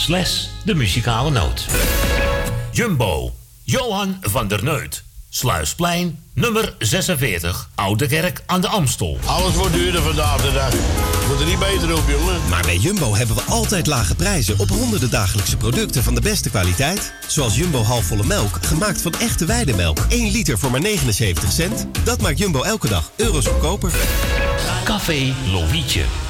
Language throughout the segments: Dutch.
slash de muzikale noot. Jumbo, Johan van der Neut. Sluisplein, nummer 46, Oude Kerk aan de Amstel. Alles wordt duurder vandaag de dag. Wordt er niet beter op, jongen. Maar bij Jumbo hebben we altijd lage prijzen op honderden dagelijkse producten van de beste kwaliteit. Zoals Jumbo halfvolle melk, gemaakt van echte weidemelk. 1 liter voor maar 79 cent. Dat maakt Jumbo elke dag euro's goedkoper. Café Lovietje.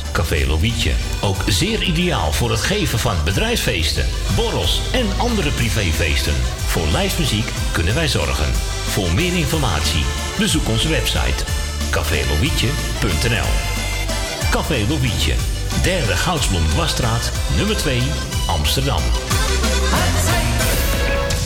Café Lovietje. Ook zeer ideaal voor het geven van bedrijfsfeesten, borrels en andere privéfeesten. Voor lijstmuziek kunnen wij zorgen. Voor meer informatie bezoek onze website cafélovietje.nl Café Lovietje, derde Goudsblom Dwarsstraat, nummer 2, Amsterdam.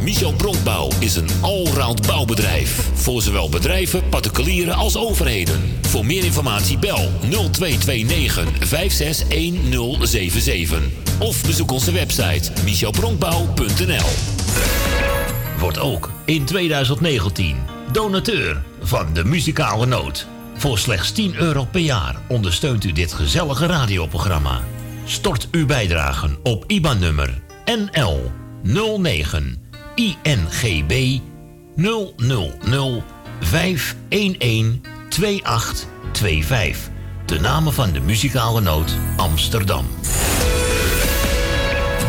Michel Bronkbouw is een allround bouwbedrijf. Voor zowel bedrijven, particulieren als overheden. Voor meer informatie bel 0229 561077. Of bezoek onze website michelbronkbouw.nl Wordt ook in 2019 donateur van de muzikale noot. Voor slechts 10 euro per jaar ondersteunt u dit gezellige radioprogramma. Stort uw bijdragen op IBAN-nummer NL 09 INGB 000 511 2825. De namen van de muzikale noot Amsterdam.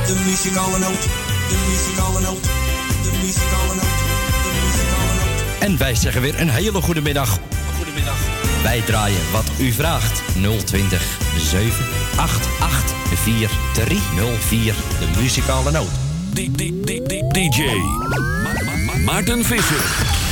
De muzikale noot, de muzikale noot, de muzikale noot, de muzikale noot. En wij zeggen weer een hele goede middag. Goedemiddag. Wij draaien wat u vraagt. 020 788 4304. De muzikale noot. DJ Maarten Visser.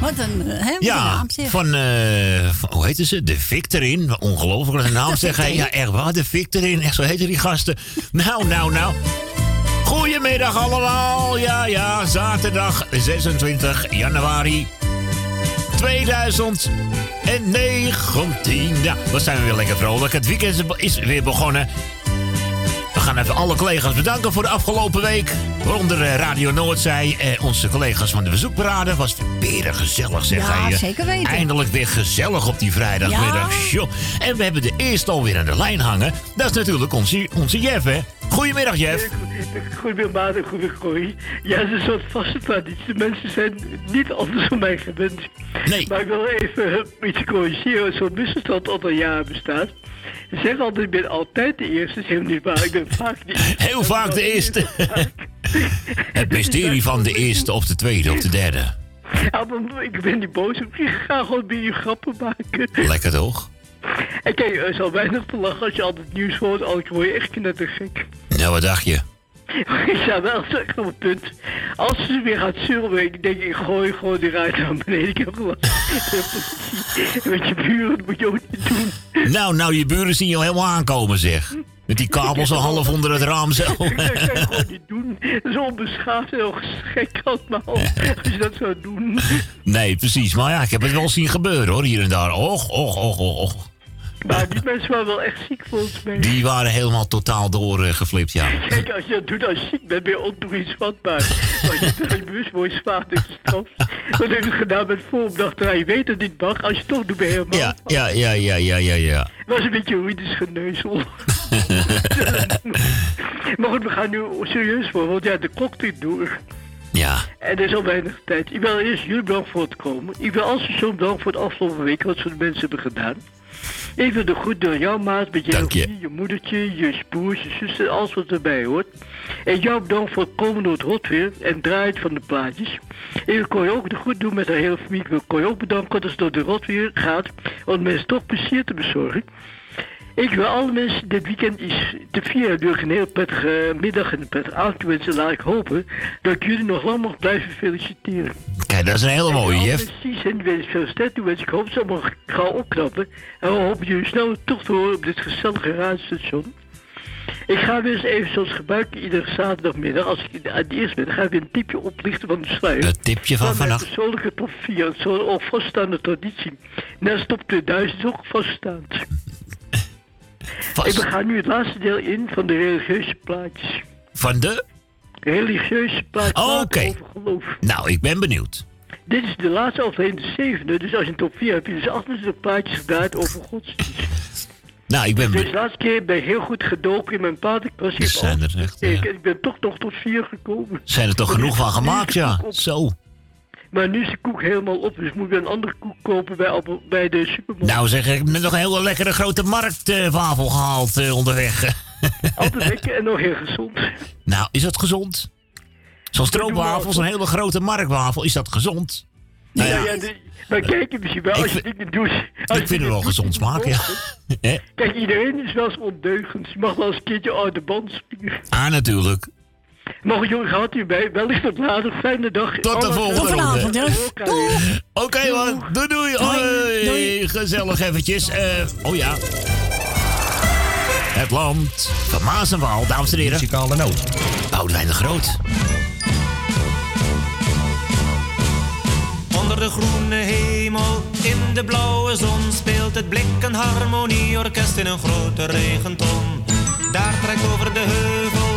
Wat een, eh, hè, Ja, naam zeg. van, eh, van- hoe heette ze? De Victorin. Ongelooflijk een naam zeg hij. Ja, echt waar, de Victorin. Echt zo heten die gasten. Nou, nou, nou. Goedemiddag allemaal. Ja, ja, zaterdag 26 januari 2019. Ja, wat zijn we weer lekker vrolijk. Het weekend is weer begonnen. Gaan even alle collega's bedanken voor de afgelopen week. Waaronder eh, Radio Noordzij, eh, onze collega's van de bezoekparade. Was weer gezellig, zeg Ja, hij. eh. zeker weten. Eindelijk weer gezellig op die vrijdagmiddag. Sjoe. En we hebben de eerste alweer aan de lijn hangen. Dat is natuurlijk onze, onze Jeff, hè? Goedemiddag, Jeff. Goedemiddag, Maarten. Goedemiddag, Corrie. Ja, het is een soort vaste traditie. De mensen zijn niet anders van mij gewend. Nee. Maar ik wil even iets corrigeren. Zo'n misverstand dat al jaren bestaat. Ze zeggen altijd, ik ben altijd de eerste. Helemaal niet waar. Ik ben vaak de eerste. Heel vaak de eerste. Het mysterie van de eerste of de tweede of de derde. Ja, maar ik ben niet boos op je. Ik ga gewoon weer je grappen maken. Lekker toch? En kijk, er is al weinig te lachen als je altijd nieuws hoort. Anders word je echt knettergek. Nou, wat dacht je? Ik zou wel zeggen op het punt. Als ze weer gaat zeuren, ik denk ik gooi gewoon die ruit naar beneden. Ik heb gewoon Met je buren dat moet je ook niet doen. Nou, nou, je buren zien je al helemaal aankomen, zeg. Met die kabels al half onder het raam zo. Dat kan je gewoon niet doen. Dat is onbeschaafd, heel gek allemaal. Als je dat zou doen. Nee, precies. Maar ja, ik heb het wel zien gebeuren, hoor, hier en daar. Och, och, och, och, och. Maar die mensen waren wel echt ziek volgens mij. Die waren helemaal totaal doorgeflipt, ja. Kijk, als je dat doet als je ziek bent, ben je ontoereensvatbaar. Maar je je bewust mooi zwaar gestraft. Wat heb je gedaan met vooropdracht? Ja, je weet dat dit mag. Als je het toch doet, ben je helemaal... Ja, ja, ja, ja, ja, ja, ja. Het was een beetje juridisch geneuzel. maar goed, we gaan nu serieus voor, want ja, de klok tikt door. Ja, En er is al weinig tijd. Ik wil eerst jullie bedanken voor het komen. Ik wil als zo bedanken voor het afgelopen week, wat ze de mensen hebben gedaan. Ik wil de goed door jouw maat, met je, je. je moedertje, je broers, je zuster, alles wat erbij hoort. En jou bedankt voor het komen door het rotweer en draait van de plaatjes. Ik wil Kooi ook de goed doen met haar hele familie. Ik wil Kooi ook bedanken dat het door de rotweer gaat, om mensen toch plezier te bezorgen. Ik wil alle mensen dit weekend is te vieren natuurlijk een heel prettige middag en een prettige avond wensen. Laat ik hopen dat ik jullie nog lang mag blijven feliciteren. kijk, dat is een hele mooie, En Jeff. mensen die wens ik veel sterkte toe. Ik hoop dat ze allemaal gaan opknappen. En we hopen jullie snel toch te horen op dit gezellige radiostation. Ik ga weer eens even zoals gebruik iedere zaterdagmiddag, als ik aan het eerst ben, ga ik weer een tipje oplichten van de sluier. Het tipje van Van mijn vannacht. persoonlijke top 4, het is zo'n al vaststaande traditie. Als top 2000 is ook vaststaand. We gaan nu het laatste deel in van de religieuze plaatjes. Van de? Religieuze plaatjes Oh, over geloof. Nou, ik ben benieuwd. Dit is de laatste aflevering, de zevende. Dus als je een top 4 hebt, heb je dus 28 plaatjes gedraaid over godsdienst. Nou, ik ben Dus de laatste keer ben ik heel goed gedoken in mijn plaat. Ik was hier Zijn er echt, ja. ik, ik ben toch nog tot 4 gekomen. Zijn er toch genoeg van gemaakt, ja. Zo. Maar nu is de koek helemaal op, dus moet weer een andere koek kopen bij, bij de supermarkt. Nou zeg, ik heb nog een hele lekkere grote marktwafel gehaald eh, onderweg. Altijd lekker en nog heel gezond. nou, is dat gezond? Zo'n stroopwafel, zo'n hele grote marktwafel, is dat gezond? Nou ja, ja, ja, de- maar kijk misschien wel, Ik als je dingen doet... als ik vind het wel gezond smaak, ja. Kijk, iedereen is wel eens ondeugend. Je mag wel eens een keertje uit de band springen. Ah, natuurlijk. Maar goed, jongens, houdt u bij. Wellicht tot later. Fijne dag. Tot de volgende Tot vanavond, ronde. Jeff. Doeg. Oké man, doei doei. Hoi. doei. Gezellig eventjes. Eh, oh ja. Het land van Maas en Waal, dames en heren. Muzikale noot. Boudewijn de Groot. Onder de groene hemel, in de blauwe zon speelt het blik een harmonieorkest in een grote regenton. Daar trekt over de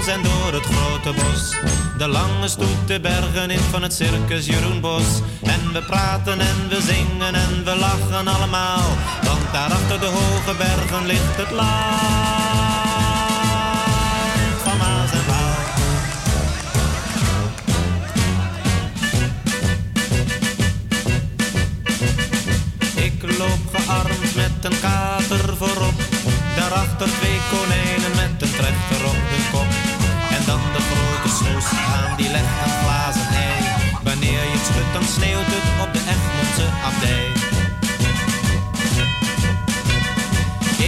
en door het grote bos de lange stoet de bergen in van het circus Jeroen Bos. En we praten en we zingen en we lachen allemaal, want daar achter de hoge bergen ligt het land van Maas en Waal. Ik loop gearmd met een kater voorop. Daarachter twee konijnen met een trechter op de kop dan de grote snoes aan, die legt een glazen ei. Wanneer je het schudt, dan sneeuwt het op de Egmondse abdij.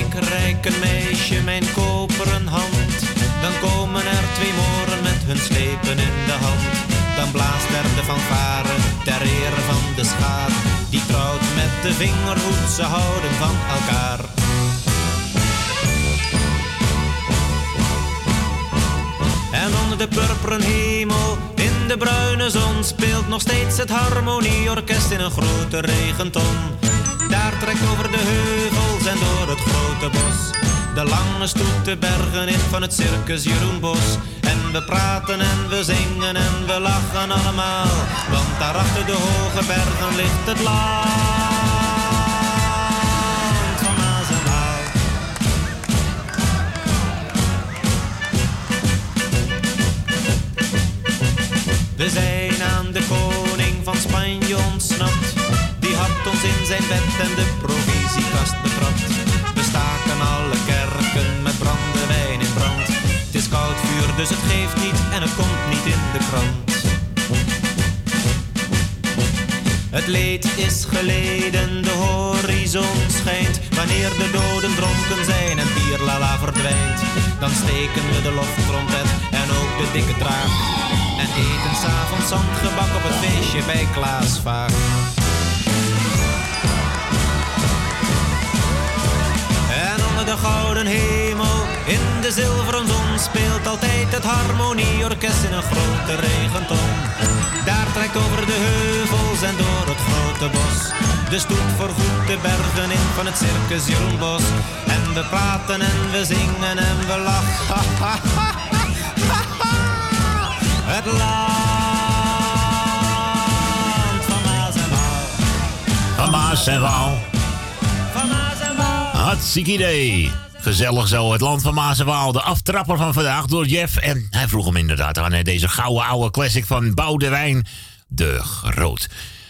Ik reik een meisje mijn koperen hand, dan komen er twee moren met hun slepen in de hand. Dan blaast er de fanfare ter ere van de schaar, die trouwt met de vingerhoed, ze houden van elkaar. De purperen hemel, in de bruine zon, speelt nog steeds het harmonieorkest in een grote regenton. Daar trekt over de heuvels en door het grote bos. De lange stoet de bergen in van het circus Jeroen Bos. En we praten en we zingen en we lachen allemaal. Want daar achter de hoge bergen ligt het land We zijn aan de koning van Spanje ontsnapt. Die had ons in zijn bed en de provisiekast betrapt. We staken alle kerken met brandewijn in brand. Het is koud vuur, dus het geeft niet en het komt niet in de krant. Het leed is geleden, de horizon schijnt. Wanneer de doden dronken zijn en bierlala verdwijnt, dan steken we de loftrompet en ook de dikke draak. En eten s'avonds zandgebak op het feestje bij Klaas Vaak. En onder de gouden hemel, in de zilveren zon, speelt altijd het harmonieorkest in een grote regenton. Daar trekt over de heuvels en door het grote bos. De stoet voorgoed de bergen in van het circus Jeroen Bos. En we praten en we zingen en we lachen. Het land van Maas en Waal. Van Maas en Waal. Van Maas en Waal. Hartstikke idee. Gezellig zo, het land van Maas en Waal. De aftrapper van vandaag door Jeff. En hij vroeg hem inderdaad aan deze gouden oude classic van Boudewijn de Groot.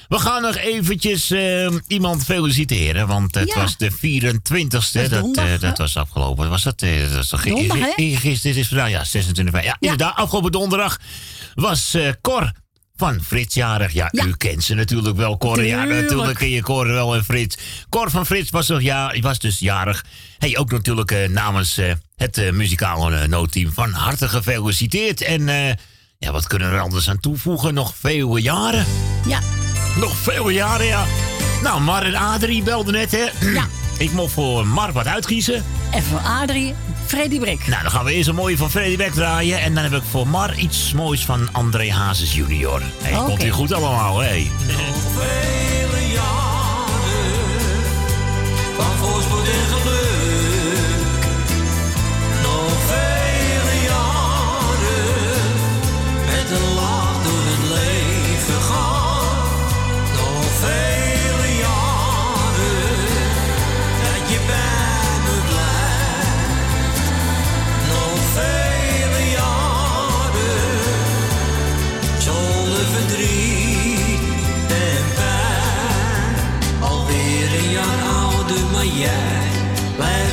We gaan nog eventjes eh, iemand feliciteren, want het Ja. was de 24ste. is Dat, eh, dat hè? was afgelopen. Was dat, eh, dat was toch Donderdag, hè? Gisteren is vandaag, ja, 26 mei. Ja, inderdaad, afgelopen donderdag was eh, Cor van Frits jarig. Ja, Ja. u kent ze natuurlijk wel, Cor. Ja, Tuurlijk. natuurlijk ken je Cor wel en Frits. Cor van Frits was, nog, ja, was dus jarig. Hey, ook natuurlijk eh, namens eh, het muzikale noodteam van harte gefeliciteerd. En ja, wat kunnen we er anders aan toevoegen? Nog vele jaren. Ja. Nog vele jaren, ja. Nou, Mar en Adrie belden net, hè? Ja. Ik mocht voor Mar wat uitkiezen. En voor Adrie, Freddy Brik. Nou, dan gaan we eerst een mooie van Freddy Beck draaien. En dan heb ik voor Mar iets moois van André Hazes junior. Hey, Oké. Komt hier goed allemaal, hè? Vele jaren van voorspoed en geluk.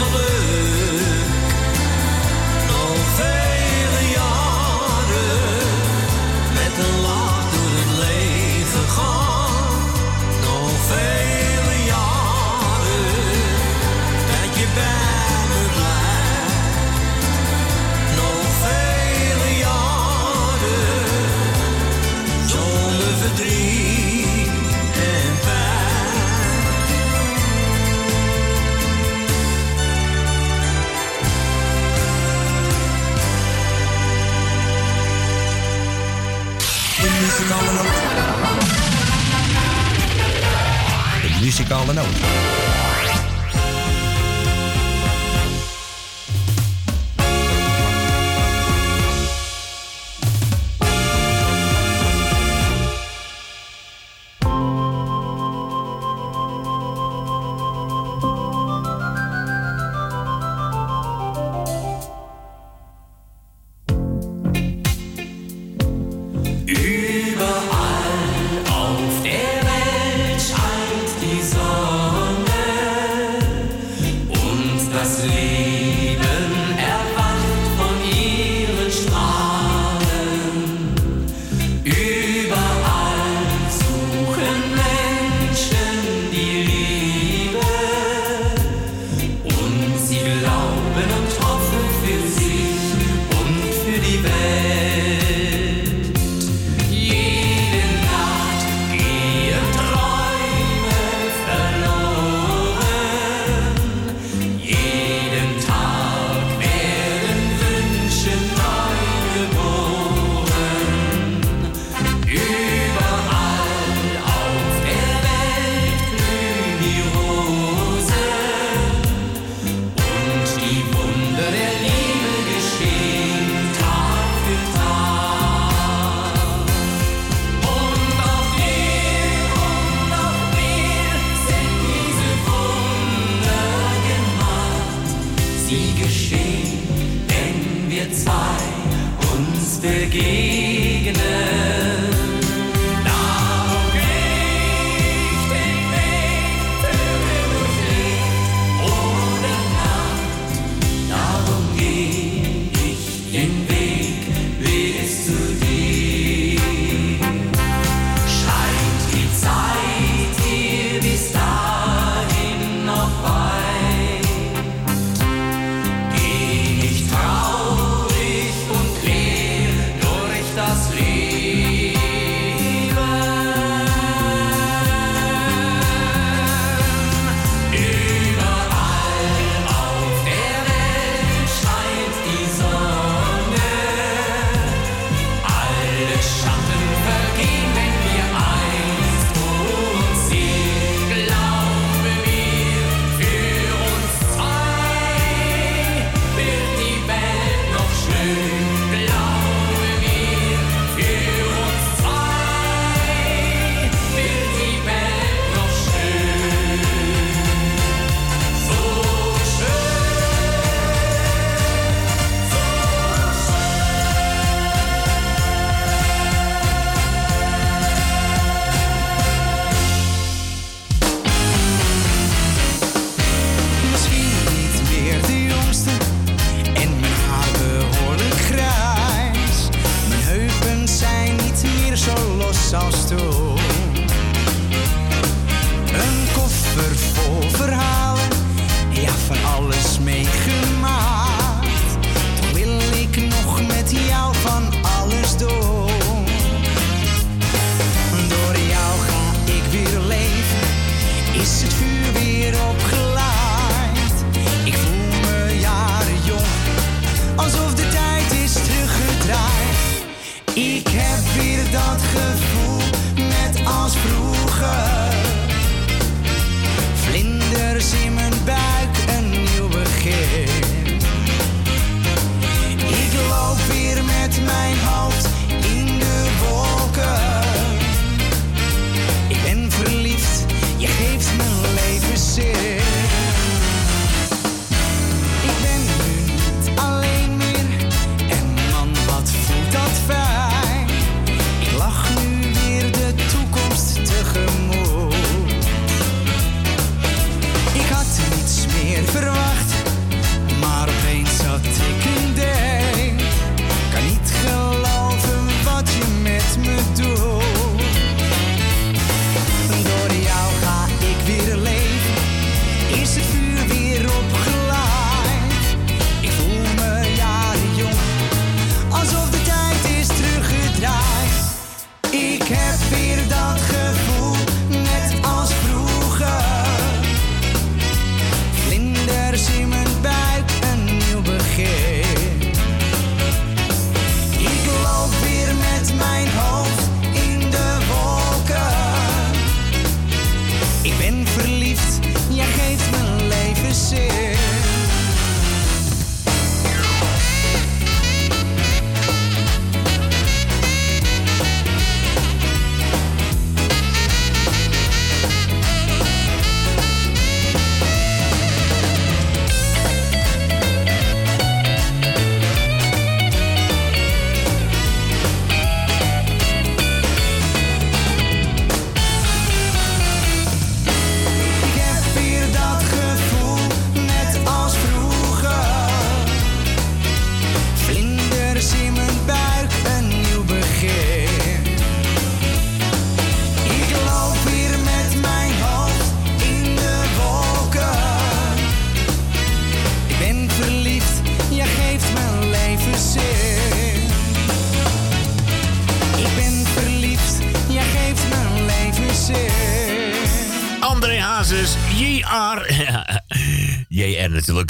Voorspoed De muzikale noot.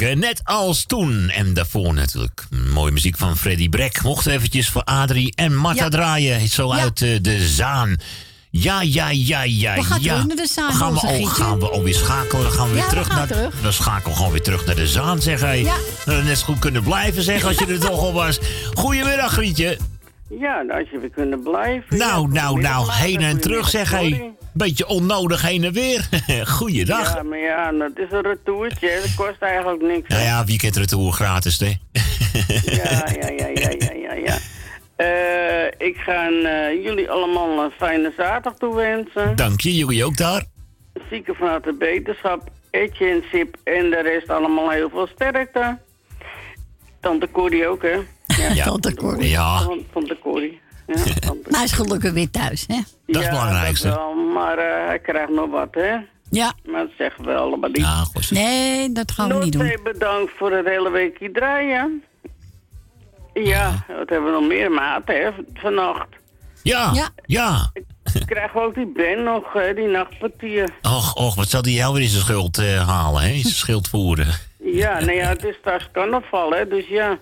Natuurlijk, hè. net als toen. En daarvoor natuurlijk mooie muziek van Freddy Brek. Mocht eventjes voor Adrie en Marta Ja. draaien. Zo Ja. uit eh, de Zaan. Ja, ja, ja, ja, We gaan ja. terug naar de Zaan, Gaan we, al, gaan we alweer schakelen? Dan gaan we weer Ja, we terug naar... terug. Dan schakelen we gewoon weer terug naar de Zaan, zeg hij. Ja. Nou, net zo goed kunnen blijven, zeg, als je er toch al was. Goedemiddag, Grietje. Ja, nou, als je weer kunnen blijven. Nou, ja, nou, nou, heen en terug, zeg goedemiddag, hij. Beetje onnodig heen en weer. Goeiedag. Ja, maar ja, dat is een retourtje. Dat kost eigenlijk niks. Nou ja, weekend retour gratis, hè? Ja, ja, ja, ja, ja, ja. ja. Eh, ik ga eh, jullie allemaal een fijne zaterdag toewensen. Dank je, jullie ook daar. Zieken vanuit de beterschap, Etienne, Sip en de rest allemaal heel veel sterkte. Tante Corrie ook, hè? Ja, Tante Corrie. Ja. Tante- Tante Corrie. Ja, Maar hij is gelukkig weer thuis, hè? Dat is het Ja, belangrijkste. dat wel, maar eh, hij krijgt nog wat, hè? Ja. Maar dat zeggen we allemaal niet. Ja, goed. Nee, dat gaan we niet doen. Bedankt voor het hele weekje draaien. Ja, wat hebben we nog meer maat, hè, vannacht. Ja, Ja. ja. Krijgen we ook die Ben nog, hè, die nachtpartier. Och, och, wat zal die jou weer in zijn schuld eh, halen, hè? In zijn schild voeren. Ja, nee, ja, het is straks carnaval, hè, dus ja.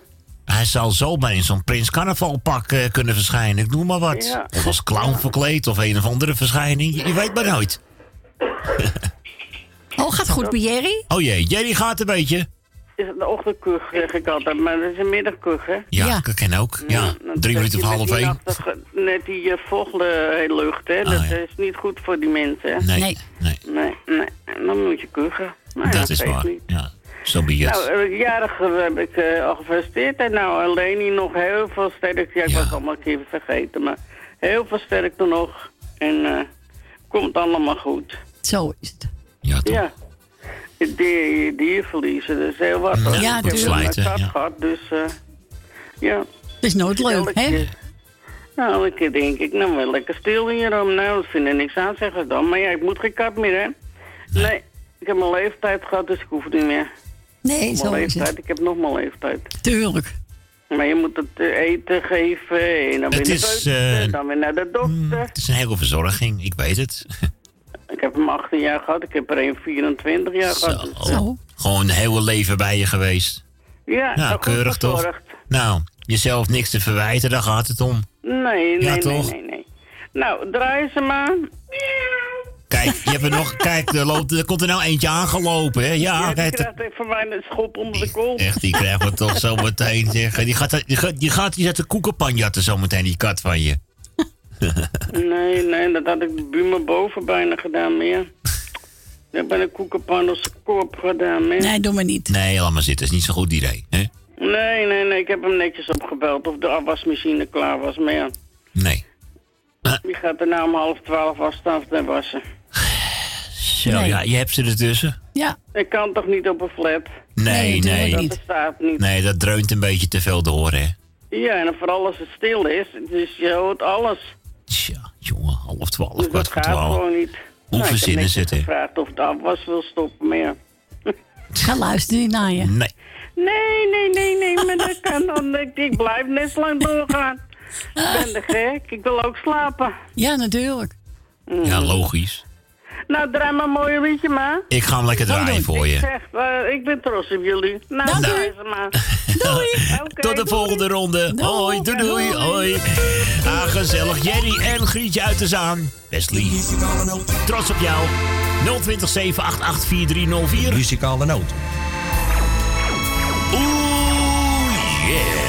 Hij zal zomaar in zo'n Prins Carnavalpak eh, kunnen verschijnen. Ik noem maar wat. Ja. Of als clown verkleed of een of andere verschijning. Je, je weet maar nooit. Oh, gaat goed bij Jerry? Oh jee, Jerry gaat een beetje. Is het de ochtendkuch, zeg ik altijd, maar dat is een middagkuch, hè. Ja, Ja. ik ken ook. Ja, dan drie minuten voor net half die één. Net die uh, vogellucht, hè, dat Ah, ja. is niet goed voor die mensen, hè. Nee, Nee. nee, Nee, dan moet je kuchen. Nou, dat ja, is waar. niet. Ja, zo be it. Nou, uh, jarige heb ik eh, al gefeliciteerd. En nou, alleen hier nog heel veel sterkte. Ja, ik Ja. was allemaal een keer vergeten. Maar heel veel sterkte nog. En eh komt allemaal goed. Zo is het. Ja, toch? Ja. Die, dierverliezen, dat is heel wat. hoor. Ja, ik heb ja. gehad, dus eh, ja. Het is nooit leuk, hè? Nou, elke keer denk ik, nou wel lekker stil hierom. Nou, dat vind ik niks aan, zeggen ze dan. Maar ja, ik moet geen kat meer, hè? Nee, ik heb mijn leeftijd gehad, dus ik hoef het niet meer. Nee, zo is leeftijd, het. ik heb nog mijn leeftijd. Tuurlijk. Maar je moet het eten geven en dan weer Het naar is, de dokter, eh, dan weer naar de dokter. Het is een hele verzorging, ik weet het. Ik heb hem 18 jaar gehad, ik heb er een 24 jaar gehad. Zo. Zo. Gewoon een hele leven bij je geweest. ja, Nou, keurig toch? Nou, jezelf niks te verwijten, daar gaat het om. Nee, nee, Ja, nee, toch? nee, nee. Nou, draai ze maar. Kijk, je hebt er nog, kijk, er, loopt, er komt er nou eentje aangelopen, hè? Ja, Ja, krijgt even mijn een schop onder de kont. echt, die krijgen we toch zo meteen, zeg. Die gaat, die gaat, die gaat die zet de koekenpan jatten zo meteen, die kat van je. Nee, nee, dat had ik de buurman boven bijna gedaan, meer. Ik heb bij de koekenpan op zijn kop gedaan, meer. Nee, doe maar niet. Nee, laat maar zitten, is niet zo'n goed idee, hè? Nee, nee, nee, ik heb hem netjes opgebeld of de afwasmachine klaar was, maar ja. Nee. Die gaat er nou om half twaalf afstand te wassen. Zo, Nee. ja, je hebt ze ertussen. Ja, Ik kan toch niet op een flat? Nee, Nee, nee. Dat bestaat niet. Nee, dat dreunt een beetje te veel door, hè? Ja, en vooral als het stil is, dus je hoort alles. Tja, jongen, half twaalf, Dus kwart dat voor gaat twaalf. gewoon niet. Hoe Nou, ik verzinnen netjes ze het, hè? gevraagd of de afwas wil stoppen, maar ja. ga luisteren niet naar je. Nee. Nee, nee, nee, nee, maar dat kan dan. Ik, ik blijf net zo lang doorgaan. Ik ben de gek, ik wil ook slapen. Ja, natuurlijk. Ja, logisch. Nou, draai maar een mooi liedje maar. Ik ga hem lekker draaien voor Ik je. zeg, eh, ik ben trots op jullie. Nou, Dank u. draai ze maar. Doei. Tot de doei. volgende ronde. Hoi, doei, doei, hoi. Ah, gezellig. Jerry en Grietje uit de Zaan. Wesley, Muzikale noot. trots op jou. 020 788 4304. Muzikale noot. Oeh, yeah.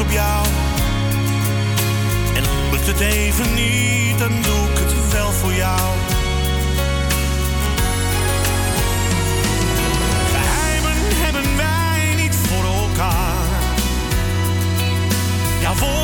op jou. En lukt het even niet, dan doe ik het wel voor jou. Geheimen hebben wij niet voor elkaar. Ja, voor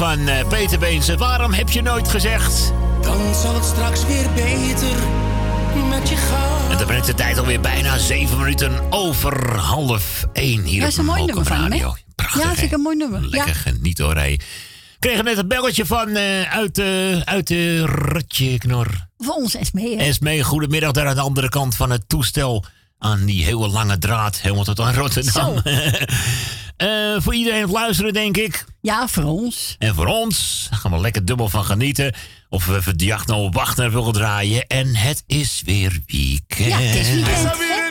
van eh, Peter Beense. Waarom heb je nooit gezegd? Dan zal het straks weer beter met je gaan. En dan brengt de tijd alweer bijna zeven minuten over half één hier ja, op is een mooi nummer van Radio. Ja, vind een mooi nummer. Lekker ja. geniet hoor, We Kregen net een belletje van eh, uit, uh, uit de rotje Knor. Voor ons Esmee. Esmee, goedemiddag daar aan de andere kant van het toestel. Aan die hele lange draad, helemaal tot aan Rotterdam. Eh, voor iedereen het luisteren, denk ik. Ja, voor ons. En voor ons. Daar gaan we lekker dubbel van genieten. Of we even wachten Wachter willen draaien. En het is weer weekend. Ja, het is weekend.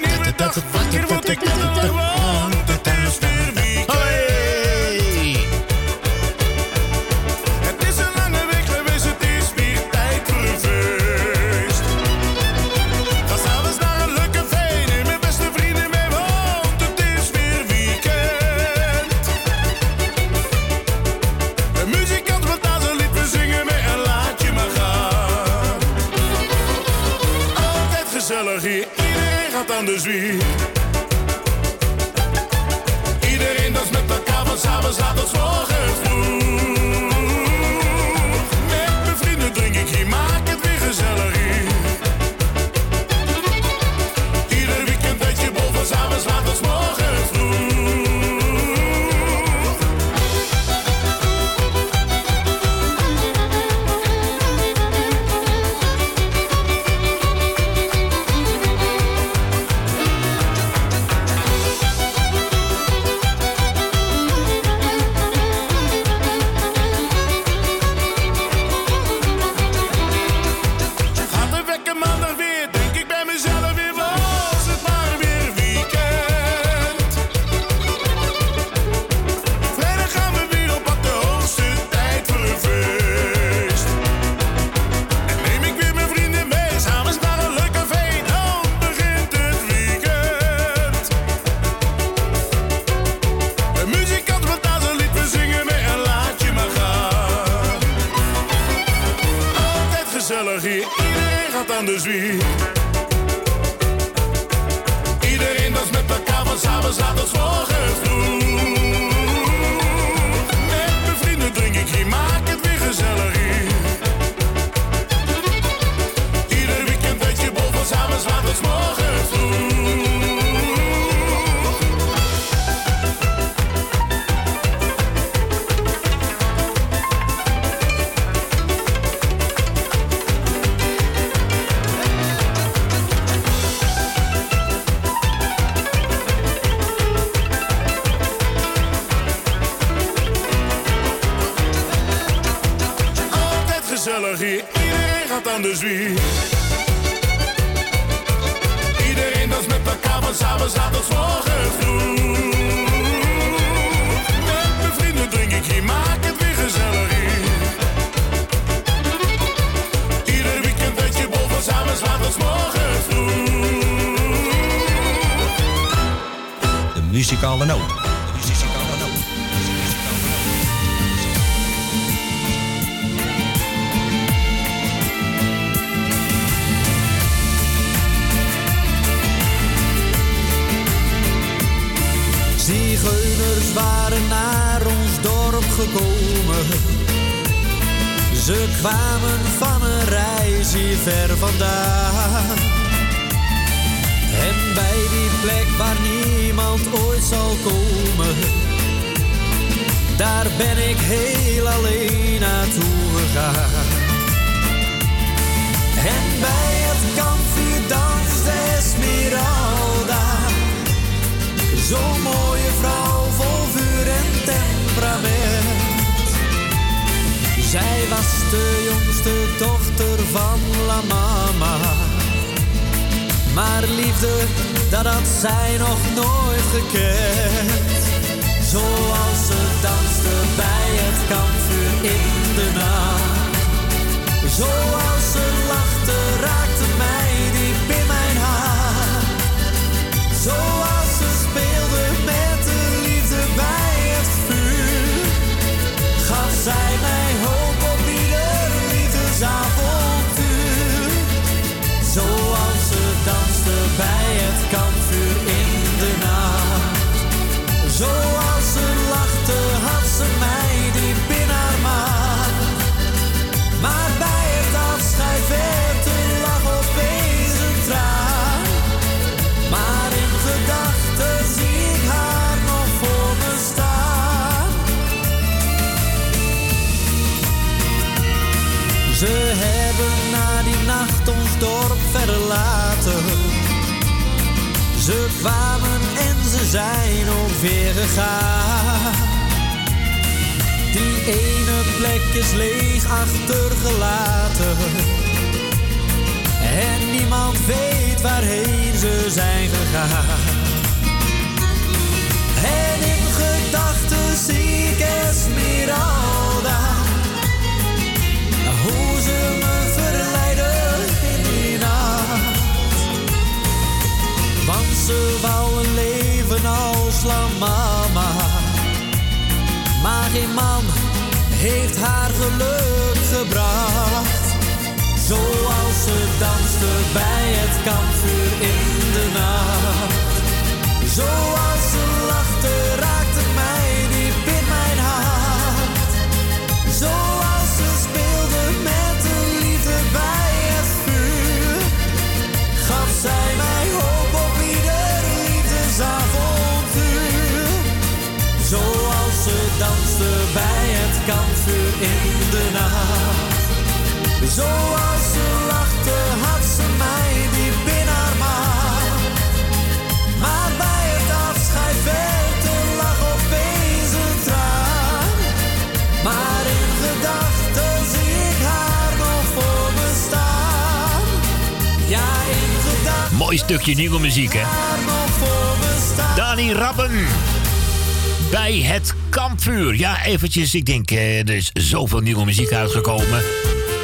Eventjes. Ik denk, eh, er is zoveel nieuwe muziek uitgekomen.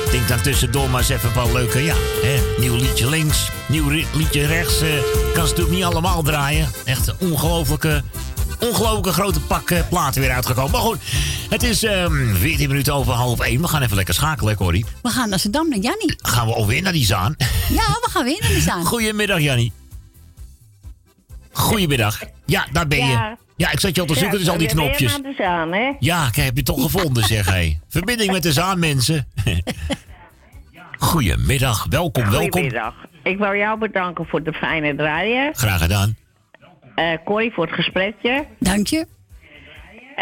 Ik denk dan tussendoor maar eens even een paar leuke, ja. Hè, nieuw liedje links, nieuw liedje rechts. eh, kan ze natuurlijk niet allemaal draaien. Echt een ongelofelijke, ongelofelijke grote pak eh, platen weer uitgekomen. Maar goed, het is ehm 14 minuten over half 1. We gaan even lekker schakelen, hè, Corrie. We gaan naar Zandam, naar Jannie. Gaan we alweer naar die zaan. Ja, we gaan weer naar de zaan. Goedemiddag, Jannie. Goedemiddag. Ja, daar ben je. Ja. Ja, ik zat je al te zoeken, dus al die knopjes. de zaan, hè? Ja, ik heb je toch gevonden, zeg hij. Verbinding met de zaan, mensen. Goedemiddag, welkom, welkom. Goedemiddag. Ik wil jou bedanken voor de fijne draaien. Graag gedaan. Eh Corrie voor het gesprekje. Dank je.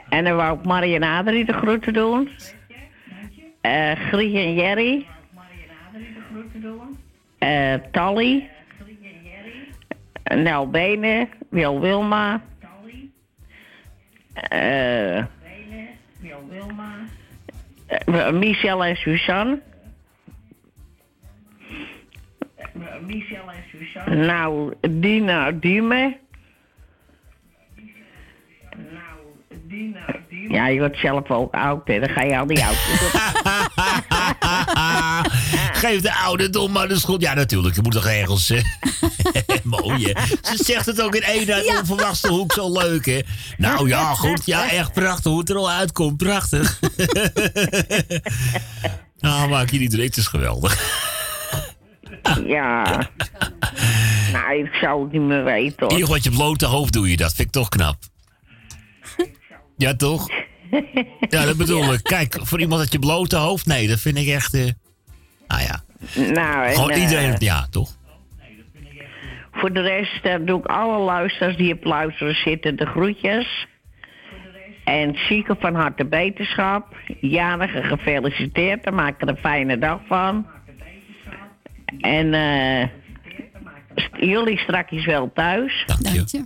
En dan wou ik Marie en Adrie de groeten doen. Eh Grietje en Jerry. Eh Tally. Nel Benen. Wil Wilma. Eh eh, Michel en Suzanne. Nou, Dina Dime. Ja, je wordt zelf ook oud, hè. Dan ga je al die oud. Geef de ouderdom maar de schuld. Ja, natuurlijk. Je moet toch ergens... eh, Mooi, hè? Ze zegt het ook in één uit onverwachte hoek zo leuk, hè? Nou ja, goed. Ja, echt prachtig hoe het er al uitkomt. Prachtig. nou, maak je niet druk. Het is geweldig. Ja. nou, ik zou het niet meer weten, hoor. Hier wat je blote hoofd doe je dat. Vind ik toch knap. Ja, toch? Ja, dat bedoel ik. Kijk, voor iemand dat je blote hoofd... Nee, dat vind ik echt... eh nou ja. Nou, en, Gewoon eh, iedereen... Ja, toch? Voor de rest eh, doe ik alle luisteraars die op luisteren zitten de groetjes. En zieken van harte beterschap. Jarigen gefeliciteerd. Daar maak er een fijne dag van. En eh, st- jullie strakjes wel thuis. Dank je.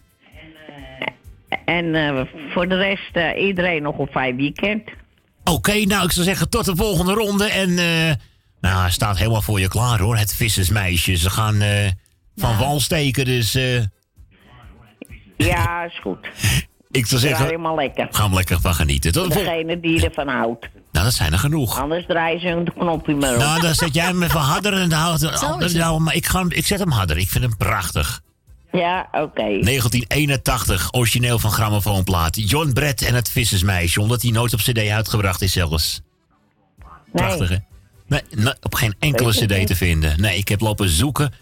En eh, voor de rest eh, iedereen nog een fijn weekend. Oké, nou, ik zou zeggen tot de volgende ronde. En eh nou, hij staat helemaal voor je klaar, hoor. Het vissersmeisje. Ze gaan eh, van wal steken, dus... eh, Ja, is goed. ik zou Draai zeggen... helemaal lekker. Gaan we lekker van genieten. Tot. Degene die ervan houdt. Nou, dat zijn er genoeg. Anders draaien ze een knopje maar op. Nou, dan zet jij hem even harder en dan houdt het. Nou, maar ik, ga, hem- ik zet hem harder. Ik vind hem prachtig. Ja, oké. 1981, origineel van grammofoonplaat. John Brett en het Vissersmeisje, omdat hij nooit op cd uitgebracht is zelfs. Prachtig, hè? Nee, nee, op geen enkele cd te vinden. Nee, ik heb lopen zoeken.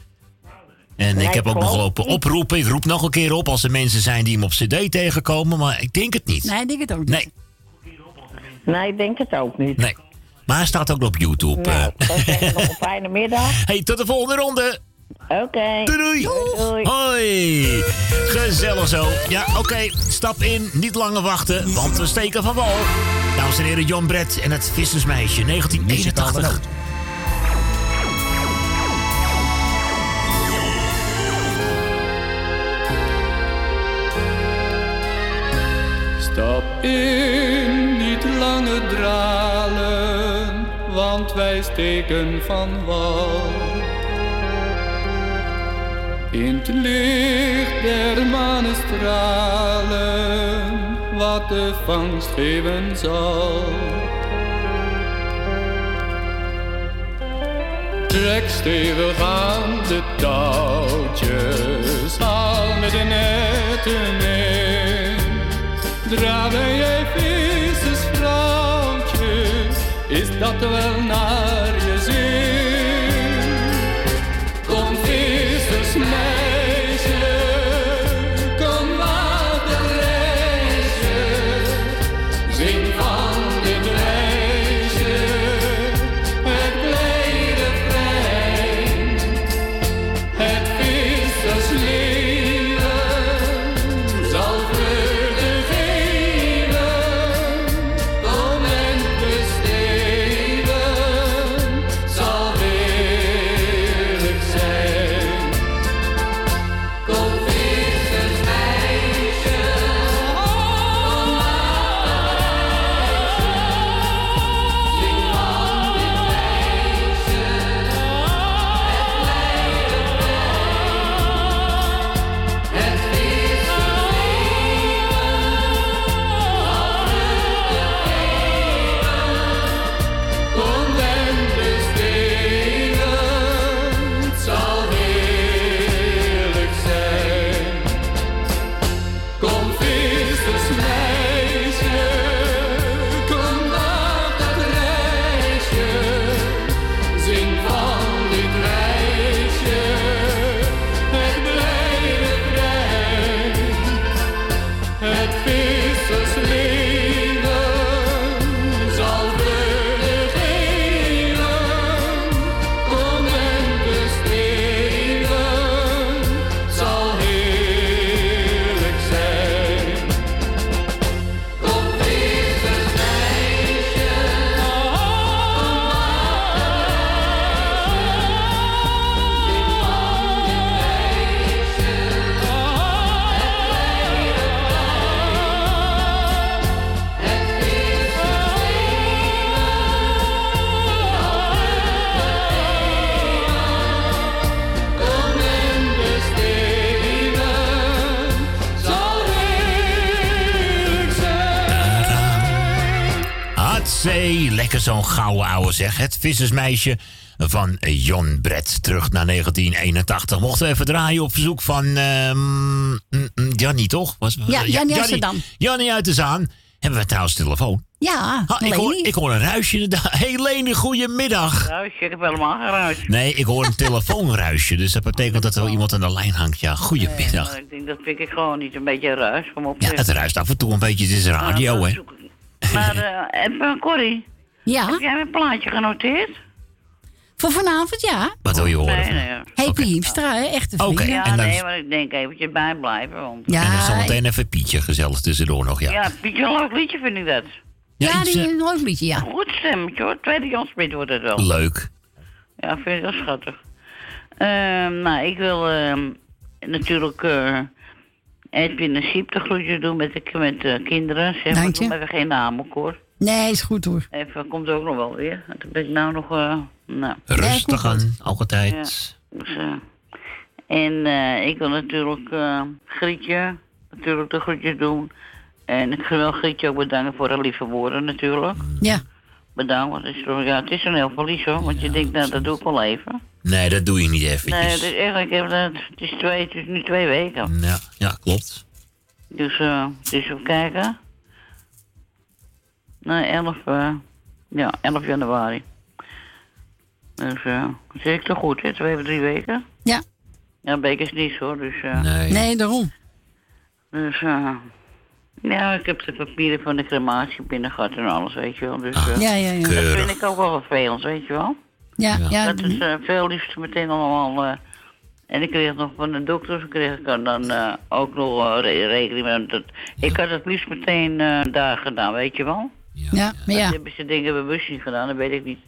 En ik heb ook nog lopen oproepen. Ik roep nog een keer op als er mensen zijn die hem op cd tegenkomen. Maar ik denk het niet. Nee, ik denk het ook niet. Nee, Nee, ik denk het ook niet. nee. Maar hij staat ook op YouTube. Nou, eh. ik nog een fijne middag. Hey, tot de volgende ronde. Oké. Doei, doei. Hoi. Gezellig zo. Ja, oké. Stap in. Niet langer wachten, want we steken van wal. Dames en heren, John Brett en het Vissersmeisje, 1981. Stap in, niet langer dralen, want wij steken van wal. In het licht der manestralen, wat de vangst geven zal. Trek stevig aan de touwtjes, haal met de netten in. Dragen jij vissersvrouwtje, is dat wel naar lekker zo'n gouden ouwe zeg. Het vissersmeisje van Jon Brett. Terug naar 1981. Mochten we even draaien op verzoek van Jannie, toch? Was, Ja, Jannie uit Zandam. Jannie uit de Zaan. Hebben we trouwens telefoon? Ja, Ha, ik, hoor, ik hoor een ruisje Leni, goedemiddag. Ruisje, ik heb helemaal geen ruis. Nee, ik hoor een telefoonruisje. Dus dat betekent dat er wel iemand aan de lijn hangt. Ja, goedemiddag. Ik denk, dat vind ik gewoon niet een beetje ruis. Kom op. Ja, het ruist af en toe een beetje. Het is radio, hè? Maar, eh even, Corrie. Ja? Heb jij mijn plaatje genoteerd? Voor vanavond, ja. Wat wil je horen? Nee, nee. Happy Hiemstra, hè? Echte vriend. Oké, Ja, en dan- nee, maar ik denk eventjes bijblijven. Want... Ja, en dan zometeen even Pietje gezellig tussendoor nog, ja. Ja, Pietje een leuk liedje vind ik dat. Ja, iets, die eh, een leuk liedje, ja. Goed stemmetje hoor. Tweede Jan Smit wordt het wel. Leuk. Ja, vind ik wel schattig. Ehm, nou, ik wil ehm, natuurlijk eh Edwin en Siep de groetjes doen met de met de kinderen. Zeg maar, Dank je. noem even geen naam hoor. Nee, is goed hoor. Even, komt ook nog wel weer. Dan ben ik nou nog, eh nou. Rustig aan, altijd. Ja, dus, eh, en eh, ik wil natuurlijk eh, Grietje, natuurlijk de groetjes doen. En ik wil Grietje ook bedanken voor haar lieve woorden natuurlijk. Ja. Bedankt, want het is, ja, het is een heel verlies hoor. Want je denkt, nou dat doe ik wel even. Nee, dat doe je niet eventjes. Nee, dus eigenlijk heb dat, het is twee, het is nu twee weken. Ja, ja, klopt. Dus, eh, dus even kijken. Nee, 11, eh, ja, 11 januari. Dus, eh, zeg ik toch goed, hè? Twee of drie weken? Ja. Ja, een week is niets hoor, dus... eh Nee. Nee, daarom. Dus, eh ja, ik heb de papieren van de crematie binnen gehad en alles, weet je wel. Dus, Ah, eh, Ja, ja, ja. Dat vind ik ook wel vervelend, weet je wel. Ja, ja. dat is eh, veel liefst meteen allemaal... eh, en ik kreeg nog van de dokters, kreeg ik dan eh, ook nog eh, re- rekening met... Dat, ik had het liefst meteen eh, daar gedaan, weet je wel. Ja, maar ja. Dat hebben ze dingen bewust niet gedaan, dat weet ik niet.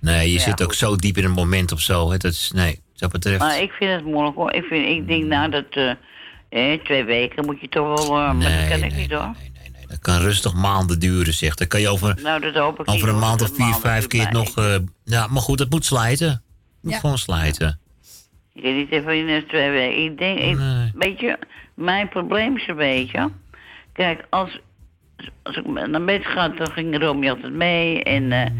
Nee, je Ja, zit ook goed. zo diep in een moment of zo. Hè? Dat is, nee, dat betreft. Maar ik vind het moeilijk hoor. Ik, vind, ik denk nou dat... eh, eh, twee weken moet je toch wel... eh, maar dat kan ik niet hoor. Dat kan rustig maanden duren, zeg. Dan kan je over, Nou, dat hoop ik niet, over een maand of Dat vier, vijf keer nog... eh, ja, maar goed, het moet slijten. moet Ja. gewoon slijten. Ik weet niet even in twee weken. Ik denk, ik, weet je, mijn probleem is een beetje. Kijk, als, als ik naar bed ga, dan ging Romy altijd mee. En, eh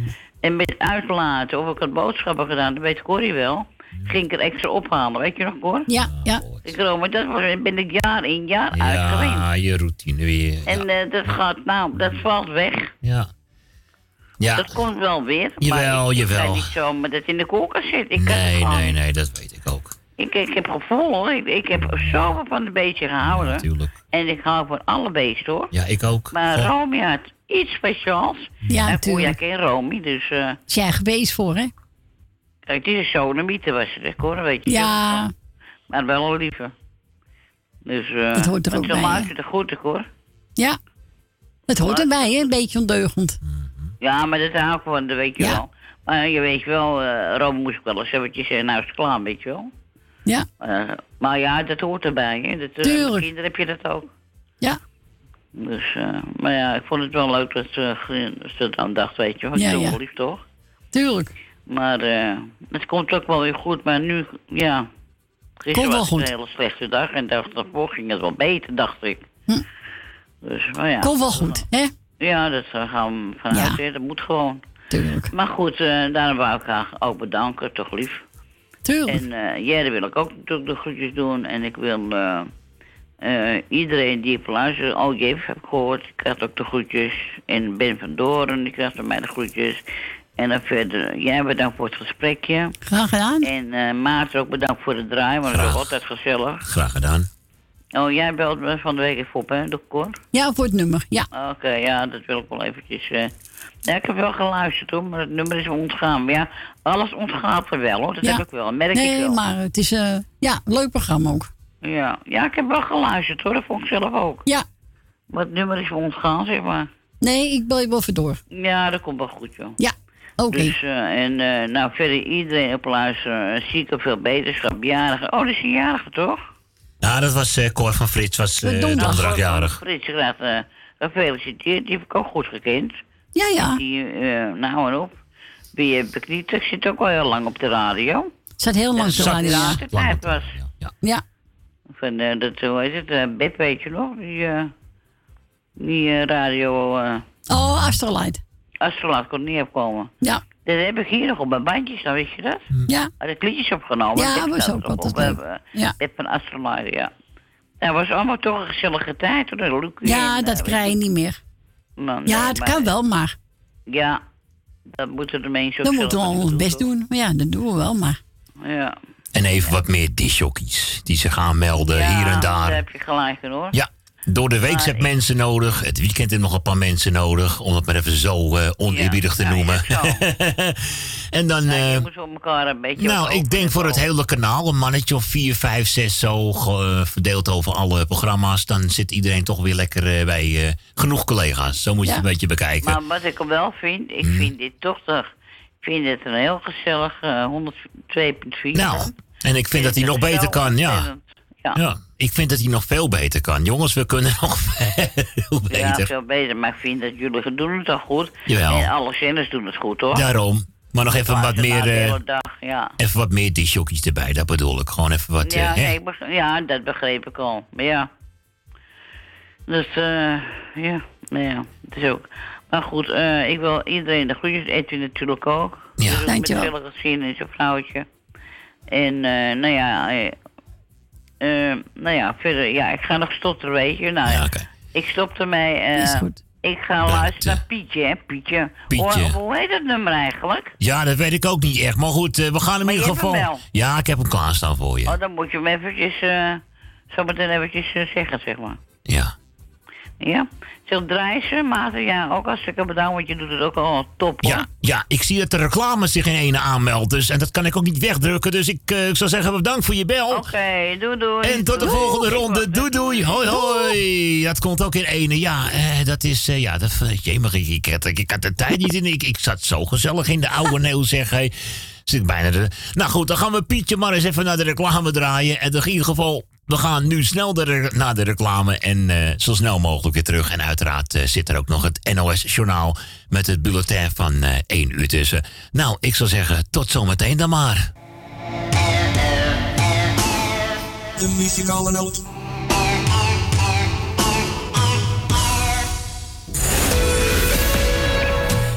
en met uitlaten, of ik had boodschappen gedaan, dat weet Corrie wel. Ging ik er extra ophalen, weet je nog, Cor? Ja, ja. Ik Romy, dat was, ben ik jaar in jaar uit geweest. Ja, je routine weer. En eh, dat gaat, nou, dat valt weg. Ja. Ja. Dat komt wel weer. Jawel, maar ik jawel. niet zo met het in de koelkast zit. Ik Nee, nee, nee, dat weet ik ook. Ik, ik heb gevoel hoor. Ik, ik heb zoveel van de beestje gehouden. Natuurlijk. En ik hou van alle beesten hoor. Ja, ik ook. Maar Gewoon- Romy had iets speciaals. Ja, en natuurlijk. Ken Romy, dus... eh Is jij geweest voor, hè? kijk, het is een sonemieter was het, hoor, weet je. Ja. wel. Maar wel een lieve. Dus... eh Dat hoort er ook ze bij, hè? luistert er goed, hoor. Ja. Het hoort erbij, hè? Een beetje ondeugend. Ja, maar dat hou ik van, dat weet je Ja. wel. Maar je weet wel, eh Romy moest ook wel eens eventjes zeggen, nou is het klaar, weet je wel. Ja. Eh, maar ja, dat hoort erbij, hè. Dat, eh, Tuurlijk. met kinderen heb je dat ook. Ja. Dus, eh, maar ja, ik vond het wel leuk dat ze, dan dacht, weet je wel. Ik Ja, ja. lief, toch? Tuurlijk. Maar eh, het komt ook wel weer goed. Maar nu, ja. Gisteren was goed. een hele slechte dag. En dag daarvoor ging het wel beter, dacht ik. Dus, maar ja. Komt wel goed, hè? Ja, dat eh, gaan we vanuit. hè. Dat moet gewoon. Tuurlijk. Maar goed, eh daarom wou ik haar ook bedanken. Toch lief. Tuurlijk. En eh jij wil ik ook natuurlijk de groetjes doen. En ik wil eh, eh, iedereen die heeft luistert. Oh, Jeff heb ik gehoord. Ik krijg ook de groetjes. En Ben van Doren, die krijgt van mij de groetjes. En dan verder, jij bedankt voor het gesprekje. Graag gedaan. En eh Maarten ook bedankt voor het draaien, want het is ook altijd gezellig. Graag gedaan. Oh, jij belt me van de week even op, hè, de Cor? Ja, voor het nummer, ja. Oké, ja, dat wil ik wel eventjes... Ja, ik heb wel geluisterd, hoor, maar het nummer is ontgaan. Maar ja, alles ontgaat er wel, hoor. Dat Ja. heb ik wel, merk nee, ik wel. maar het is eh, ja, een leuk programma ook. Ja. ja, ik heb wel geluisterd, hoor. Dat vond ik zelf ook. Ja. Maar het nummer is ontgaan, zeg maar. Nee, ik bel je wel even door. Ja, dat komt wel goed, joh. Ja, oké. Dus, eh, en eh, nou, verder iedereen op luisteren. Zieke, veel beterschap, jarige. Oh, dat is een jarige, toch? Nou, dat was eh Cor van Frits, was eh donderdagjarig. Frits, graag eh, gefeliciteerd. Die heb ik ook goed gekend. Ja, ja. Die, eh nou en op. Wie heb ik niet? Ik zit ook al heel lang op de radio. Zat heel lang te Ja, radio. Ja, Ja. de tijd was. Ja. Van, eh, dat, hoe heet het? eh Beb, weet je nog? Die, eh, die eh, radio... eh Oh, Astrolight. Astrolaat kon niet opkomen. Ja. Dat heb ik hier nog op mijn bandjes, dan wist je dat? Ja. Had ik liedjes opgenomen. Ja, Beb was ook altijd op, leuk. eh, Ja. Beb van Astrolaat, ja. Dat was allemaal toch een gezellige tijd. Hoor. Lucie Ja, en, dat eh, krijg je niet meer. Ja, het maar- kan wel, maar Ja, dat moeten de mensen ook dan moeten we al ons doen, best doen. Maar ja, dat doen we wel, maar. Ja. En even wat meer disjockeys die zich gaan melden ja, hier en daar daar. heb je gelijk in hoor. Ja, door de week heb mensen nodig. Het weekend heb nog een paar mensen nodig. Om het maar even zo eh oneerbiedig te noemen. en dan... eh, elkaar een beetje... nou, ik denk voor het hele kanaal een mannetje of vier, vijf, zes zo ge- verdeeld over alle programma's. Dan zit iedereen toch weer lekker eh, bij eh, genoeg collega's. Zo moet je Ja. het een beetje bekijken. Maar wat ik wel vind, ik Hmm. vind dit toch toch... Ik vind het een heel gezellig eh 102.4. Nou, en ik vind dat hij nog beter kan, ja. Ja. Ja. Ik vind dat hij nog veel beter kan. Jongens, we kunnen nog veel Ja, beter. veel beter. Maar ik vind dat jullie doen het al goed. Jawel. En alle zenders doen het goed, hoor. Daarom. Maar nog even wat meer, eh, hele dag, ja. even wat meer disjockeys erbij. Dat bedoel ik. Gewoon even wat... ja, hè? nee, ik beg- ja, dat begreep ik al. Maar ja. Dus, eh, ja, nou ja, het is ook. Maar goed, eh, ik wil iedereen de groetjes, Edwin natuurlijk ook. Ja, dankjewel. Met veel gezien en zijn vrouwtje. En eh, nou ja, eh, eh, nou ja, verder, ja, ik ga nog stotteren, weet je. Nou, ja, ik stop ermee. eh, Is goed. Ik ga luisteren naar Pietje, hè, Pietje. Pietje. Hoe, hoe heet dat nummer eigenlijk? Ja, dat weet ik ook niet echt. Maar goed, eh, we gaan hem in ieder geval... Ja, ik heb hem klaarstaan voor je. Oh, dan moet je hem eventjes, eh zo meteen eventjes eh, zeggen, zeg maar. Ja. Ja? Draaien ze, Maarten, ja, ook hartstikke bedankt, want je doet het ook al top, hoor. Ja, ja, ik zie dat de reclame zich in ene aanmeldt. Dus, en dat kan ik ook niet wegdrukken. Dus ik, eh, ik zou zeggen, bedankt voor je bel. Oké, doei doei. En tot de Doei. volgende ronde. Doei doei. Hoi hoi. Dat komt ook in ene. Ja, eh, dat is... eh, ja, dat, jemig, ik, ik, had, ik had de tijd niet in. Ik, ik zat zo gezellig in de oude neeuw, zeg. Hey. Zit bijna de... Nou goed, dan gaan we Pietje maar eens even naar de reclame draaien. En in ieder geval... We gaan nu snel de naar de reclame en eh, zo snel mogelijk weer terug. En uiteraard eh, zit er ook nog het NOS-journaal met het bulletin van eh 1 uur tussen. Nou, ik zou zeggen, tot zometeen dan maar. De muzikale noot.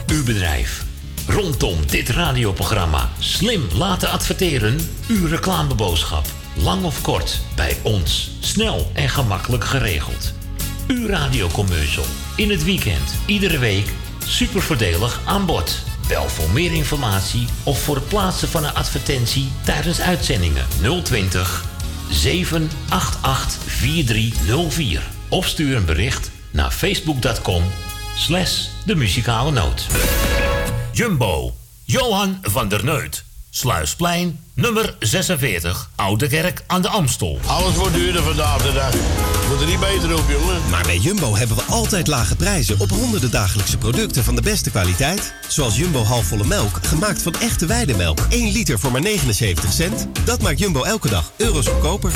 Uw bedrijf. Rondom dit radioprogramma slim laten adverteren. Uw reclameboodschap. Lang of kort, bij ons. Snel en gemakkelijk geregeld. Uw radiocommercial. In het weekend, iedere week. Super voordelig aan bod. Bel voor meer informatie of voor het plaatsen van een advertentie tijdens uitzendingen 020 788 4304. Of stuur een bericht naar facebook.com slash de muzikale noot. Jumbo, Johan van der Neut. Sluisplein, nummer 46, Oude Kerk aan de Amstel. Alles wordt duurder vandaag de dag. Moet er niet beter op, jongen. Maar bij Jumbo hebben we altijd lage prijzen op honderden dagelijkse producten van de beste kwaliteit. Zoals Jumbo halfvolle melk, gemaakt van echte weidemelk. 1 liter voor maar 79 cent. Dat maakt Jumbo elke dag euro's goedkoper.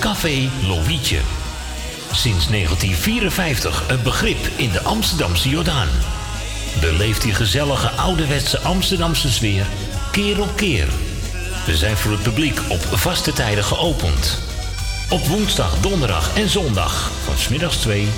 Café Lovietje. Sinds 1954 een begrip in de Amsterdamse Jordaan. Beleeft die gezellige ouderwetse Amsterdamse sfeer keer op keer. We zijn voor het publiek op vaste tijden geopend. Op woensdag, donderdag en zondag van smiddags 2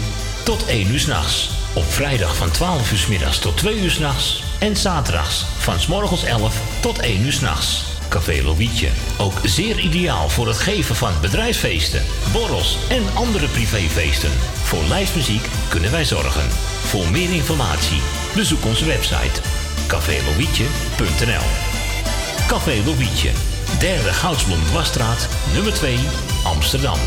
tot 1 uur s'nachts. Op vrijdag van 12 uur 's middags tot 2 uur s'nachts. En zaterdags van 's morgens 11 tot 1 uur s'nachts. Café Lovietje. Ook zeer ideaal voor het geven van bedrijfsfeesten, borrels en andere privéfeesten. Voor lijstmuziek kunnen wij zorgen. Voor meer informatie bezoek onze website cafélovietje.nl Café Lovietje, derde Goudsblom Wasstraat, nummer 2, Amsterdam.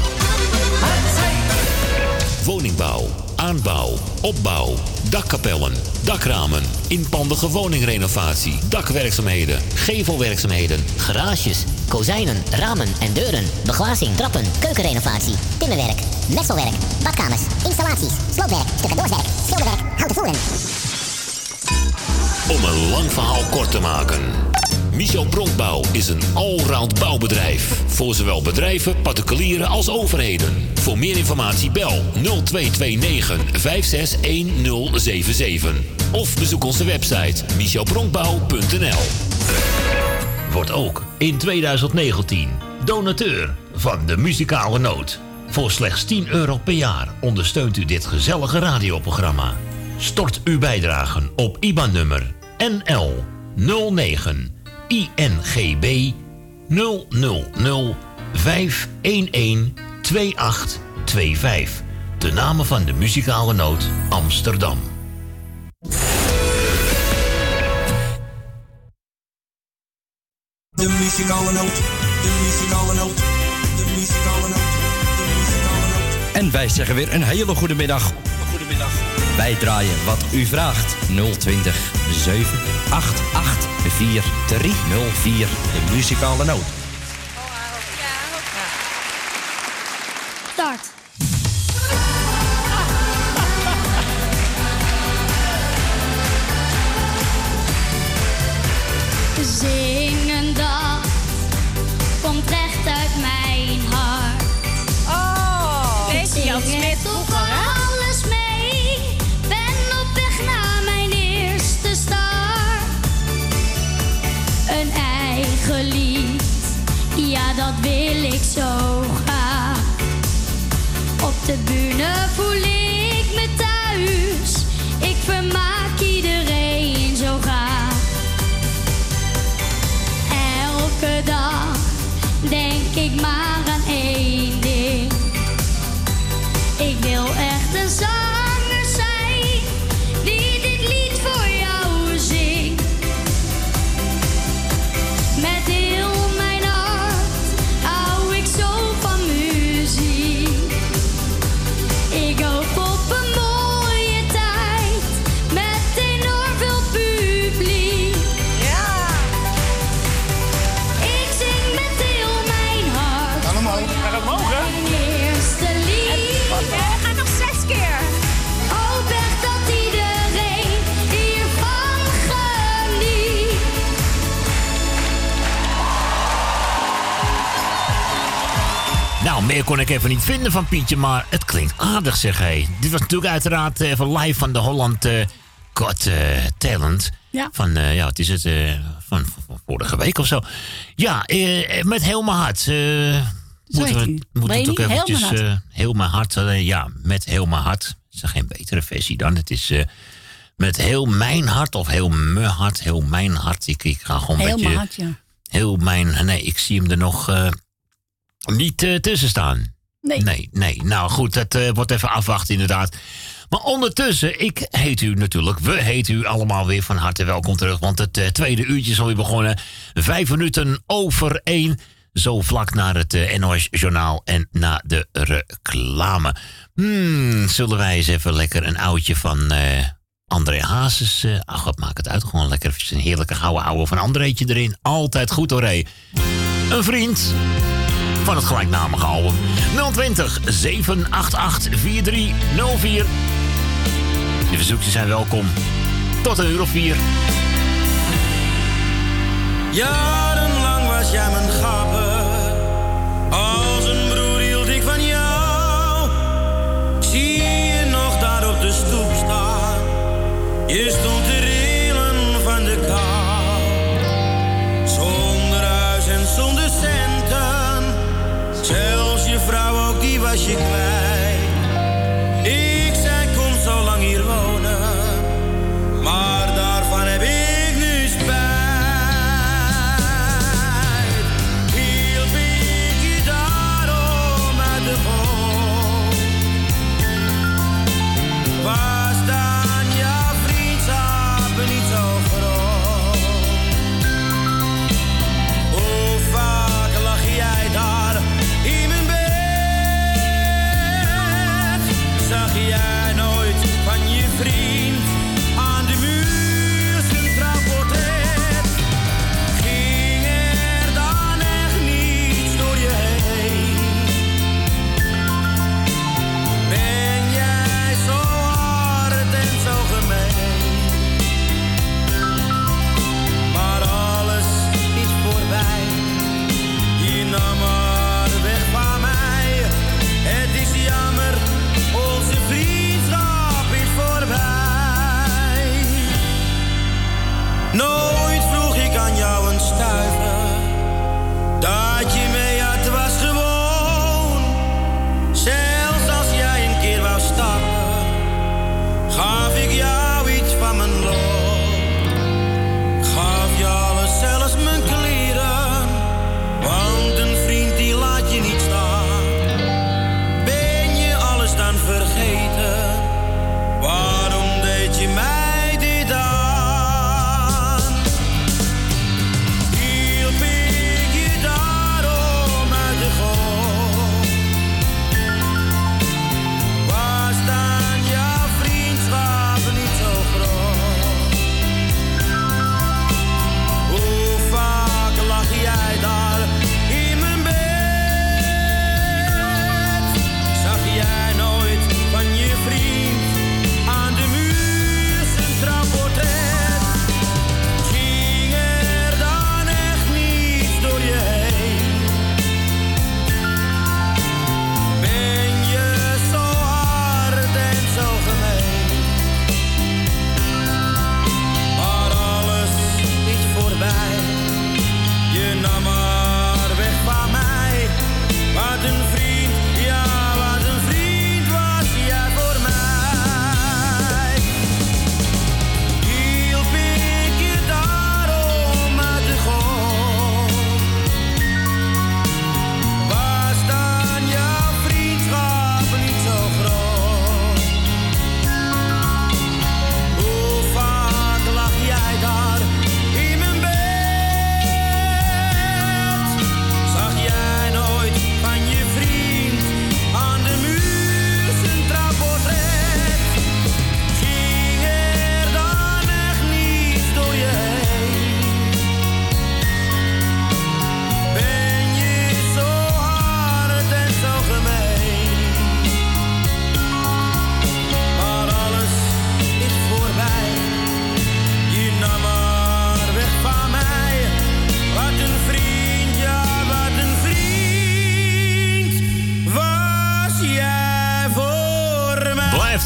Woningbouw, aanbouw, opbouw, dakkapellen, dakramen, inpandige woningrenovatie, dakwerkzaamheden, gevelwerkzaamheden, Garages, kozijnen, ramen en deuren, beglazing, trappen, keukenrenovatie, timmerwerk, messelwerk, badkamers, installaties, sloopwerk, stucadoorswerk, schilderwerk, houten voeren. Om een lang verhaal kort te maken. Michel Bronkbouw is een allround bouwbedrijf. Voor zowel bedrijven, particulieren als overheden. Voor meer informatie bel 0229 561077. Of bezoek onze website michelbronkbouw.nl Wordt ook in 2019 donateur van de muzikale noot. Voor slechts 10 euro per jaar ondersteunt u dit gezellige radioprogramma. Stort uw bijdragen op IBAN-nummer NL 09 INGB 000 511 2825. De namen van de muzikale noot Amsterdam. De muzikale noot. De muzikale noot. De muzikale noot. En wij zeggen weer een hele goede middag. Goedemiddag. Wij draaien wat u vraagt. 020 788 4304. De muzikale noot. Start. Zingen Zing Smit vroeger, alles mee. Ben op weg naar mijn eerste start. Een eigen lied, ja dat wil ik zo graag. Op de bühne voel ik me thuis. Ik vermaak iedereen zo graag. Elke dag Ik meer kon ik even niet vinden van Pietje, maar het klinkt aardig, zeg hij. Dit was natuurlijk uiteraard even live van de Holland eh Got eh, Talent. Ja. Van, eh, ja, wat is het? eh, van, van vorige week of zo. Ja, eh, met heel mijn hart. eh moeten we, moeten het ook heel eventjes... mijn hart. eh, heel mijn hart. ja, met heel mijn hart. Is er geen betere versie dan. Het is eh, met heel mijn hart of heel mijn hart. Heel mijn hart. Ik, ik ga gewoon Heel met je... mijn hart, ja. Heel mijn... Nee, ik zie hem er nog eh, niet eh, tussen staan. Nee. Nee, nee. Nou goed, dat eh, wordt even afwachten inderdaad. Maar ondertussen, ik heet u natuurlijk, we heten u allemaal weer van harte welkom terug. Want het eh, tweede uurtje is alweer begonnen. Vijf minuten over één. Zo vlak naar het eh, NOS-journaal en na de reclame. Hmm, zullen wij eens even lekker een oudje van André Hazes... ach, wat maakt het uit? Gewoon lekker een heerlijke gouden ouwe van Andreetje erin. Altijd goed hoor, hé. Een vriend van het gelijknamige album. 020 788 4304. De verzoekjes zijn welkom. Tot een uur of vier. Jarenlang was jij mijn gapper. Als een broer hield ik van jou. Zie je nog daar op de stoep staan? Je stond was je.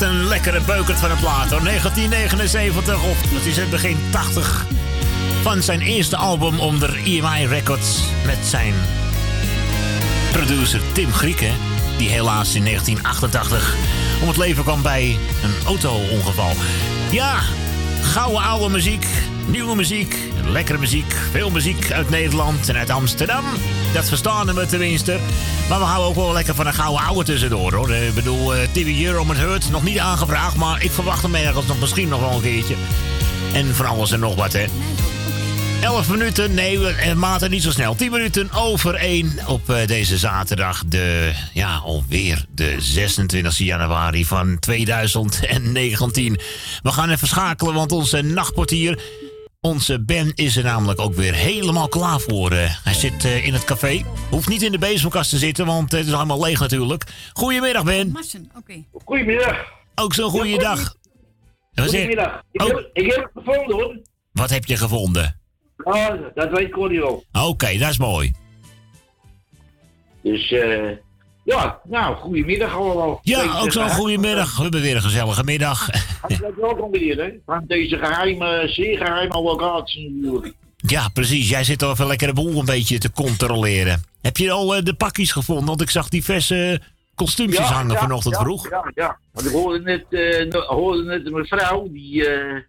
Een lekkere beukert van een plaat hoor. 1979 of dat is het begin 80 van zijn eerste album onder EMI Records met zijn producer Tim Grieken, die helaas in 1988 om het leven kwam bij een auto-ongeval. Ja, gouden oude muziek, nieuwe muziek, lekkere muziek, veel muziek uit Nederland en uit Amsterdam. Dat verstaan we tenminste. Maar we houden ook wel lekker van een gouden oude tussendoor hoor. Ik bedoel, eh, TV Euro met Hurt, nog niet aangevraagd, maar ik verwacht hem ergens nog misschien nog wel een keertje. En van alles en nog wat hè. 11 minuten, nee, we- eh, maten niet zo snel. 10 minuten over 1 op eh, deze zaterdag. De, ja, alweer de 26 januari van 2019. We gaan even schakelen, want onze nachtportier, onze Ben, is er namelijk ook weer helemaal klaar voor. eh. hij zit eh, in het café. Hoeft niet in de bezemkast te zitten, want eh, het is allemaal leeg natuurlijk. Goedemiddag, Ben. Oké. Goedemiddag. Ook zo'n goede dag. Goedemiddag. Ik, Oh. heb, ik heb het gevonden hoor. Wat heb je gevonden? Ah, dat weet Corrie wel. Oké, dat is mooi. Dus eh ja, nou, goedemiddag allemaal. Ja, ook zo'n goede goedemiddag. We hebben weer een gezellige middag. Hartelijk welkom weer, hè. Van deze geheime, zeer geheime locatie natuurlijk. Ja, precies. Jij zit al even lekker de boel een beetje te controleren. Heb je al eh, de pakjes gevonden? Want ik zag diverse kostuumpjes hangen vanochtend ja, vroeg. Ja, ja. Want ik hoorde net, eh, hoorde net een mevrouw, die, eh,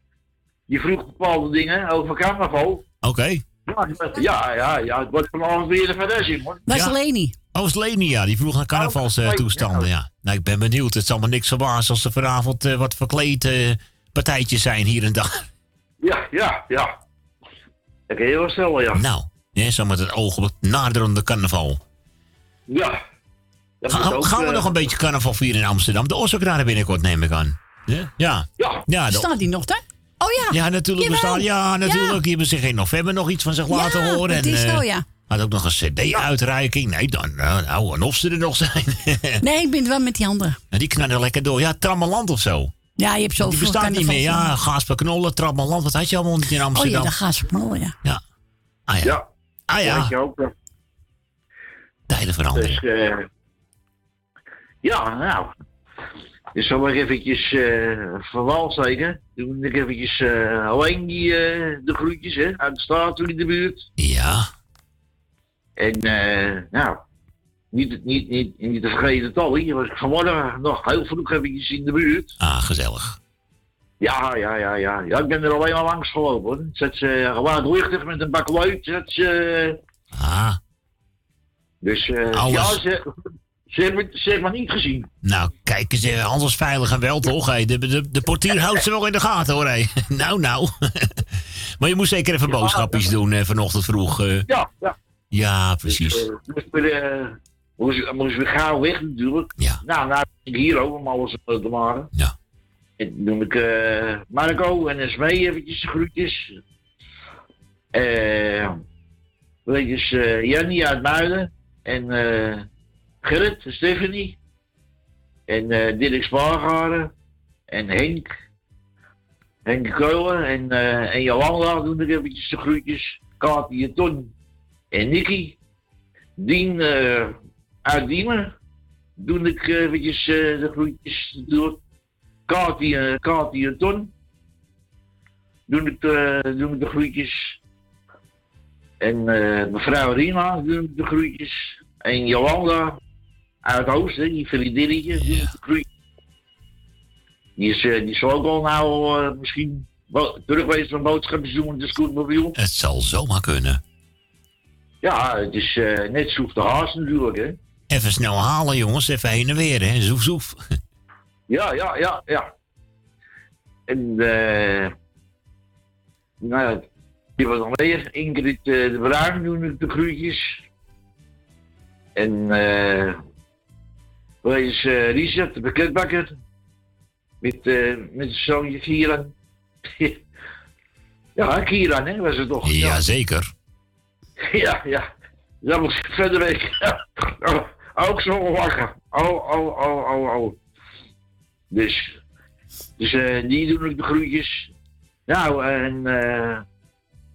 die vroeg bepaalde dingen over carnaval. Oké. Ja, ja, ja, het wordt vanavond weer een verrassing hoor. Waar is Ja. Leni? Oh, is Leni, ja. Die vroeg naar carnavalstoestanden, ja. Nou, ik ben benieuwd. Het zal me niks verbazen als er vanavond eh, wat verkleed eh, partijtjes zijn hier en daar. Ja, ja, ja. Dat kan je wel stellen, ja. Nou, ja, zo met het oog op het naderende carnaval. Ja. Dat Ga- moet ook, gaan we eh, nog een beetje carnaval vieren in Amsterdam? De Osokraden binnenkort, neem ik aan. Ja? Ja. Ja. ja de- Staat die nog daar? Oh ja. Ja, natuurlijk Jawel. bestaan. Ja, natuurlijk. Die hebben zich in november nog iets van zich laten Ja, horen. het is en, zo, eh, ja. Had ook nog een CD-uitreiking. Nee, dan, nou, nou, en of ze er nog zijn. Nee, ik ben het wel met die andere. Nou, die knallen lekker door. Ja, Trammeland of zo. Ja, je hebt zoveel Die bestaat niet meer. Ja, Gaasper Knollen, Trammeland. Wat had je allemaal niet in Oh Amsterdam? ja, daar gaan ze knollen, ja. Ja. Ah ja. Ja. Ah ja. Weet je ook, ja. Tijden veranderen. Dus, eh, ja, nou. Dus zal ik eventjes eh van wal steken. Doe ik eventjes eh, alleen die, de groetjes, hè. Uit de straat toen in de buurt. Ja. En, eh, nou. Niet, niet, niet, niet te vergeten Tolly. Was ik vanmorgen nog heel vroeg eventjes in de buurt. Ah, gezellig. Ja, ja, ja, ja. Ja, ik ben er alleen al langs gelopen, hoor. Zet ze gewoon luchtig met een bak luid. Zet ze... Ah. Dus, eh ja, ze, ze, hebben, ze hebben me niet gezien. Nou, kijk eens, eh, anders veilig en wel toch? Hey, de, de, de portier houdt ze wel in de gaten hoor. Hey. Nou, nou. maar je moest zeker even boodschapjes doen eh, vanochtend vroeg. eh. Ja, ja. Ja, precies. Eh, moest weer, eh, moest, moest weer gauw weg natuurlijk. Ja. Nou, nou ik hier ook om alles te maken. Ja. En toen noem ik eh, Marco en Smee eventjes groetjes. Eh eventjes eh Jannie uit Muiden. En eh Gerrit, Stephanie. En eh Dirk Spaargaren. En Henk. Henk Keulen. En, eh en Jolanda doen ik eventjes de groetjes. Katie en Ton. En Nicky. Dien eh, uit Diemen. Ik eventjes de groetjes door. Katie, eh, Katie en Ton. Doe ik, de, doe ik de groetjes. En mevrouw Rina doe ik de groetjes. En Jolanda uit Oost, hè, die vriendinnetje, doe ik de groetjes. Die is, eh, die zal ook al nou eh, misschien wel terug geweest van boodschapjes doen met de scootmobiel. Het zal zomaar kunnen. Ja, het is eh, net zoef de haast natuurlijk, hè. Even snel halen, jongens. Even heen en weer, hè. Zoef, zoef. Ja, ja, ja, ja. En eh nou ja, die was nog meer. Ingrid eh, de Bruin doen ik de groetjes. En eh waar is eh Richard, de pakketbakker. Met, eh met zijn zoontje Kieran. ja, Kieran, hè, was het toch? Jazeker. Ja, ja. Dat moest ik verder week. ook zo lachen. Oh, oh, oh, oh, oh. Dus, dus eh, die doen ook de groetjes. Nou, en eh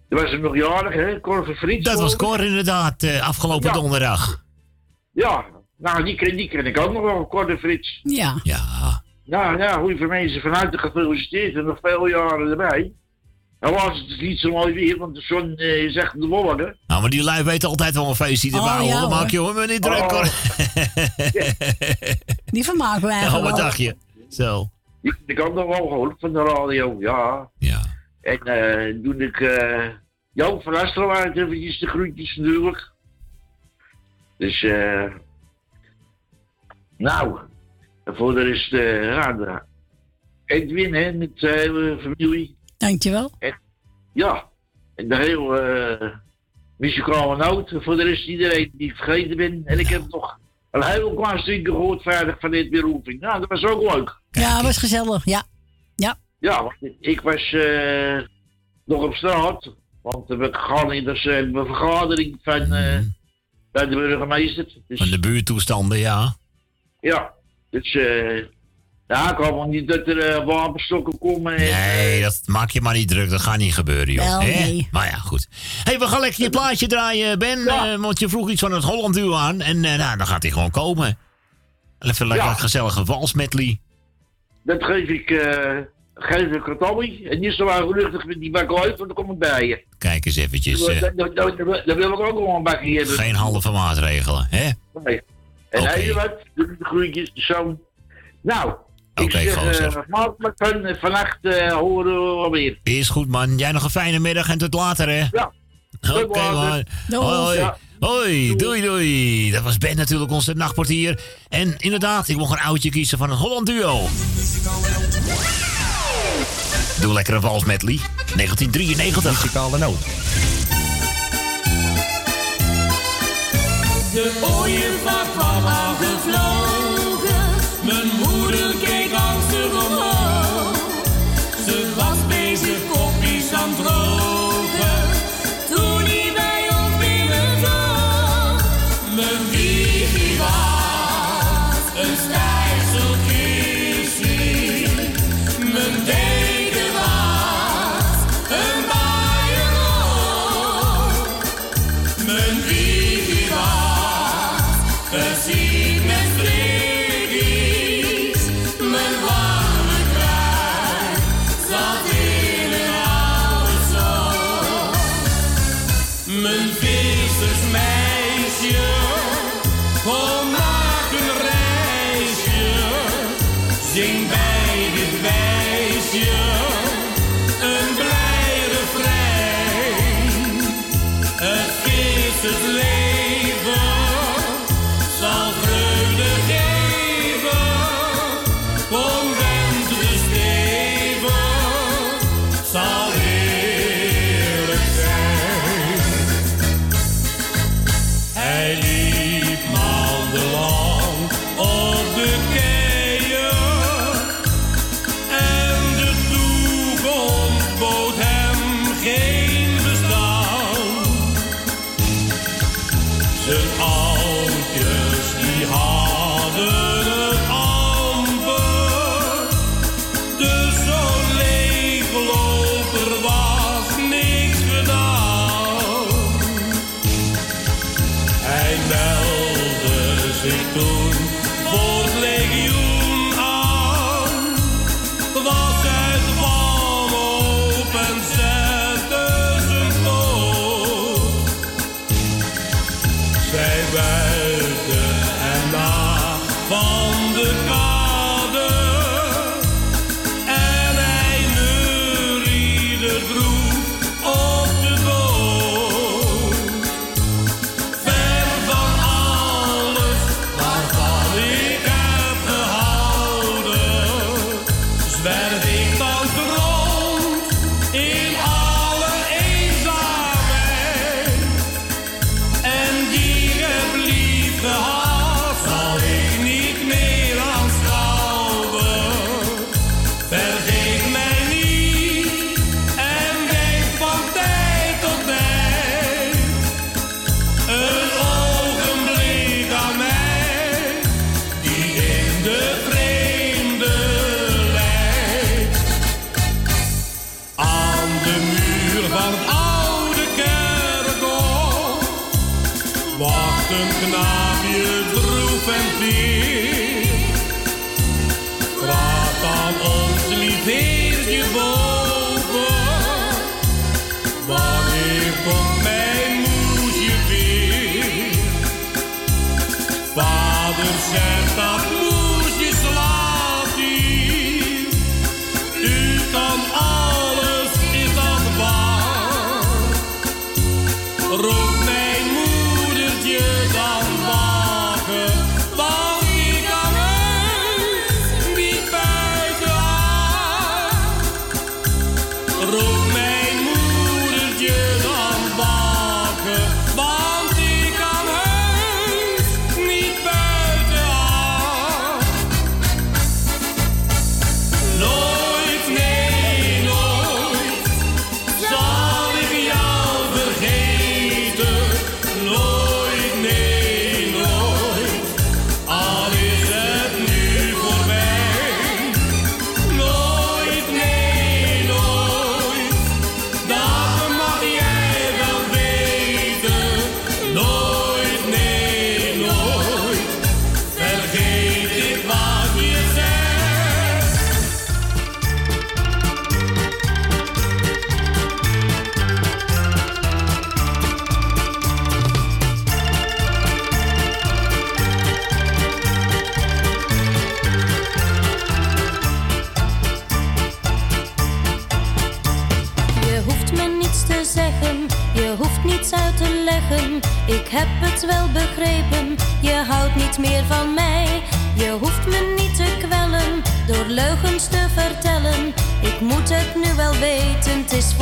er was er nog jarig, hè? Cor van Frits. Dat was ik. Cor inderdaad, afgelopen Ja. donderdag. Ja, nou, die ken, die ken ik ook nog wel, Cor de Frits. Ja. Ja. Nou ja, goeie voor mensen van harte gefeliciteerd en nog veel jaren erbij. Helaas het is niet zo mooi weer, want de zon eh, is echt de wolken. Nou, maar die lui weten altijd wel een feestje te Oh, bouwen. ja, Dan maak hoor. je hoor me niet druk Oh. hoor. Die vermaken wij Ja, eigenlijk wat dacht je? Zo. Ik, ik had nog wel gehoord van de radio, ja. Ja. En eh toen ik uh, Joop van Asterwaard eventjes de groetjes natuurlijk. Dus eh nou, voor de rest, eh ja, de Edwin hè, met de hele familie. Dankjewel. En, ja, en de hele eh muzikale noot. Voor de rest iedereen die ik vergeten ben. En ik heb nog een heel klein stukje gehoord vrijdag van dit Roeping. Nou, dat was ook leuk. Ja, was gezellig. Ja. Ja. Ja, want ik was eh, nog op straat. Want we gaan in eh, een vergadering van eh, bij de burgemeester. Dus, Van de buurtoestanden, ja. Ja, dus eh ja, ik hoop niet dat er eh, wapenstokken komen. En, Nee, dat maak je maar niet druk. Dat gaat niet gebeuren, joh. Nee. Maar ja, goed. hey, we gaan lekker je plaatje draaien, Ben. eh, want je vroeg iets van het Holland Duo aan. En eh, nou, dan gaat hij gewoon komen. Even lekker een gezellige walsmedley. Dat geef ik, eh geef ik aan Tommy. En niet zo gelukkig met die bak uit, want dan kom ik bij je. Kijk eens eventjes. eh, Dat, dat, dat, dat- dat wil ik ook wel een bakje hebben. geen halve maatregelen, hè? Nee. En Oké. hij wat, doe de groentjes, de zoon. Nou, ik zeg, van, eh, vannacht eh, horen we alweer. Is goed, man. Jij nog een fijne middag en tot later, hè? Ja. Oké, man. Doei. Hoi. Ja. Hoi, doei, doei. Dat was Ben natuurlijk, onze nachtportier. En inderdaad, ik mocht een oudje kiezen van het Holland Duo. Doe lekker een vals medley. 1993. Muzikale noot. De ooievaar kwam aangevlogen. wel begrepen, je houdt niet meer van mij. Je hoeft me niet te kwellen door leugens te vertellen. Ik moet het nu wel weten, is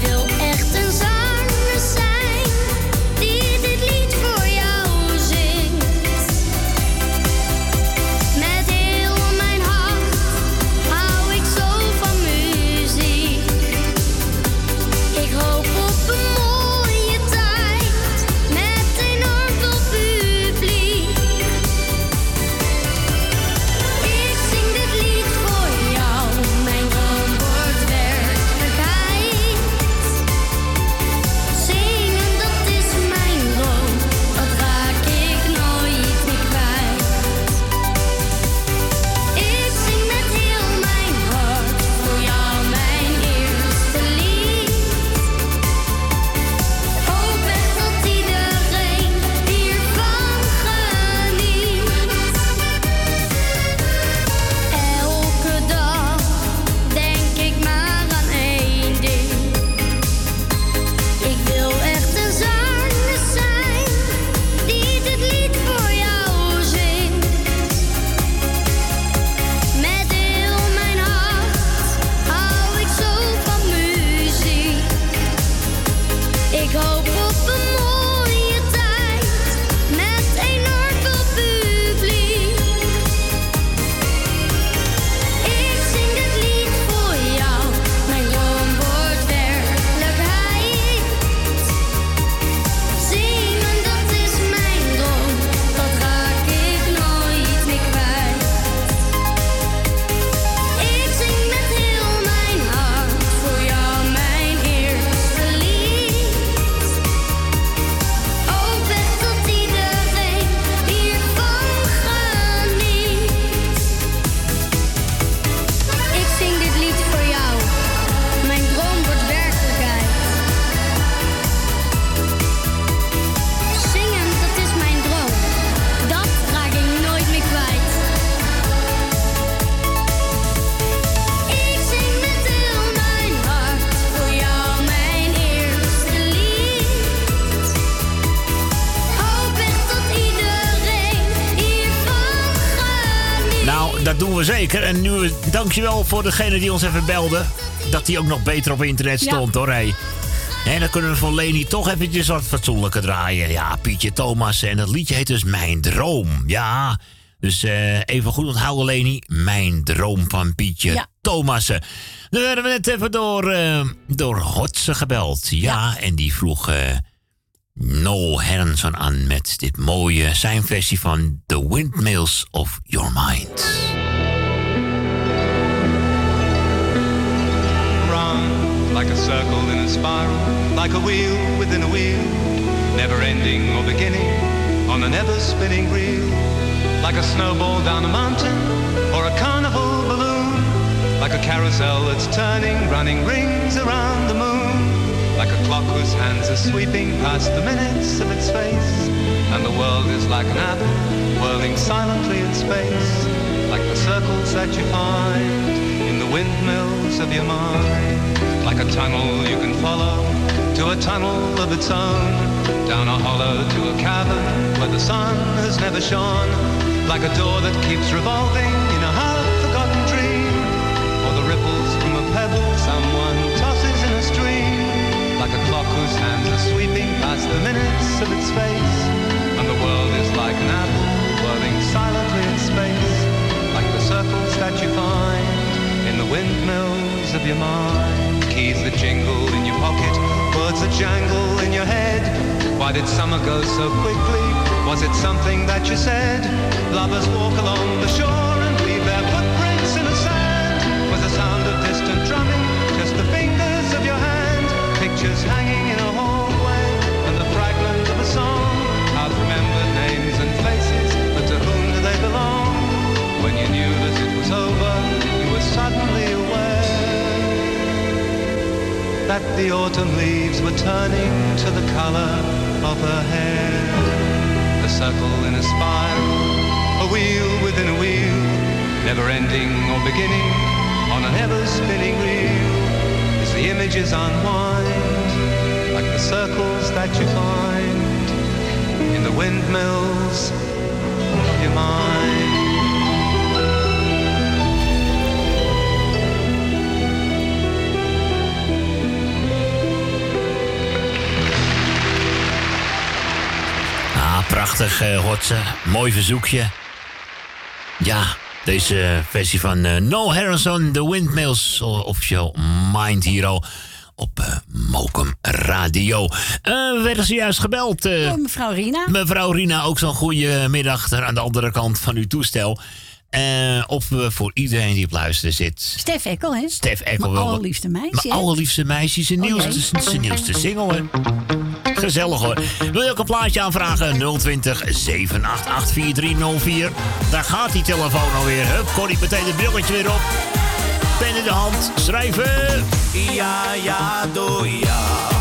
Deal dankjewel voor degene die ons even belde. Dat die ook nog beter op internet Ja. stond, hoor. Hey. En dan kunnen we voor Leni toch eventjes wat fatsoenlijker draaien. Ja, Pietje Thomas. En dat liedje heet dus Mijn Droom. Ja, dus eh, even goed onthouden, Leni. Mijn Droom van Pietje Ja. Thomassen. Dan werden we net even door, eh, door Hotse gebeld. Ja, en die vroeg... eh, Noel Herrenson aan met dit mooie zijn versie van The Windmills of Your Mind. Like a circle in a spiral, like a wheel within a wheel, never ending or beginning on an ever spinning reel, like a snowball down a mountain or a carnival balloon, like a carousel that's turning, running rings around the moon, like a clock whose hands are sweeping past the minutes of its face, and the world is like an apple whirling silently in space, like the circles that you find in the windmills of your mind. Like a tunnel you can follow to a tunnel of its own. Down a hollow to a cavern where the sun has never shone. Like a door that keeps revolving in a half-forgotten dream. Or the ripples from a pebble someone tosses in a stream. Like a clock whose hands are sweeping past the minutes of its face. And the world is like an apple whirling silently in space. Like the circles that you find windmills of your mind. Keys that jingle in your pocket, words that jangle in your head. Why did summer go so quickly? Was it something that you said? Lovers walk along the shore and leave their footprints in the sand. Was the sound of distant drumming just the fingers of your hand? Pictures hanging that the autumn leaves were turning to the color of her hair. A circle in a spiral, a wheel within a wheel, never ending or beginning on an ever spinning reel. As the images unwind, like the circles that you find in the windmills of your mind. Prachtig, eh. Mooi verzoekje. Ja, deze versie van eh Noel Harrison, The Windmills Official Mind hier al op eh Mokum Radio. Eh, we werden zojuist gebeld. eh, Door mevrouw Rina. Mevrouw Rina, ook zo'n goede middag aan de andere kant van uw toestel. Eh, of we voor iedereen die op luisteren zit. Stef Ekkel, hè? Stef Ekkel Mijn allerliefste meisje, Mijn allerliefste meisje, zijn Oh, nieuwste, zijn nieuwste single. Hè. Gezellig hoor. Wil je ook een plaatje aanvragen? 020 788 4304. Daar gaat die telefoon alweer. Hup, Corrie, meteen het brilletje weer op. Pen in de hand, schrijven. Ja, ja, door jou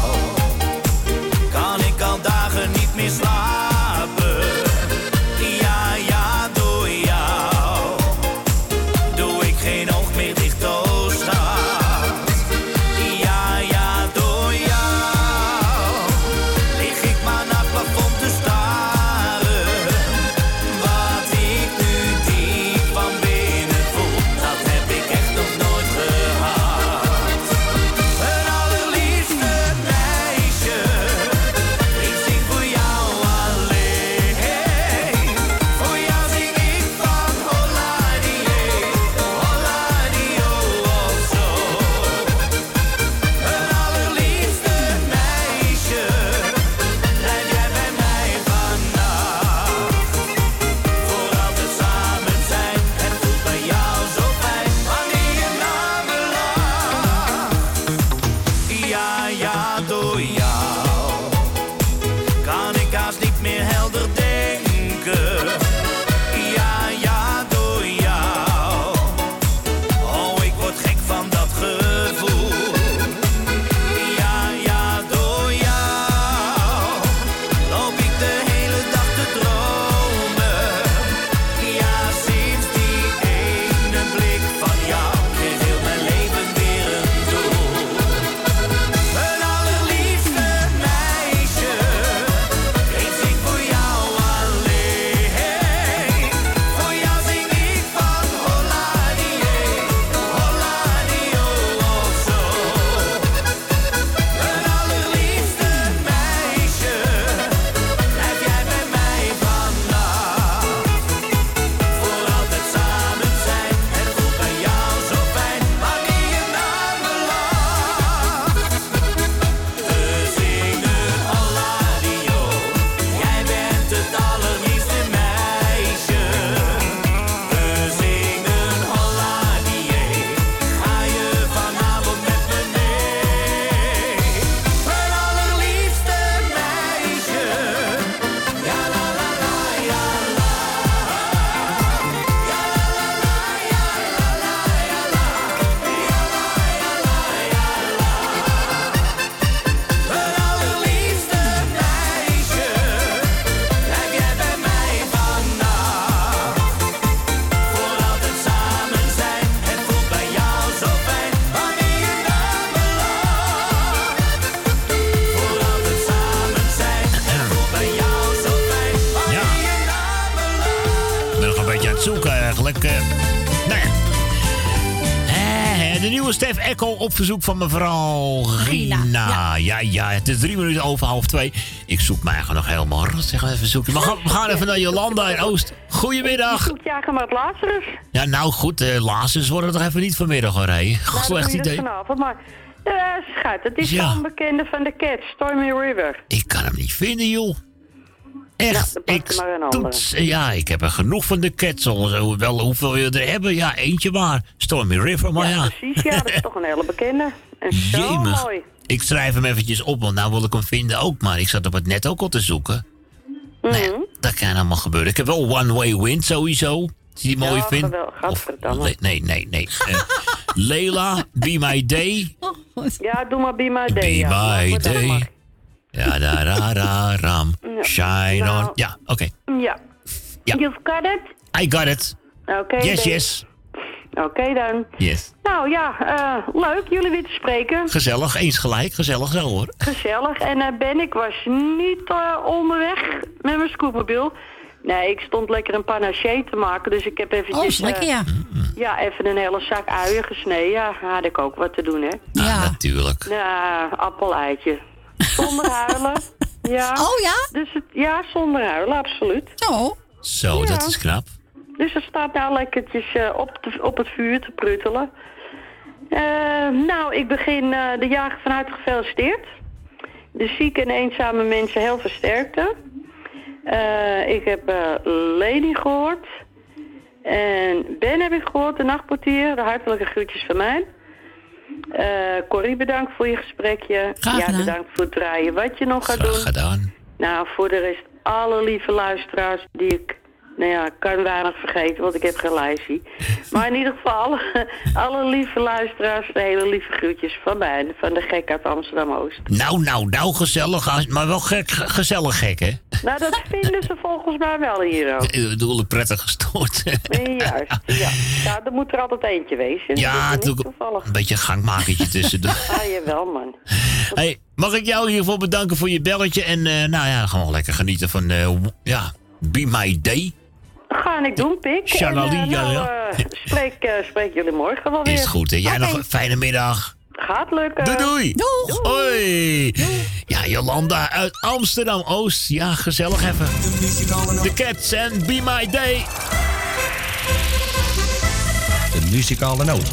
Echo op verzoek van mevrouw Gina. Ja. ja, het is drie minuten over half twee. Ik zoek mij nog helemaal rot. Zeg maar even zoeken. Maar gaan- we gaan even naar Jolanda in Oost. Goedemiddag. Zoek jagen met Lazarus. Ja, nou goed, eh Lazarus worden toch even niet vanmiddag hoor, hé. Nou, Slecht idee. vanavond, maar... eh schat, het is Ja. zo'n bekende van de Cats, Stormy River. Ik kan hem niet vinden, joh. Echt, ik een andere. toets, ja, ik heb er genoeg van de. Zo, Wel, hoeveel wil je er hebben? Ja, eentje maar. Stormy River, maar ja. Precies, ja, dat is toch een hele bekende. En zo Jemig. mooi. Ik schrijf hem eventjes op, want nou wil ik hem vinden ook. Maar ik zat op het net ook al te zoeken. Nou ja, dat kan allemaal gebeuren. Ik heb wel One Way Wind sowieso. Als je die mooi Ja, vindt. Le- nee, nee, nee. Eh, Leila, Be My Day. Ja, doe maar Be My Be Day. ja. My Day. Ja, da, ra, ra, ram. Ja. Shine Nou. on. Ja, oké. Ja. Ja. You've got it? I got it. Oké. Yes, yes. Oké dan. Yes. Nou ja, eh, leuk jullie weer te spreken. Gezellig, eens gelijk. Gezellig zo hoor. Gezellig. En eh, Ben, ik was niet eh, onderweg met mijn scootmobiel. Nee, ik stond lekker een panaché te maken, dus ik heb eventjes... Oh, is lekker, ja. Ja, even een hele zak uien gesneden. Ja, had ik ook wat te doen, hè. Ja. Natuurlijk. Ja, appel-eitje. Zonder huilen. Ja. Oh ja? Dus het, ja, zonder huilen, absoluut. Zo. Zo, Ja. dat is knap. Dus er staat nou lekkertjes eh, op, op het vuur te pruttelen. Eh, nou, ik begin eh, de jager vanuit gefeliciteerd. De zieke en eenzame mensen heel versterkte. Eh, ik heb eh Lady gehoord. En Ben heb ik gehoord, de nachtportier. De hartelijke groetjes van mij. Eh Corrie, bedankt voor je gesprekje. Graag ja, bedankt voor het draaien. Wat je nog gaat Graag doen. gedaan. Nou, voor de rest, alle lieve luisteraars die ik... Nou ja, ik kan weinig vergeten, want ik heb geen lijstje. Maar in ieder geval, alle, lieve luisteraars, de hele lieve groetjes van mij, van de gek uit Amsterdam-Oost. Nou, nou, nou, gezellig. Maar wel gek, ge- gezellig gek, hè? Nou, dat vinden ze volgens mij wel hier ook. Ik bedoel, prettig gestoord. Juist, ja. Ja, er moet er altijd eentje wezen. Ja, natuurlijk toevallig. een beetje een gangmakertje tussendoor. Ah, jawel, man. hey, mag ik jou geval bedanken voor je belletje. En eh, nou ja, gewoon lekker genieten van, eh, ja, Be My Day. Ga ik doen, Pik. Shalali, En, nou, eh, spreek, spreek jullie morgen wel weer. Is goed, hè? Jij nog een fijne middag. Gaat lukken. Doei, doei. Doeg. Hoi. Ja, Jolanda uit Amsterdam-Oost. Ja, gezellig even. The Cats en Be My Day. De muzikale noot.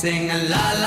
Sing a la.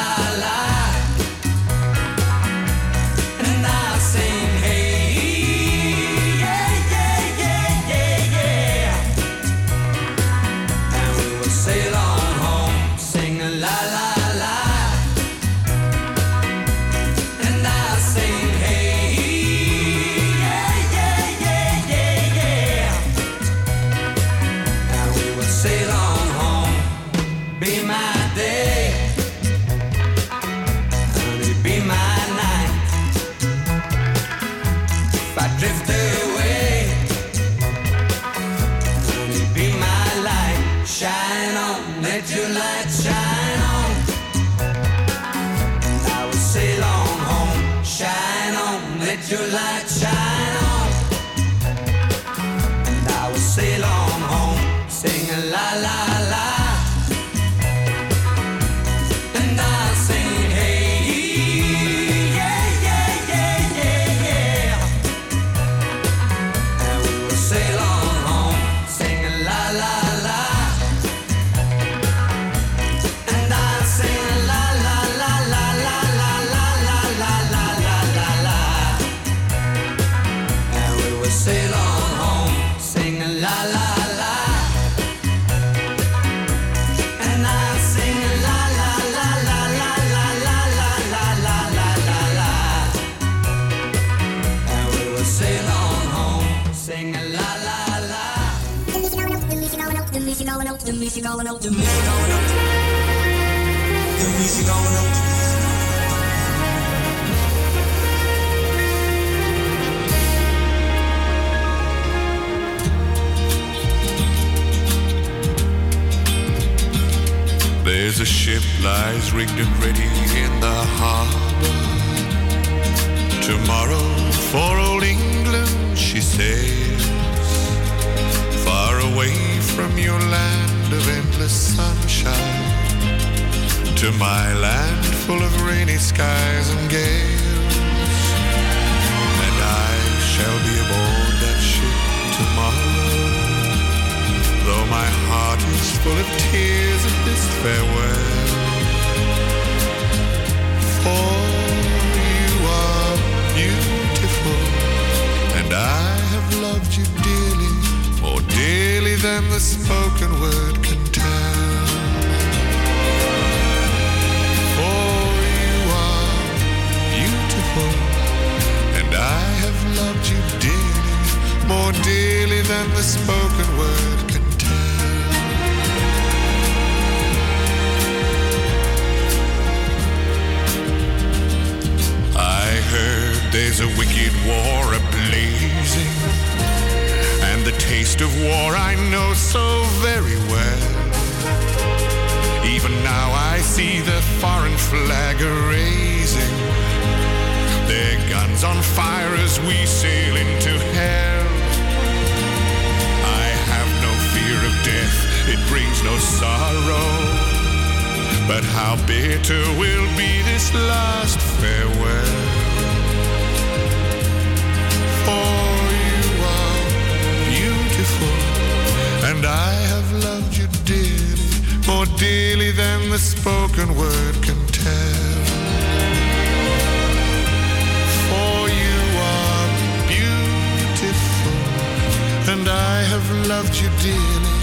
Muzikale noot, de muzikale noot, de muzikale noot. De muzikale noot. There's a ship lies rigged and ready in the harbor. Tomorrow for old England she sails, far away from your land of endless sunshine, to my land full of rainy skies and gales. And I shall be aboard that ship tomorrow. Though my heart is full of tears at this farewell. For you are beautiful, and I have loved you than the spoken word can tell. For you are beautiful, and I have loved you dearly, more dearly than the spoken word can tell. I heard there's a wicked war ablazing, and the taste of war I know so very well. Even now I see the foreign flag raising, their guns on fire as we sail into hell. I have no fear of death, it brings no sorrow. But how bitter will be this last farewell. Beautiful, and I have loved you dearly, more dearly than the spoken word can tell. For you are beautiful, and I have loved you dearly,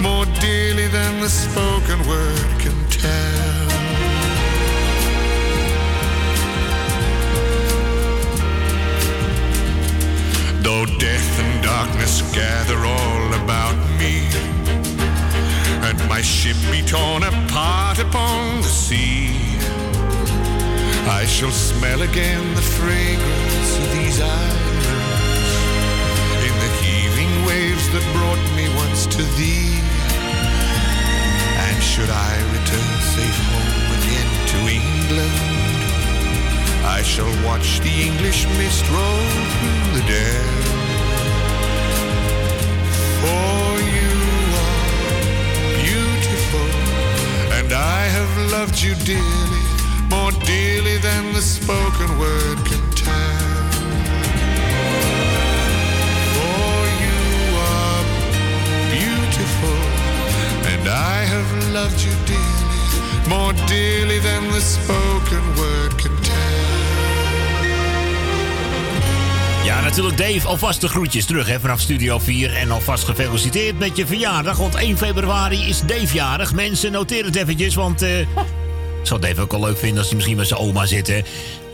more dearly than the spoken word can tell. Though death and darkness gather all about me, and my ship be torn apart upon the sea, I shall smell again the fragrance of these islands in the heaving waves that brought me once to thee. And should I return safe home again to England, I shall watch the English mist roll through the dell. For you are beautiful, and I have loved you dearly, more dearly than the spoken word can tell. For you are beautiful, and I have loved you dearly, more dearly than the spoken word Ja, natuurlijk Dave. Alvast de groetjes terug hè, vanaf Studio 4. En alvast gefeliciteerd met je verjaardag. Want 1 februari is Dave jarig. Mensen, noteer het eventjes. Want ik zou Dave ook wel leuk vinden als hij misschien met zijn oma zit. hè.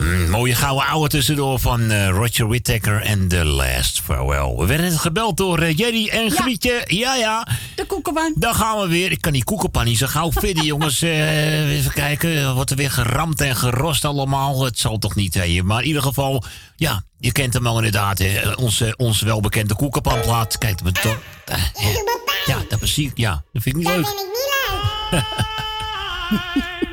Mm, mooie gouden ouwe tussendoor van eh, Roger Whittaker en The Last Farewell. We werden net gebeld door eh, Jerry en Grietje. Ja, ja. De koekenpan. Daar gaan we weer. Ik kan die koekenpan niet zo gauw vinden, jongens. Eh, even kijken. Wordt er weer geramd en gerost allemaal? Het zal toch niet, hè? Maar in ieder geval, ja, je kent hem al inderdaad. Hè? Onze, onze welbekende koekenpanplaat. Kijk, dat toch. ja, dat precies. Ja, dat vind ik niet leuk. To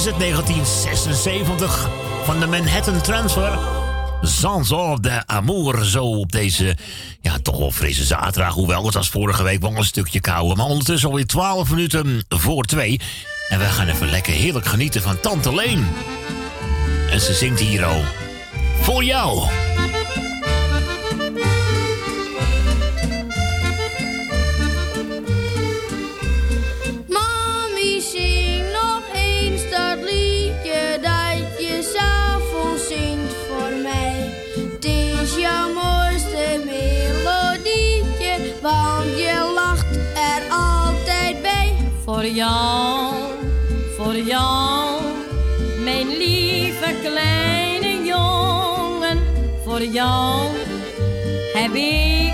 is het, 1976 van de Manhattan Transfer. Sanson de Amour, zo op deze, ja, toch wel frisse zaterdag. Hoewel, het was vorige week wel een stukje kouder. Maar ondertussen alweer 12 minuten voor twee. En we gaan even lekker heerlijk genieten van Tante Leen. En ze zingt hier al. Voor jou. Jou, voor jou, mijn lieve kleine jongen. Voor jou heb ik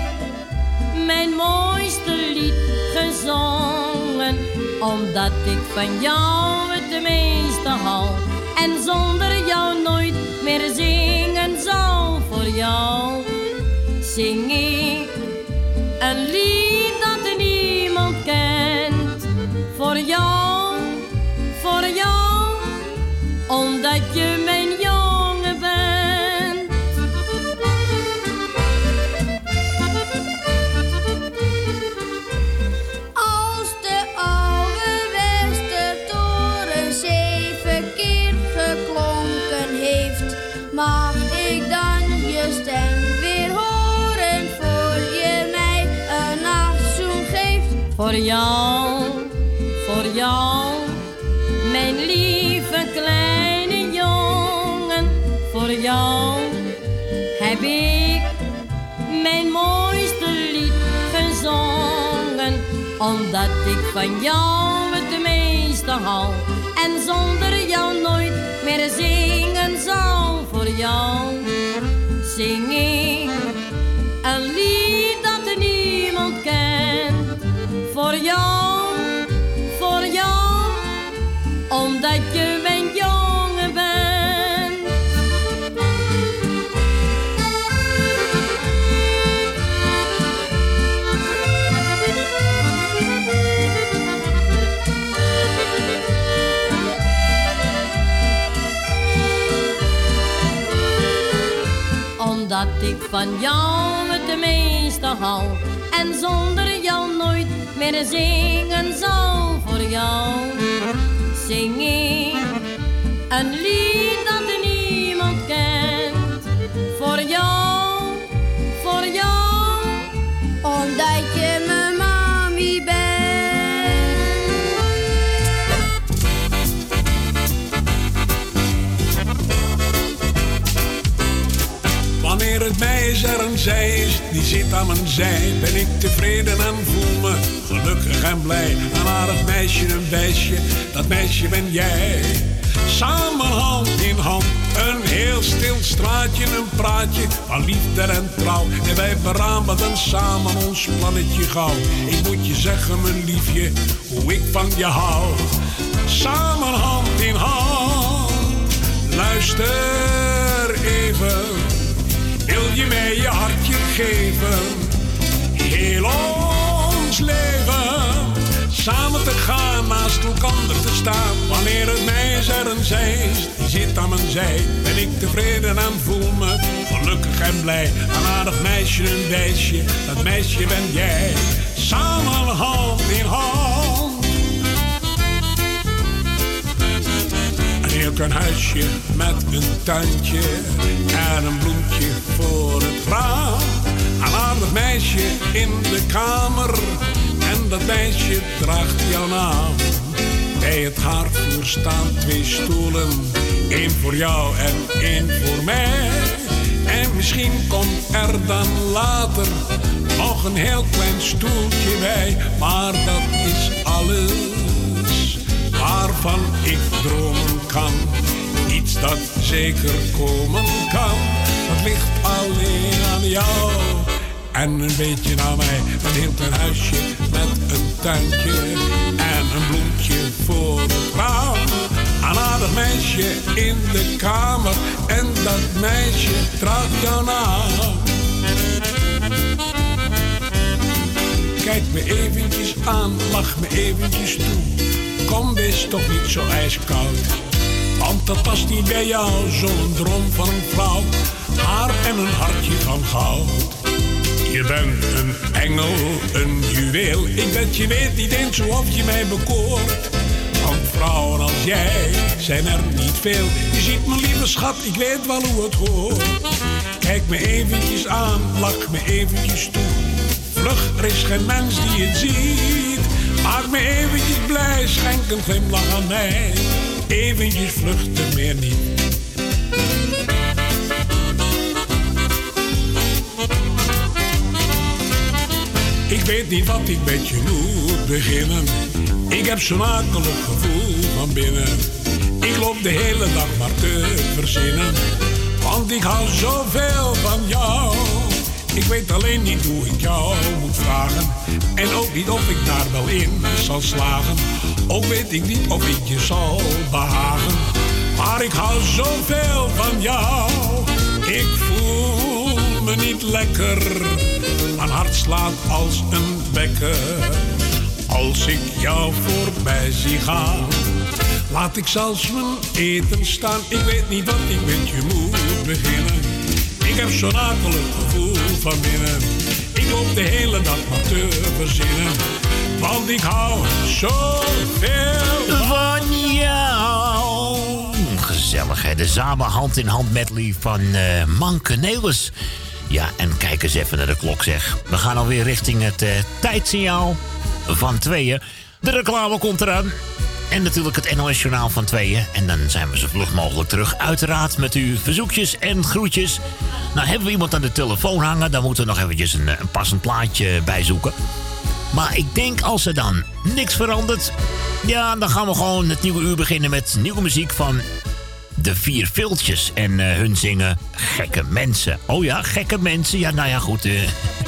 mijn mooiste lied gezongen. Omdat ik van jou het meeste hou. En zonder jou nooit meer zingen zal. Voor jou zing ik een lied Voor jou, voor jou, omdat je Omdat ik van jou het meeste hou. En zonder jou nooit meer zingen zal. Voor jou zing ik een lied dat niemand kent. Voor jou, voor jou, omdat je Omdat ik van jou het meeste hou en zonder jou nooit meer zingen zal voor jou. Zing ik een lied meisje er een zij is, die zit aan mijn zij, ben ik tevreden en voel me gelukkig en blij. Een aardig meisje, een wijsje, dat meisje ben jij. Samen hand in hand, een heel stil straatje, een praatje van liefde en trouw. En wij beramen samen ons plannetje gauw. Ik moet je zeggen, mijn liefje, hoe ik van je hou. Samen hand in hand, luister even. Je mij je hartje geven? Heel ons leven. Samen te gaan, naast elkaar te staan. Wanneer het meisje er een zij is, die zit aan mijn zij. Ben ik tevreden en voel me gelukkig en blij. Een aardig meisje, een wijsje, dat meisje ben jij. Samen hand in hand. Een huisje met een tuintje en een bloempje voor het raam. Een aardig meisje in de kamer en dat meisje draagt jouw naam. Bij het haardvuur staan twee stoelen, één voor jou en één voor mij. En misschien komt er dan later nog een heel klein stoeltje bij, maar dat is alles waarvan ik dromen kan. Iets dat zeker komen kan, dat ligt alleen aan jou. En een beetje naar mij, een heel klein huisje met een tuintje en een bloempje voor het raam. Een aardig meisje in de kamer en dat meisje draagt jouw naam. Kijk me eventjes aan, lach me eventjes toe. Kom, wees toch niet zo ijskoud. Want dat past niet bij jou, zo'n droom van een vrouw. Haar en een hartje van goud. Je bent een engel, een juweel. Ik bet je weet niet eens of je mij bekoort. Want vrouwen als jij zijn er niet veel. Je ziet mijn lieve schat, ik weet wel hoe het hoort. Kijk me eventjes aan, lach me eventjes toe. Vlug, er is geen mens die het ziet. Maak me eventjes blij, schenk een glimlach aan mij. Eventjes vluchten, meer niet. Ik weet niet wat ik met je moet beginnen. Ik heb zo'n akelig gevoel van binnen. Ik loop de hele dag maar te verzinnen. Want ik hou zoveel van jou. Ik weet alleen niet hoe ik jou moet vragen. En ook niet of ik daar wel in zal slagen. Ook weet ik niet of ik je zal behagen. Maar ik hou zoveel van jou. Ik voel me niet lekker. Mijn hart slaat als een bekker. Als ik jou voorbij zie gaan, laat ik zelfs mijn eten staan. Ik weet niet wat ik met je moet beginnen. Ik heb zo'n akelig gevoel Ik loop de hele dag maar te verzinnen. Want ik hou zoveel van jou. Gezellig, hè? De samen hand in hand medley van eh Manke Nelis. Ja, en kijk eens even naar de klok, zeg. We gaan alweer richting het eh, tijdsignaal van tweeën. De reclame komt eraan. En natuurlijk het NOS Journaal van tweeën. En dan zijn we zo vlug mogelijk terug. Uiteraard met uw verzoekjes en groetjes. Nou, hebben we iemand aan de telefoon hangen... dan moeten we nog eventjes een, eh, een passend plaatje bijzoeken. Maar ik denk als er dan niks verandert... ja, dan gaan we gewoon het nieuwe uur beginnen met nieuwe muziek van de Vier Viltjes. En eh, hun zingen Gekke Mensen. Oh ja, Gekke Mensen. Ja, nou ja, goed. eh,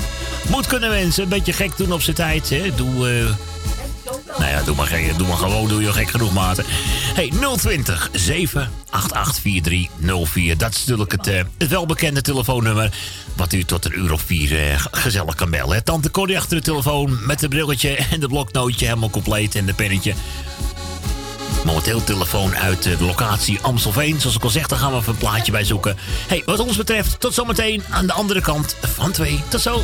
moet kunnen mensen. Een beetje gek doen op zijn tijd. Hè. Doe... nou ja, doe maar, doe maar gewoon, doe je gek genoeg, maten. Hey, 020 788 4304. Dat is natuurlijk het, eh, het welbekende telefoonnummer. Wat u tot een uur of vier eh, gezellig kan bellen. Tante Corrie achter de telefoon met het brilletje en de bloknootje helemaal compleet en de pennetje. Momenteel telefoon uit de locatie Amstelveen. Zoals ik al zeg, daar gaan we even een plaatje bij zoeken. Hey, wat ons betreft, tot zometeen aan de andere kant van twee. Tot zo.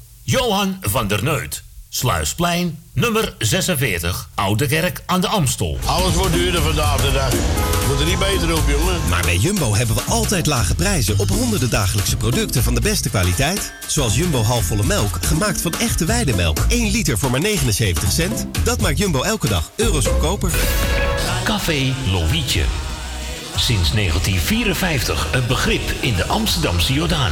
Johan van der Neut. Sluisplein, nummer 46, Oude Kerk aan de Amstel. Alles wordt duurder vandaag de dag. Moet er niet beter op, jongen. Maar bij Jumbo hebben we altijd lage prijzen op honderden dagelijkse producten van de beste kwaliteit. Zoals Jumbo halfvolle melk, gemaakt van echte weidemelk. 1 liter voor maar 79 cent. Dat maakt Jumbo elke dag euro's goedkoper. Café Lovietje. Sinds 1954 een begrip in de Amsterdamse Jordaan.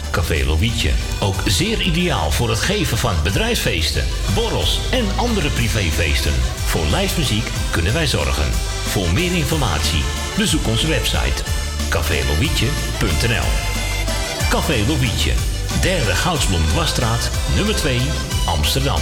Café Lovietje. Ook zeer ideaal voor het geven van bedrijfsfeesten, borrels en andere privéfeesten. Voor lijstmuziek kunnen wij zorgen. Voor meer informatie bezoek onze website cafélovietje.nl Café Lovietje, derde Goudsblom Dwarsstraat, nummer 2, Amsterdam.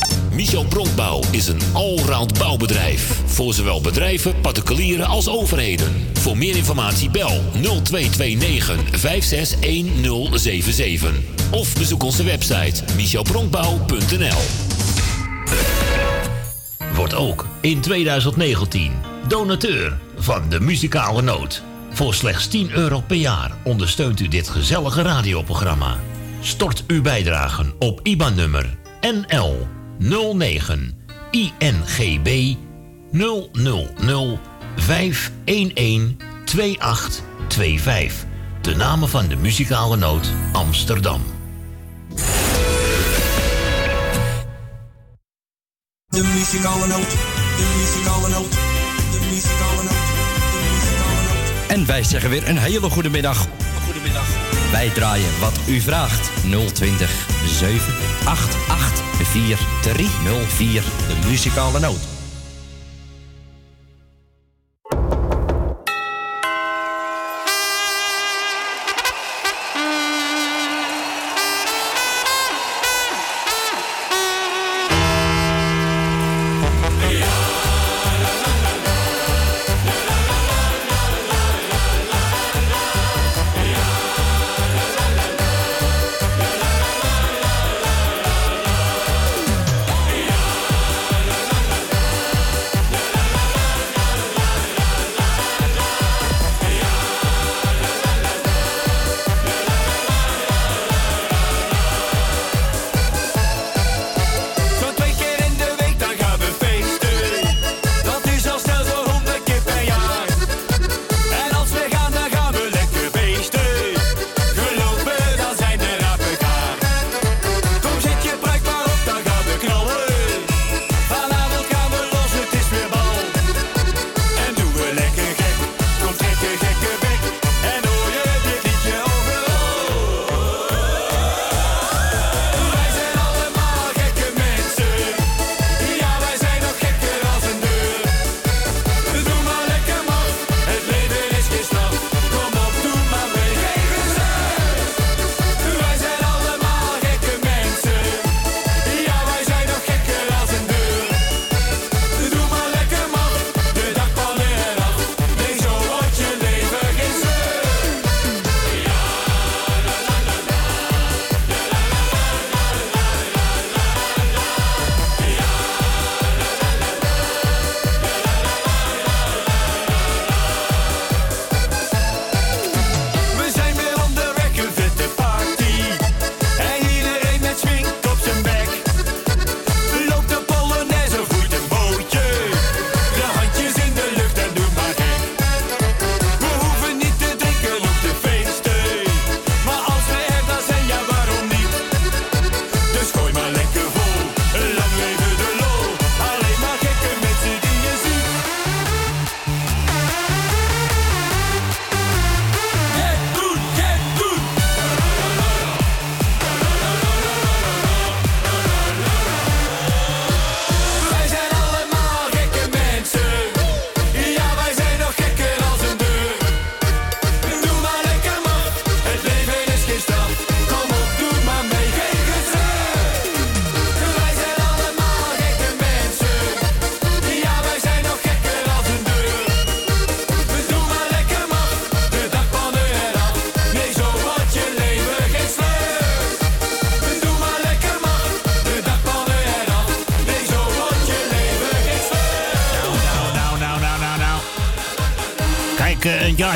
Michel Bronkbouw is een allround bouwbedrijf. Voor zowel bedrijven, particulieren als overheden. Voor meer informatie bel 0229 561077. Of bezoek onze website michelbronkbouw.nl Wordt ook in 2019 donateur van de muzikale noot. Voor slechts 10 euro per jaar ondersteunt u dit gezellige radioprogramma. Stort uw bijdragen op IBAN-nummer NL 09 INGB 000 511 2825. De namen van de muzikale noot Amsterdam. De muzikale noot, de muzikale noot, de muzikale noot, de muzikale noot. En wij zeggen weer een hele goede middag. Goedemiddag. Wij draaien wat u vraagt. 020 788 4304. De muzikale noot.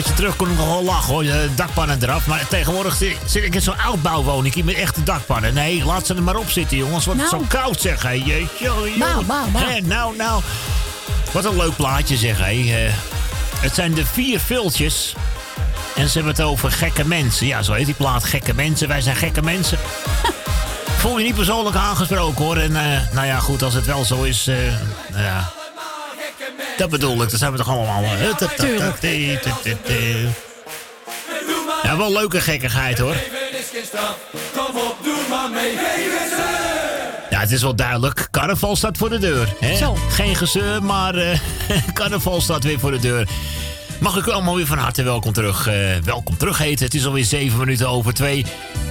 Jaartje terug kon ik nog wel lachen hoor, de dakpannen eraf. Maar tegenwoordig zit, zit ik in zo'n oudbouwwoning met echte dakpannen. Nee, laat ze er maar op zitten jongens, want het is Nou. zo koud zeg. Hé. Jeetje, joh. Nou, nou, nou. Nou, nou. Wat een leuk plaatje zeg. Hé. Eh, het zijn de vier viltjes. En ze hebben het over gekke mensen. Ja, zo heet die plaat. Gekke mensen. Wij zijn gekke mensen. Voel je niet persoonlijk aangesproken hoor. En eh, nou ja, goed, als het wel zo is. nou ja. Dat bedoel ik, dan zijn we toch allemaal. Tuurlijk. Ja, wel leuke gekkigheid hoor. Kom op, doe maar mee. Ja, het is wel duidelijk. Carnaval staat voor de deur. Hè? Zo. Geen gezeur, maar eh, carnaval staat weer voor de deur. Mag ik u allemaal weer van harte welkom terug, eh, welkom terug heten. Het is alweer 7 minuten over 2.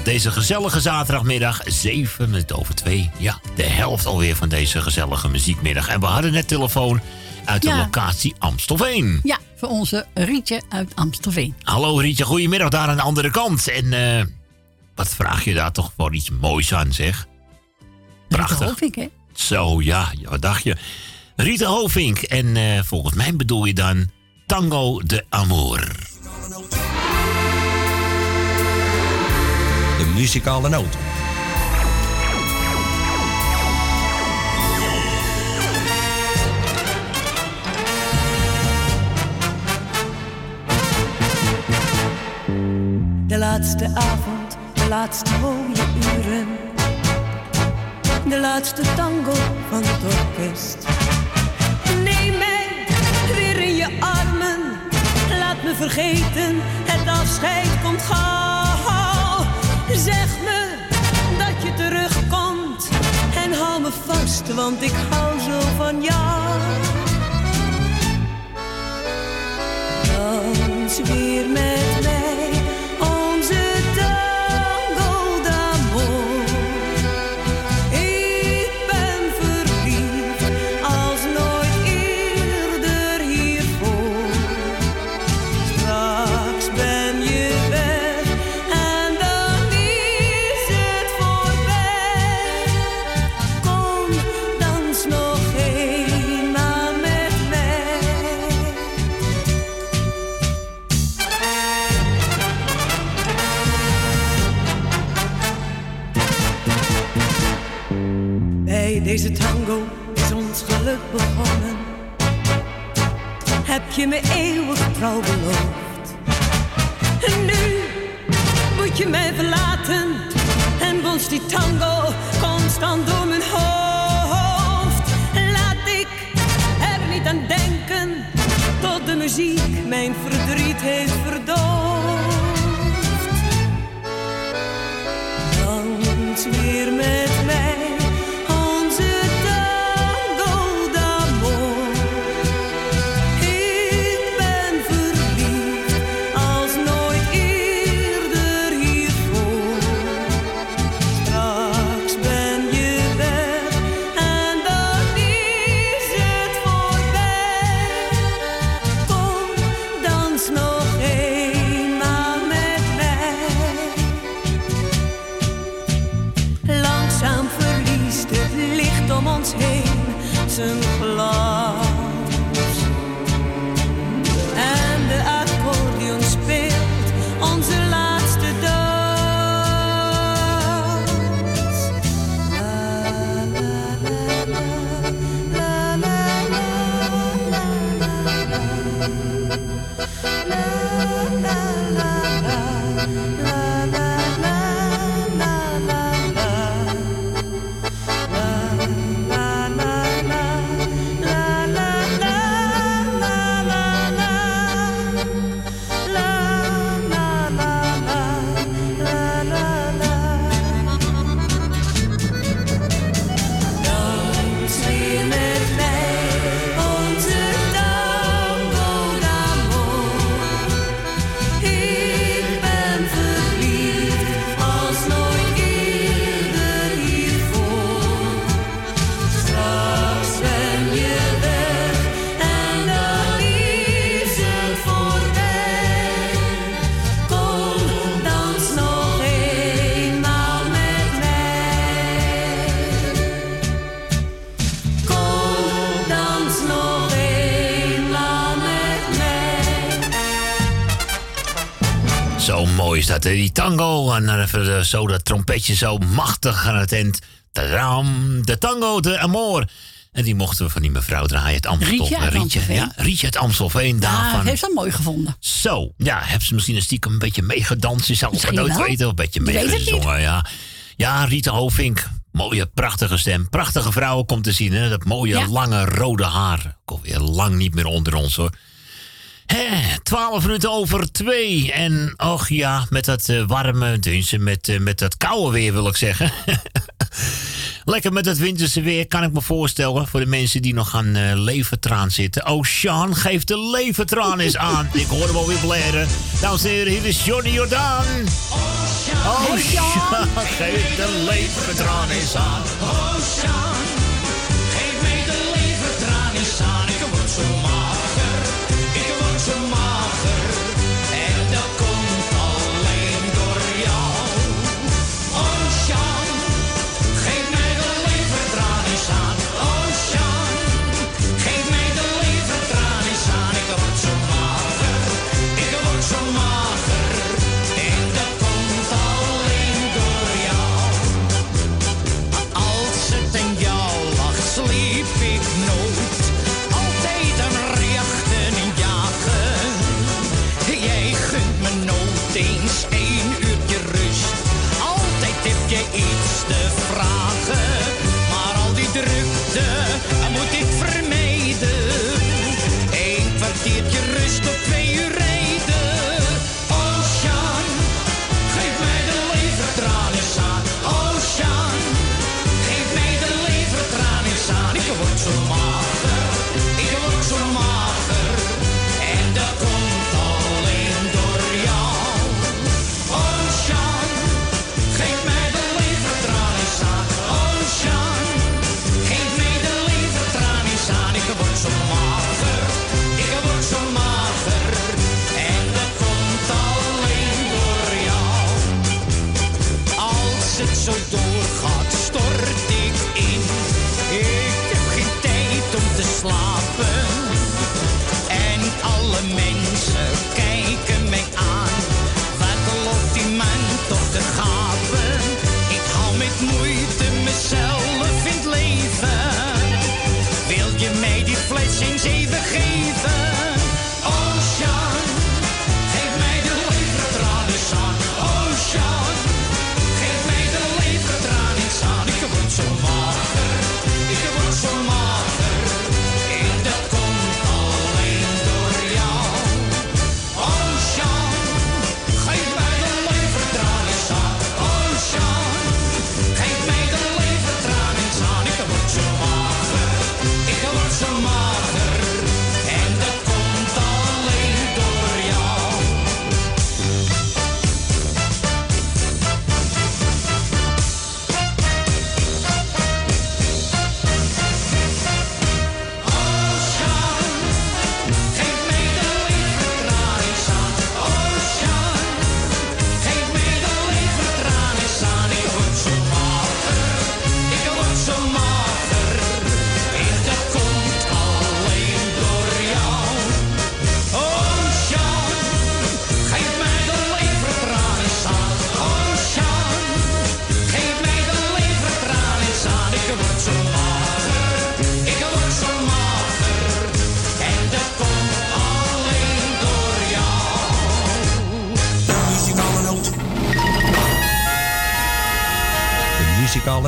Deze gezellige zaterdagmiddag, 7 minuten over 2. Ja, de helft alweer van deze gezellige muziekmiddag. En we hadden net telefoon uit de Ja. locatie Amstelveen. Ja, voor onze Rietje uit Amstelveen. Hallo Rietje, goedemiddag daar aan de andere kant. En eh, wat vraag je daar toch voor iets moois aan, zeg? Prachtig. Geloof ik, hè? Zo, ja, ja, wat dacht je? Rita Hovink. En eh, volgens mij bedoel je dan Tango de Amor. De muzikale noot. Laatste avond, de laatste mooie uren. De laatste tango van het orkest. Neem mij weer in je armen. Laat me vergeten, het afscheid komt gauw. Zeg me dat je terugkomt. En hou me vast, want ik hou zo van jou. Dans weer met En nu moet je mij verlaten en bonst die tango constant door mijn hoofd. Laat ik er niet aan denken tot de muziek mijn verdriet heeft verdoofd. Die tango. En dan even eh, zo dat trompetje zo machtig aan het eind. Tadam, de tango de amor. En die mochten we van die mevrouw draaien, het Amstel. Rietje Rietje, ja, Rietje uit Amstelveen. Ja, daarvan. heeft dat mooi gevonden. Zo, ja, heb ze misschien een stiekem een beetje meegedanst. Je zal het nooit weten. Of een beetje het meegezongen, ja. Ja, Rita Hovink. Mooie, prachtige stem. Prachtige vrouw komt te zien, hè. Dat mooie, Ja. lange, rode haar. Ik alweer lang niet meer onder ons, hoor. 12 minuten over 2. En och ja, met dat eh, warme, dus met, eh, met dat koude weer wil ik zeggen. Lekker met dat winterse weer, kan ik me voorstellen. Voor de mensen die nog aan uh, levertraan zitten. Oh, Sean, geef de levertraan eens aan. Ik hoor hem alweer blaren. Dames en heren, hier is Johnny Jordaan. Oh, Sean, oh, Sean geef de levertraan eens aan. Oh, Sean.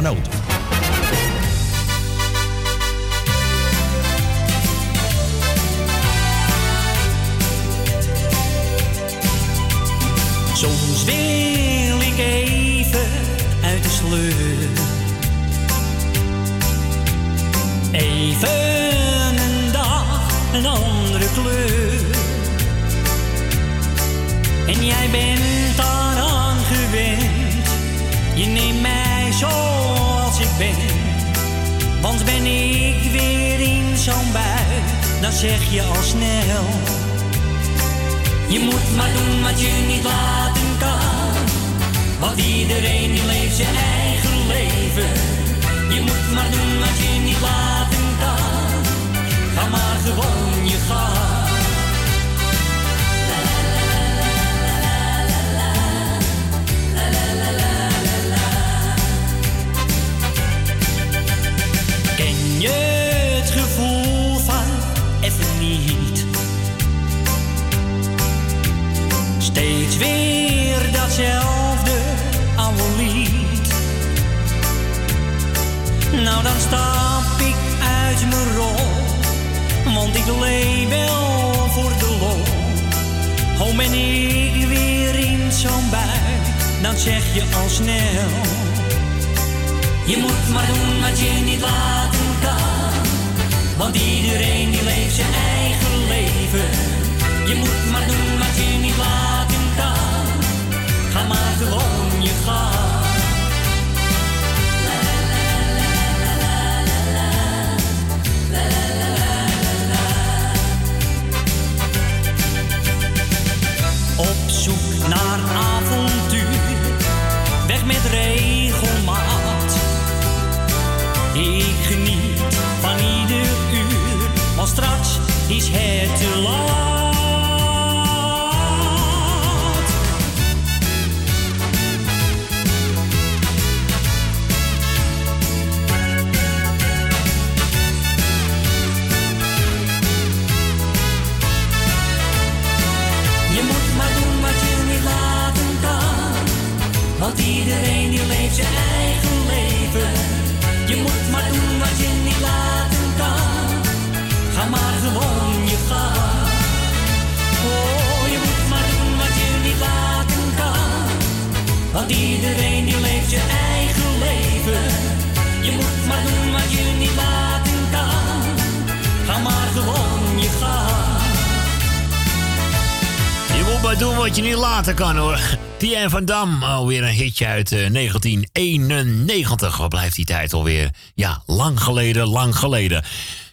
muzikale. Soms wil ik even uit de sleur zo'n bui, dan zeg je al snel. Je moet maar doen wat je niet laten kan. Want iedereen die leeft zijn eigen leven. Je moet maar doen wat je niet laten kan. Ga maar gewoon je gang. je weer datzelfde oude lied. Nou dan stap ik uit mijn rol, want ik leef wel voor de lol. Hoe ben ik weer in zo'n bui, dan zeg je al snel. Je moet maar doen wat je niet laten kan, want iedereen die leeft zijn eigen leven. Je moet maar doen wat je niet laat je. Op zoek naar avontuur, weg met regelmaat. Ik geniet van ieder uur, want straks is het te laat. Laten kan hoor. Pierre van Dam, alweer een hitje uit eh, 1991. Wat blijft die tijd alweer? Ja, lang geleden, lang geleden.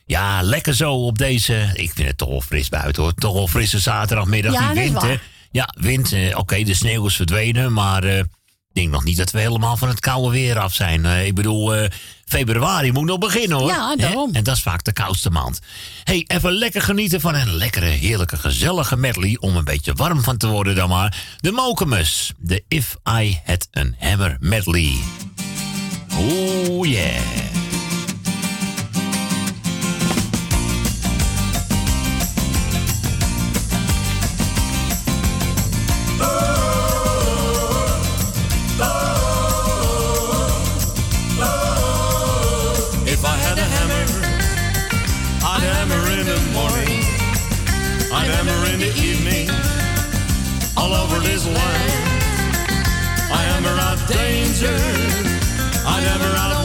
Ja, lekker zo op deze. Ik vind het toch wel fris buiten hoor. Toch wel frisse zaterdagmiddag. Ja, die wind, hè? Ja, wind. eh, Oké, de sneeuw is verdwenen, maar eh, ik denk nog niet dat we helemaal van het koude weer af zijn. Eh, ik bedoel, eh, februari moet nog beginnen hoor. Ja, daarom. En dat is vaak de koudste maand. hey, even lekker genieten van een lekkere, heerlijke, gezellige medley. Om een beetje warm van te worden dan maar. De Mokemus. De If I Had An Hammer medley. Oh yeah. All over this land. I am out of danger, I hammer out warning,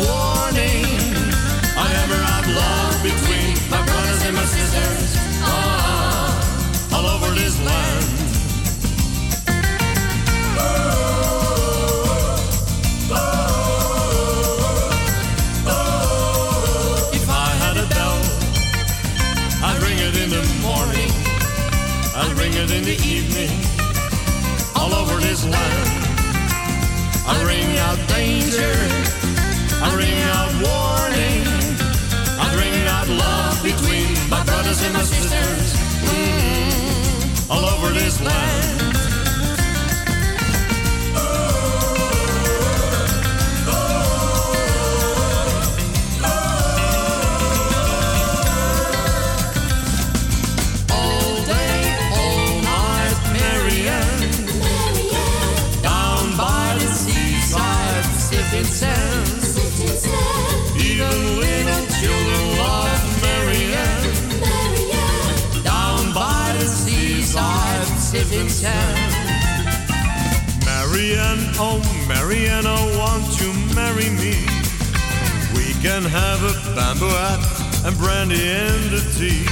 this land. I ring out danger, I ring out warning, I ring out love between my brothers and my sisters, mm, all over this land. Sands. Marianne, oh Marianne, oh, I want you marry me. We can have a bamboo hat and brandy in the tea.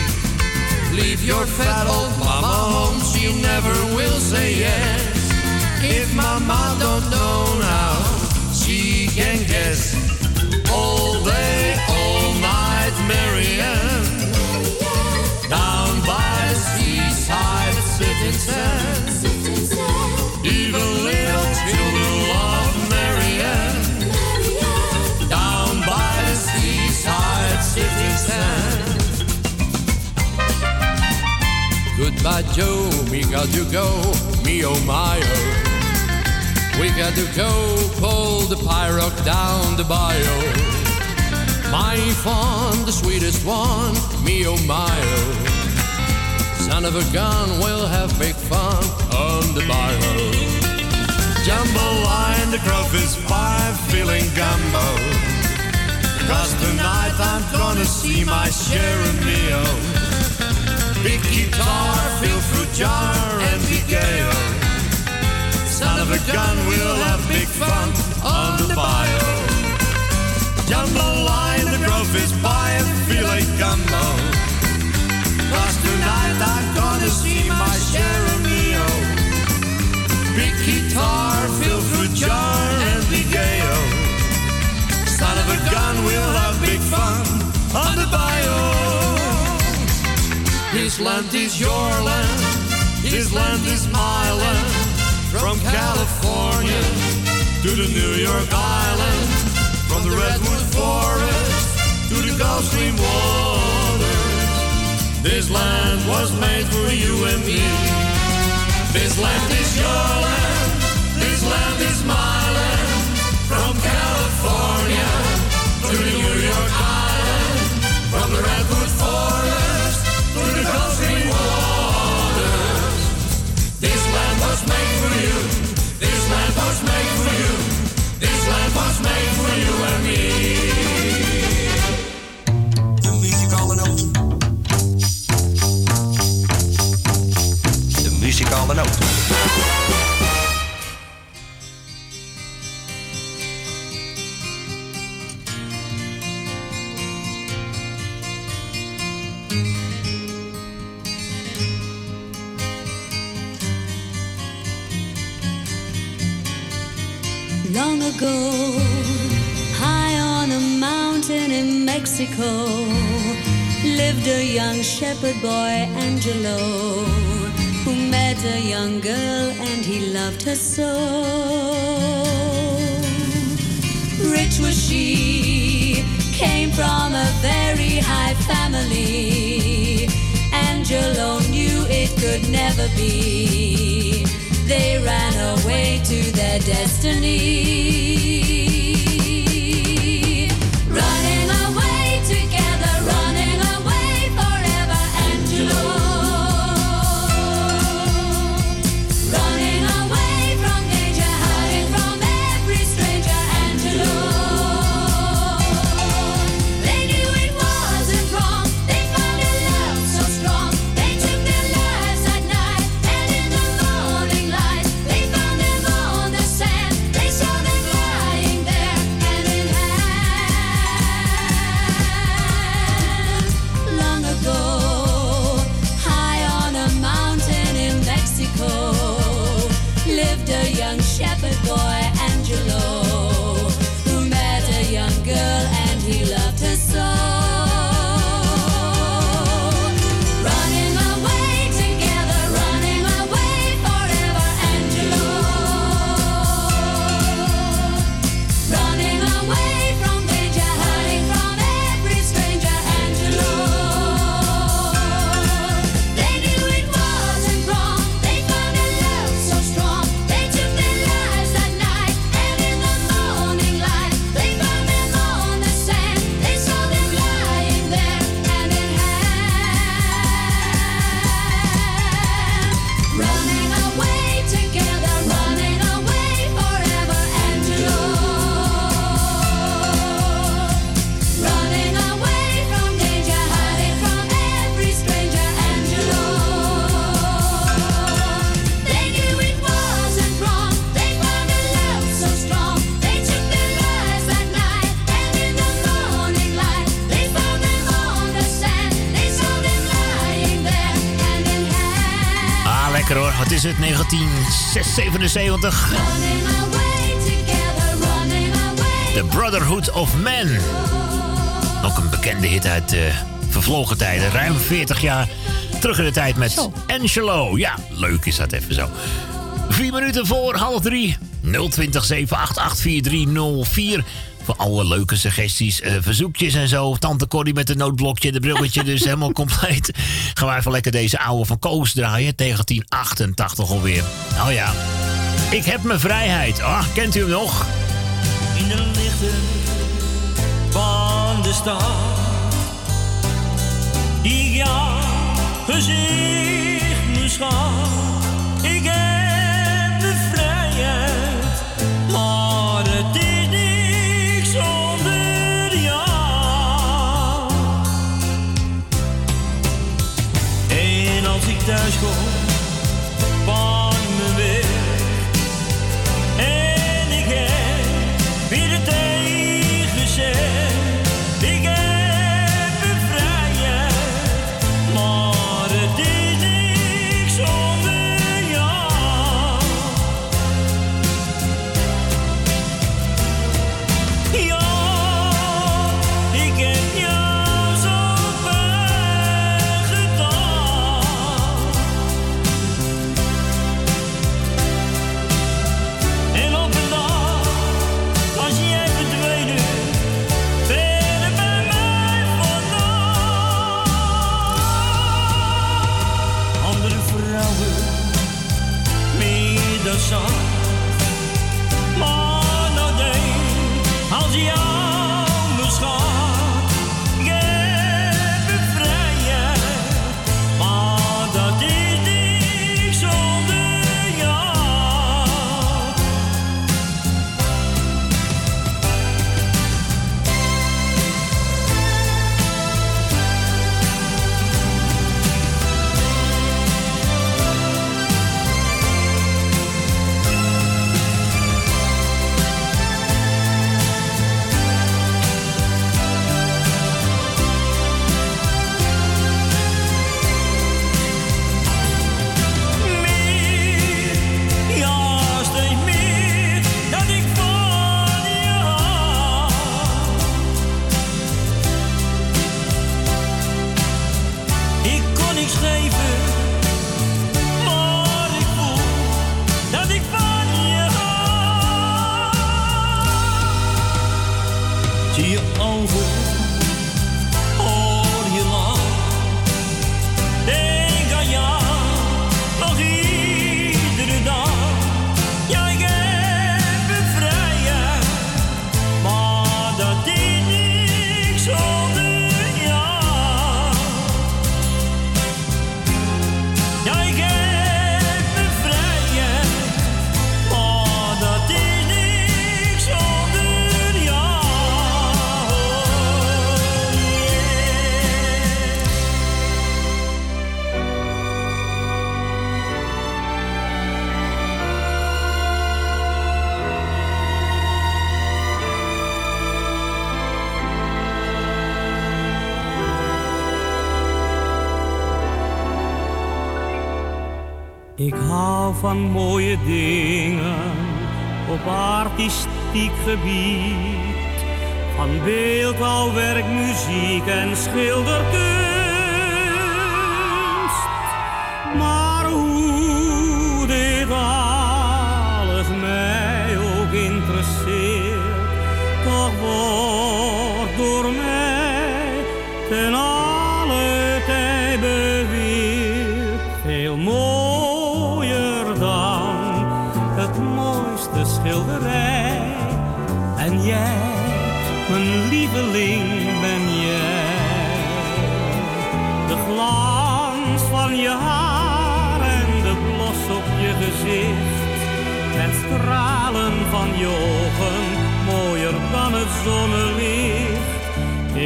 Leave your fat old mama home, she never will say yes. If mama don't know now, she can guess. All day, all night, Marianne. Down by the seaside, sitting sand. Goodbye, Joe. We got to go. Me, oh my, oh. We got to go. Pull the pyrock down the bio. My fawn, the sweetest one. Me, oh my, oh. Son of a gun, we'll have big fun on the bio. Jambalaya, the crawfish pie, feeling gumbo. Cause tonight I'm gonna see my share meal. Oh. Big guitar, fill fruit jar, and gay. Son of a gun, we'll have big fun on the bio. Jambalaya, the grove is by a filet gumbo. Cause tonight I'm gonna see my Jeremio. Big guitar, fill fruit jar, and gay. Son of a gun, we'll have big fun This land is your land, this land is my land. From California to the New York Island, from the Redwood Forest to the Gulf Stream waters. This land was made for you and me. This land is your land, this land is my land. From California to the New York Island, from the Redwood Forest made for you. This land was made for you and me. De muzikale noot. De muzikale noot. Ago, high on a mountain in Mexico, lived a young shepherd boy, Angelo, who met a young girl and he loved her so. Rich was she, came from a very high family. Angelo knew it could never be. They ran away to their destiny. 1977. Running away together, running away. The Brotherhood of Man. Ook een bekende hit uit eh, vervlogen tijden. Ruim 40 jaar terug in de tijd met Angelo. Ja, leuk is dat even zo. Vier minuten voor half drie. 020 788 4304. Voor alle leuke suggesties, eh, verzoekjes en zo. Tante Corrie met een noodblokje, de brilletje, dus helemaal compleet. Gaan we even lekker deze oude van Koos draaien. 1988 alweer. Oh ja. Ik heb mijn vrijheid. Ah, kent u hem nog? in de lichten van de stad. Die jouw gezicht nu van mooie dingen op artistiek gebied.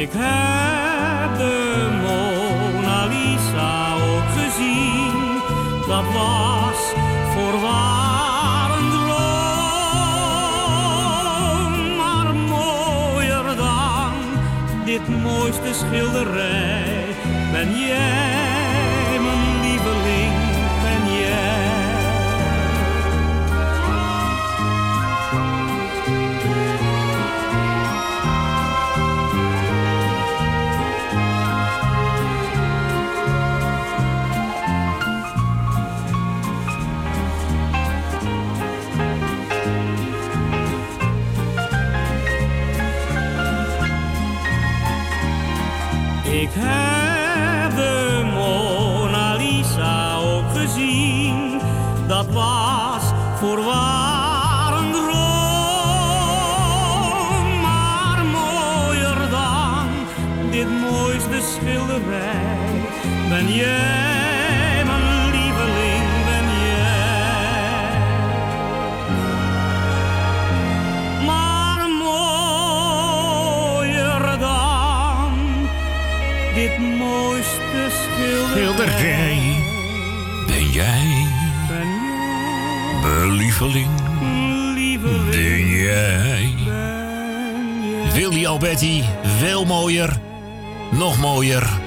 Ik heb de Mona Lisa ook gezien. Dat was voorwaar een droom. Maar mooier dan dit mooiste schilderij. Ben jij, Ben jij, mijn lieveling, ben jij. Maar mooier dan dit mooiste schilderij. Ben jij, mijn lieveling, ben jij. Willy Alberti, veel mooier, nog mooier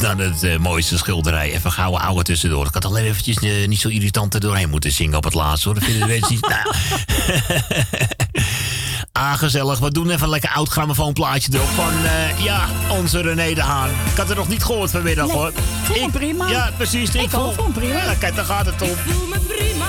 dan het eh, mooiste schilderij. Even gouden ouwe tussendoor. Ik had alleen eventjes eh, niet zo irritant er doorheen moeten zingen op het laatst hoor. Dat vinden de mensen niet. Nou, Ah, gezellig. We doen even een lekker oud grammofoonplaatje erop van, eh, ja, onze René de Haan. Ik had het nog niet gehoord vanmiddag, Nee, hoor. voel me prima. Ja, precies. Ik, Ik voel, prima. Ja, kijk, daar gaat het om. voel me prima.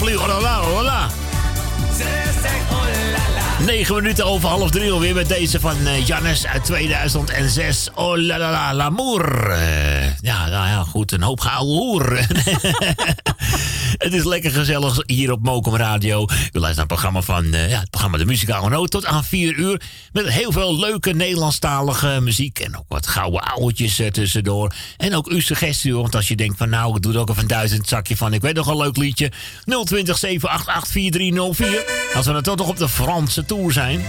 Oui oui, paraplu, oh la la, oh la la. Ze zei oh la la. 9 minuten over half drie alweer met deze van eh, Jannes uit 2006. Oh la la la, l'amour. Eh, ja, nou ja, goed, een hoop geouwe hoer. het is lekker gezellig hier op Mokum Radio. U luistert naar het programma van eh, ja, het programma De Muzikale Noot tot aan 4 uur. Met heel veel leuke Nederlandstalige muziek en ook wat gouden ouwtjes eh, tussendoor. En ook uw suggestie, hoor, want als je denkt van nou, ik doe er ook even een duizend zakje van. Ik weet nog een leuk liedje. 020 788 4304. Als we dan toch nog op de Franse tour zijn.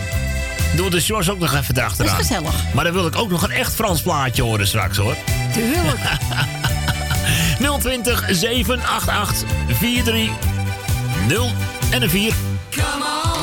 Doe de Sjors ook nog even erachteraan. Dat is gezellig. Maar dan wil ik ook nog een echt Frans plaatje horen straks hoor. Tuurlijk. 020 788 430 en een 4. Come on,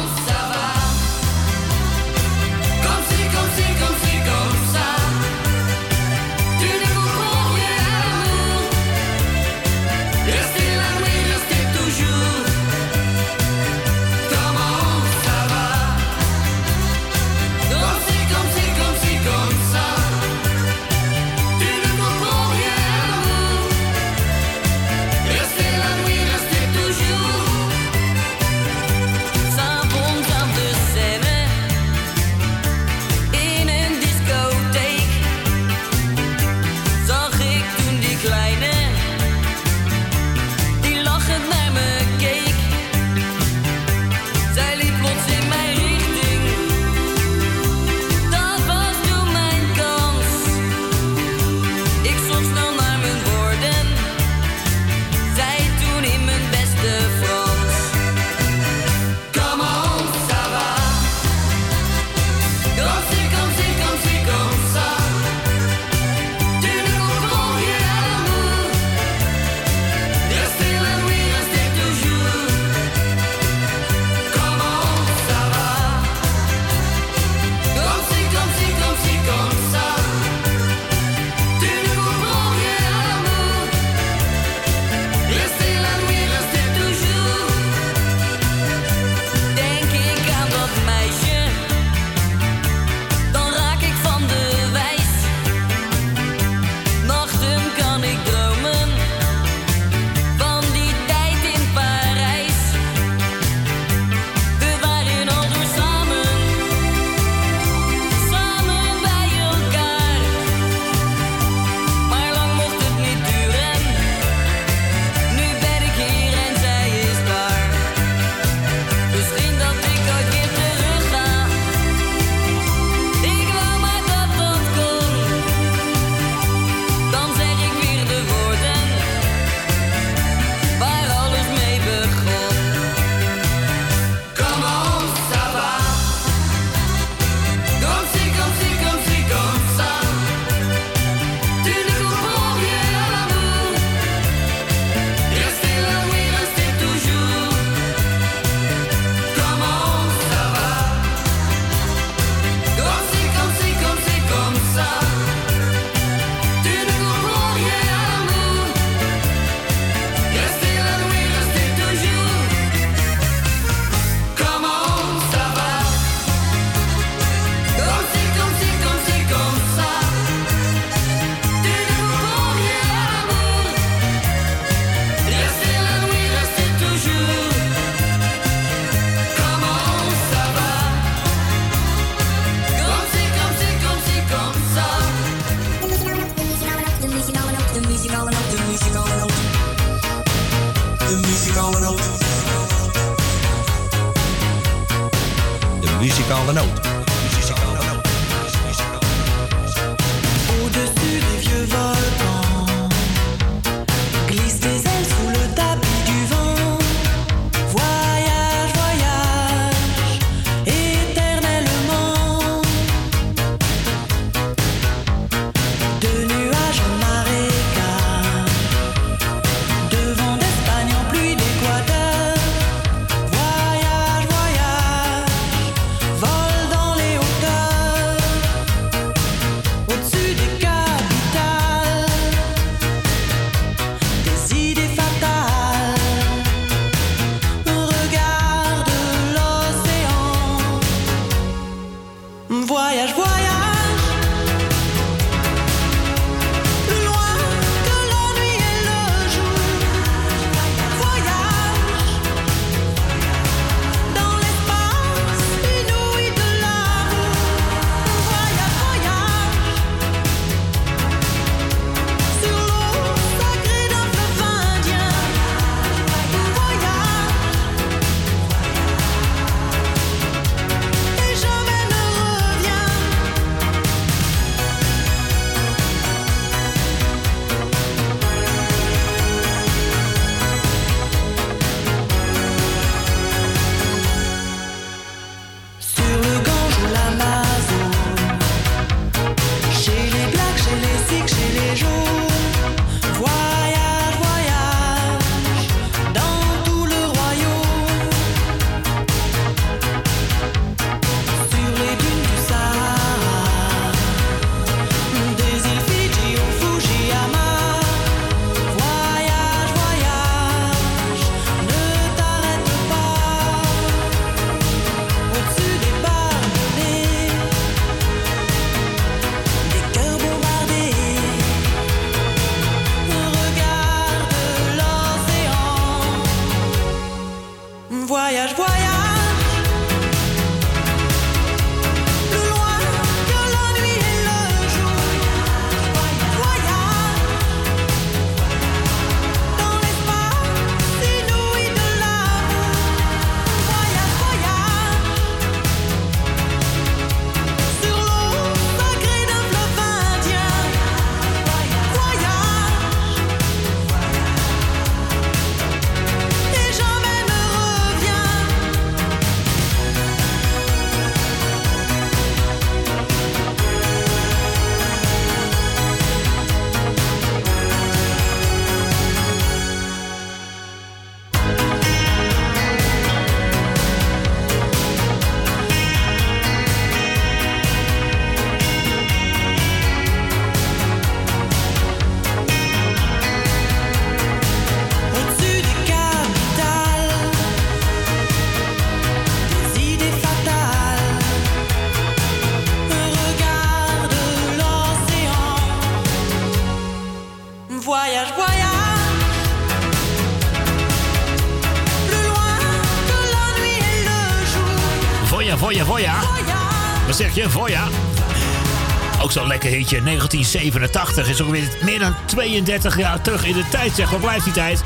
lekker hitje. 1987 is ook weer meer dan 32 jaar terug in de tijd. Zeg, waar blijft die tijd?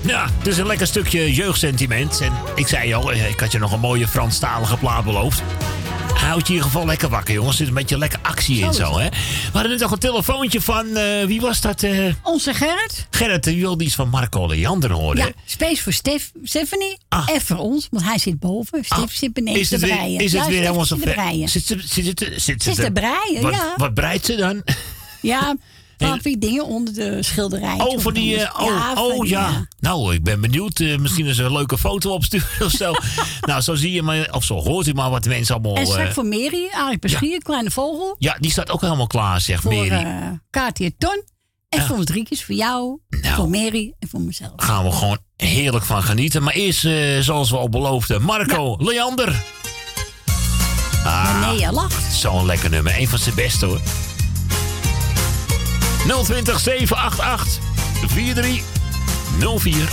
Ja, het is een lekker stukje jeugdsentiment. En ik zei al, eh, ik had je nog een mooie Franstalige plaat beloofd. Houd je in ieder geval lekker wakker, jongens. Er zit een beetje lekker actie in zo, hè. We hadden net nog een telefoontje van, eh, wie was dat? eh? Onze Gerrit. Gerrit, die wilde iets van Marco Leander horen. Ja, space voor Stef, Stephanie en voor ons, want hij zit boven. Stef zit beneden Ah. Het te weer, breien. is het weer Stef helemaal zit zo ver? Zit ze, zit, zit, zit te breien, ja. Wat breidt ze dan? Ja, papi dingen onder de schilderij. Oh, voor die. eh, oh, van oh die, ja. Nou, ik ben benieuwd. Eh, misschien is er een leuke foto opsturen of zo. nou, zo zie je maar, of zo hoort u maar wat de mensen allemaal. En straks eh, voor Mary, Arik Beschier, Kleine Vogel. ja, die staat ook helemaal klaar, zegt Voor Mary. Ton. En voor drie keer voor jou, Nou. voor Mary en voor mezelf. Gaan we gewoon heerlijk van genieten. Maar eerst, zoals we al beloofden, Marco Leander. Ah, nee, je lacht. Zo'n lekker nummer. Een van zijn beste hoor. 020 788 4304.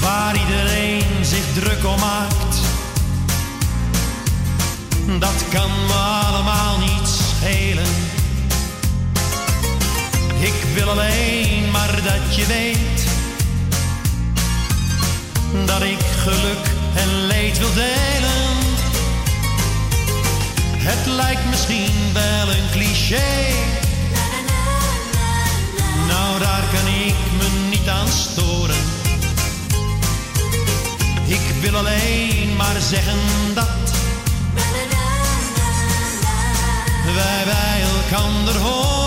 Waar iedereen zich druk om maakt, dat kan me allemaal niet schelen. Ik wil alleen maar dat je weet dat ik geluk en leed wil delen. Het lijkt misschien wel een cliché. Nou, daar kan ik me niet aan storen. Ik wil alleen maar zeggen dat wij bij elkander horen.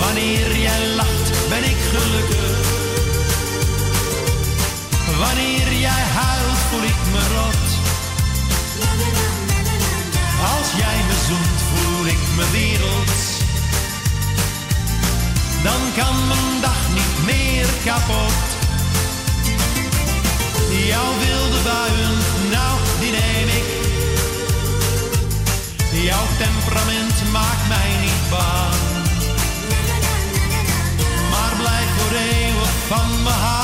Wanneer jij lacht, ben ik gelukkig. Wanneer jij huilt, jij me zoent, voel ik me werelds. Dan kan mijn dag niet meer kapot. Jouw wilde buien, nou die neem ik. Jouw temperament maakt mij niet bang. Maar blijf voor eeuwig van me houden.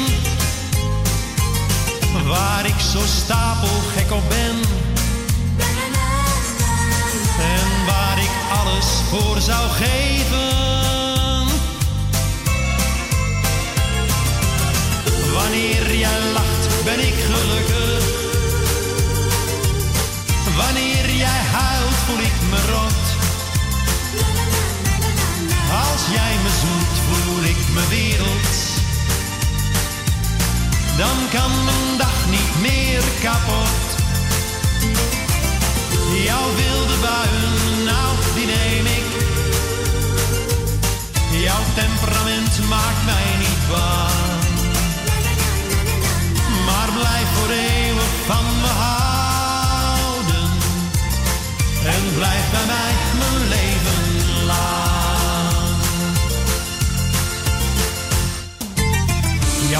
Waar ik zo stapelgek op ben. En waar ik alles voor zou geven. Wanneer jij lacht, ben ik gelukkig. Wanneer jij huilt, voel ik me rot. Als jij me zoent, voel ik me werelds. Dan kan mijn dag niet meer kapot. Jouw wilde buien, nou die neem ik. Jouw temperament maakt mij niet bang. Maar blijf voor eeuwig van me houden. En blijf bij mij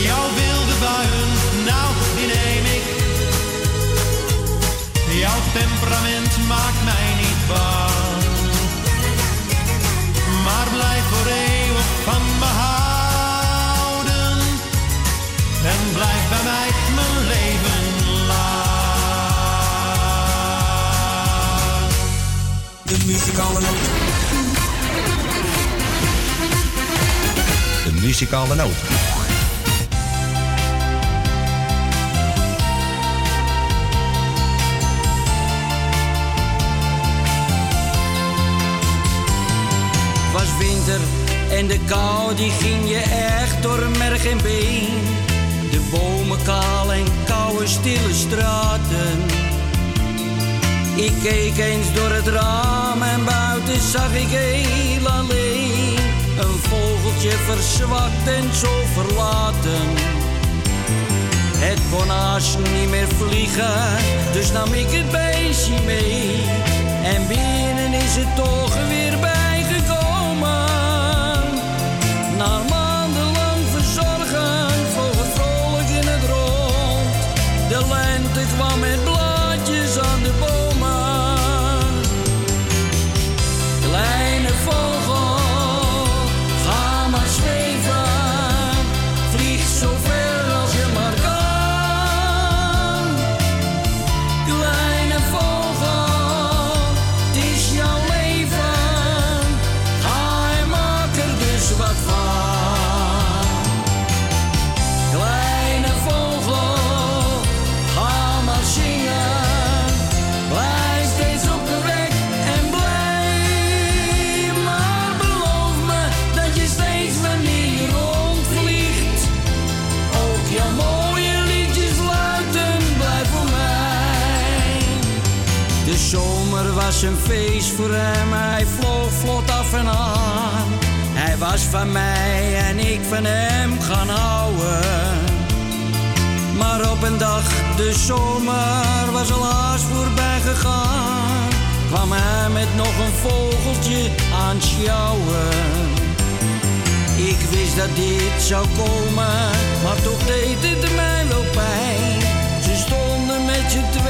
Jouw wilde buien, nou die neem ik. Jouw temperament maakt mij niet bang. Maar blijf voor eeuwig van me houden. En blijf bij mij mijn leven lang. De muzikale noot. De muzikale noot. En de kou die ging je echt door merg en been. De bomen kaal en koude stille straten. Ik keek eens door het raam en buiten zag ik heel alleen. Een vogeltje verzwakt en zo verlaten. Het kon niet meer vliegen, dus nam ik het beestje mee. En binnen is het toch weer van mij en ik van hem gaan houden. Maar op een dag, de zomer was al haast voorbij gegaan. Kwam hij met nog een vogeltje aan sjouwen. Ik wist dat dit zou komen, maar toch deed het mij wel pijn. Ze stonden met z'n tweeën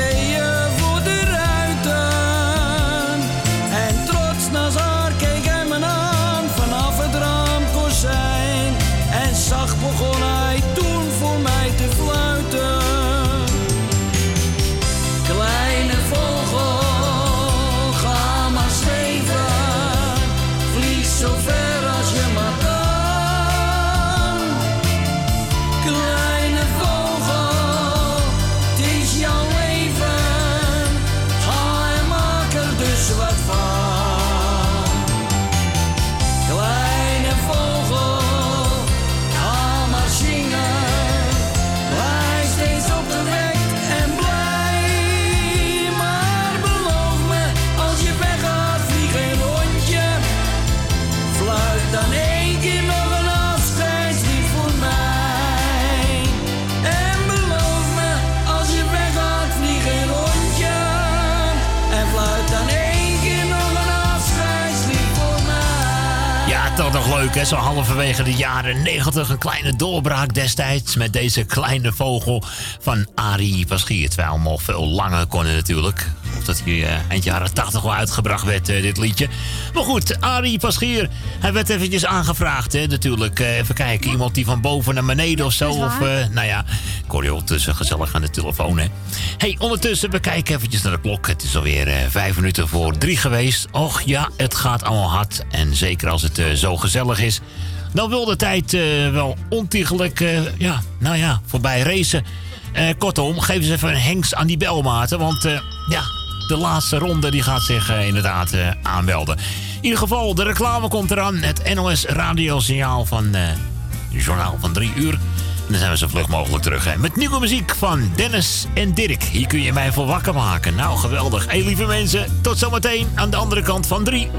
leuk? Zo halverwege de jaren 90. Een kleine doorbraak destijds met deze kleine vogel van Arie Paschier. Terwijl nog veel langer kon natuurlijk. Dat hij eh, eind jaren 80 wel uitgebracht werd, eh, dit liedje. Maar goed, Arie Paschier, hij werd eventjes aangevraagd, hè? Natuurlijk, eh, even kijken. Iemand die van boven naar beneden of zo. Of, nou ja, ik hoor je ondertussen gezellig aan de telefoon, hè? hey, ondertussen, we kijken eventjes naar de klok. Het is alweer vijf minuten voor drie geweest. Och ja, het gaat allemaal hard. En zeker als het zo gezellig is. Dan wil de tijd wel ontiegelijk, ja, nou ja, voorbij racen. Kortom, geef eens even een hengst aan die belmaten. Want ja, de laatste ronde die gaat zich eh, inderdaad eh, aanmelden. In ieder geval, de reclame komt eraan. Het NOS radiosignaal van eh, het journaal van 3 uur. En dan zijn we zo vlug mogelijk terug. Met nieuwe muziek van Dennis en Dirk. Hier kun je mij voor wakker maken. Nou, geweldig. Hey, lieve mensen, tot zometeen aan de andere kant van 3.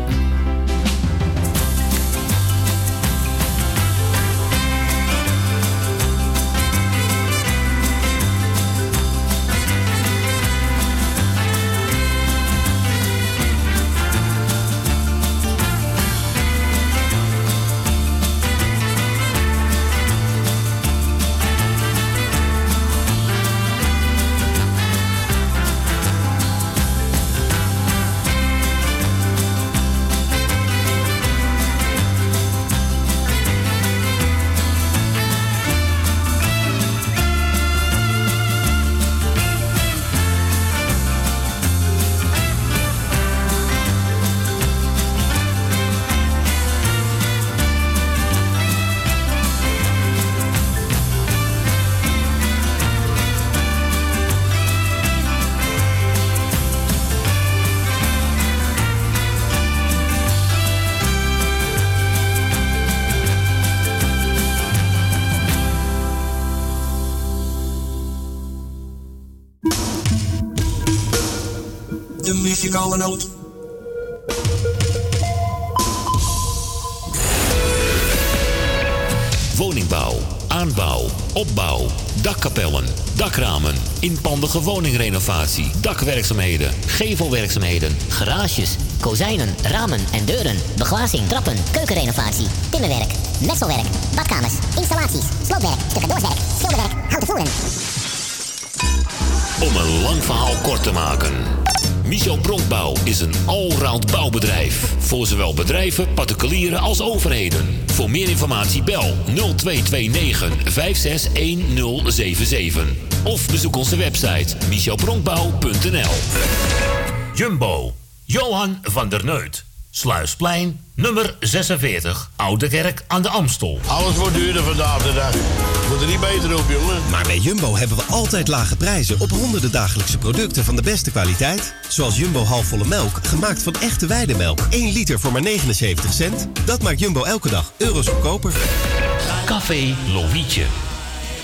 Inpandige woningrenovatie, dakwerkzaamheden, gevelwerkzaamheden, Garages, kozijnen, ramen en deuren, beglazing, trappen, keukenrenovatie, timmerwerk, messelwerk, badkamers, installaties, sloopwerk, stucadoorswerk, schilderwerk, houten voeren. Om een lang verhaal kort te maken. Michel Bronkbouw is een allround bouwbedrijf. Voor zowel bedrijven, particulieren als overheden. Voor meer informatie bel 0229 561077. Of bezoek onze website michelbronkbouw.nl Jumbo, Johan van der Neut. Sluisplein, nummer 46, Oude Kerk aan de Amstel. Alles wordt duurder vandaag de dag. Moet er niet beter op, jongen. Maar bij Jumbo hebben we altijd lage prijzen op honderden dagelijkse producten van de beste kwaliteit. Zoals Jumbo halfvolle melk, gemaakt van echte weidemelk. 1 liter voor maar 79 cent. Dat maakt Jumbo elke dag euro's goedkoper. Café Lovietje.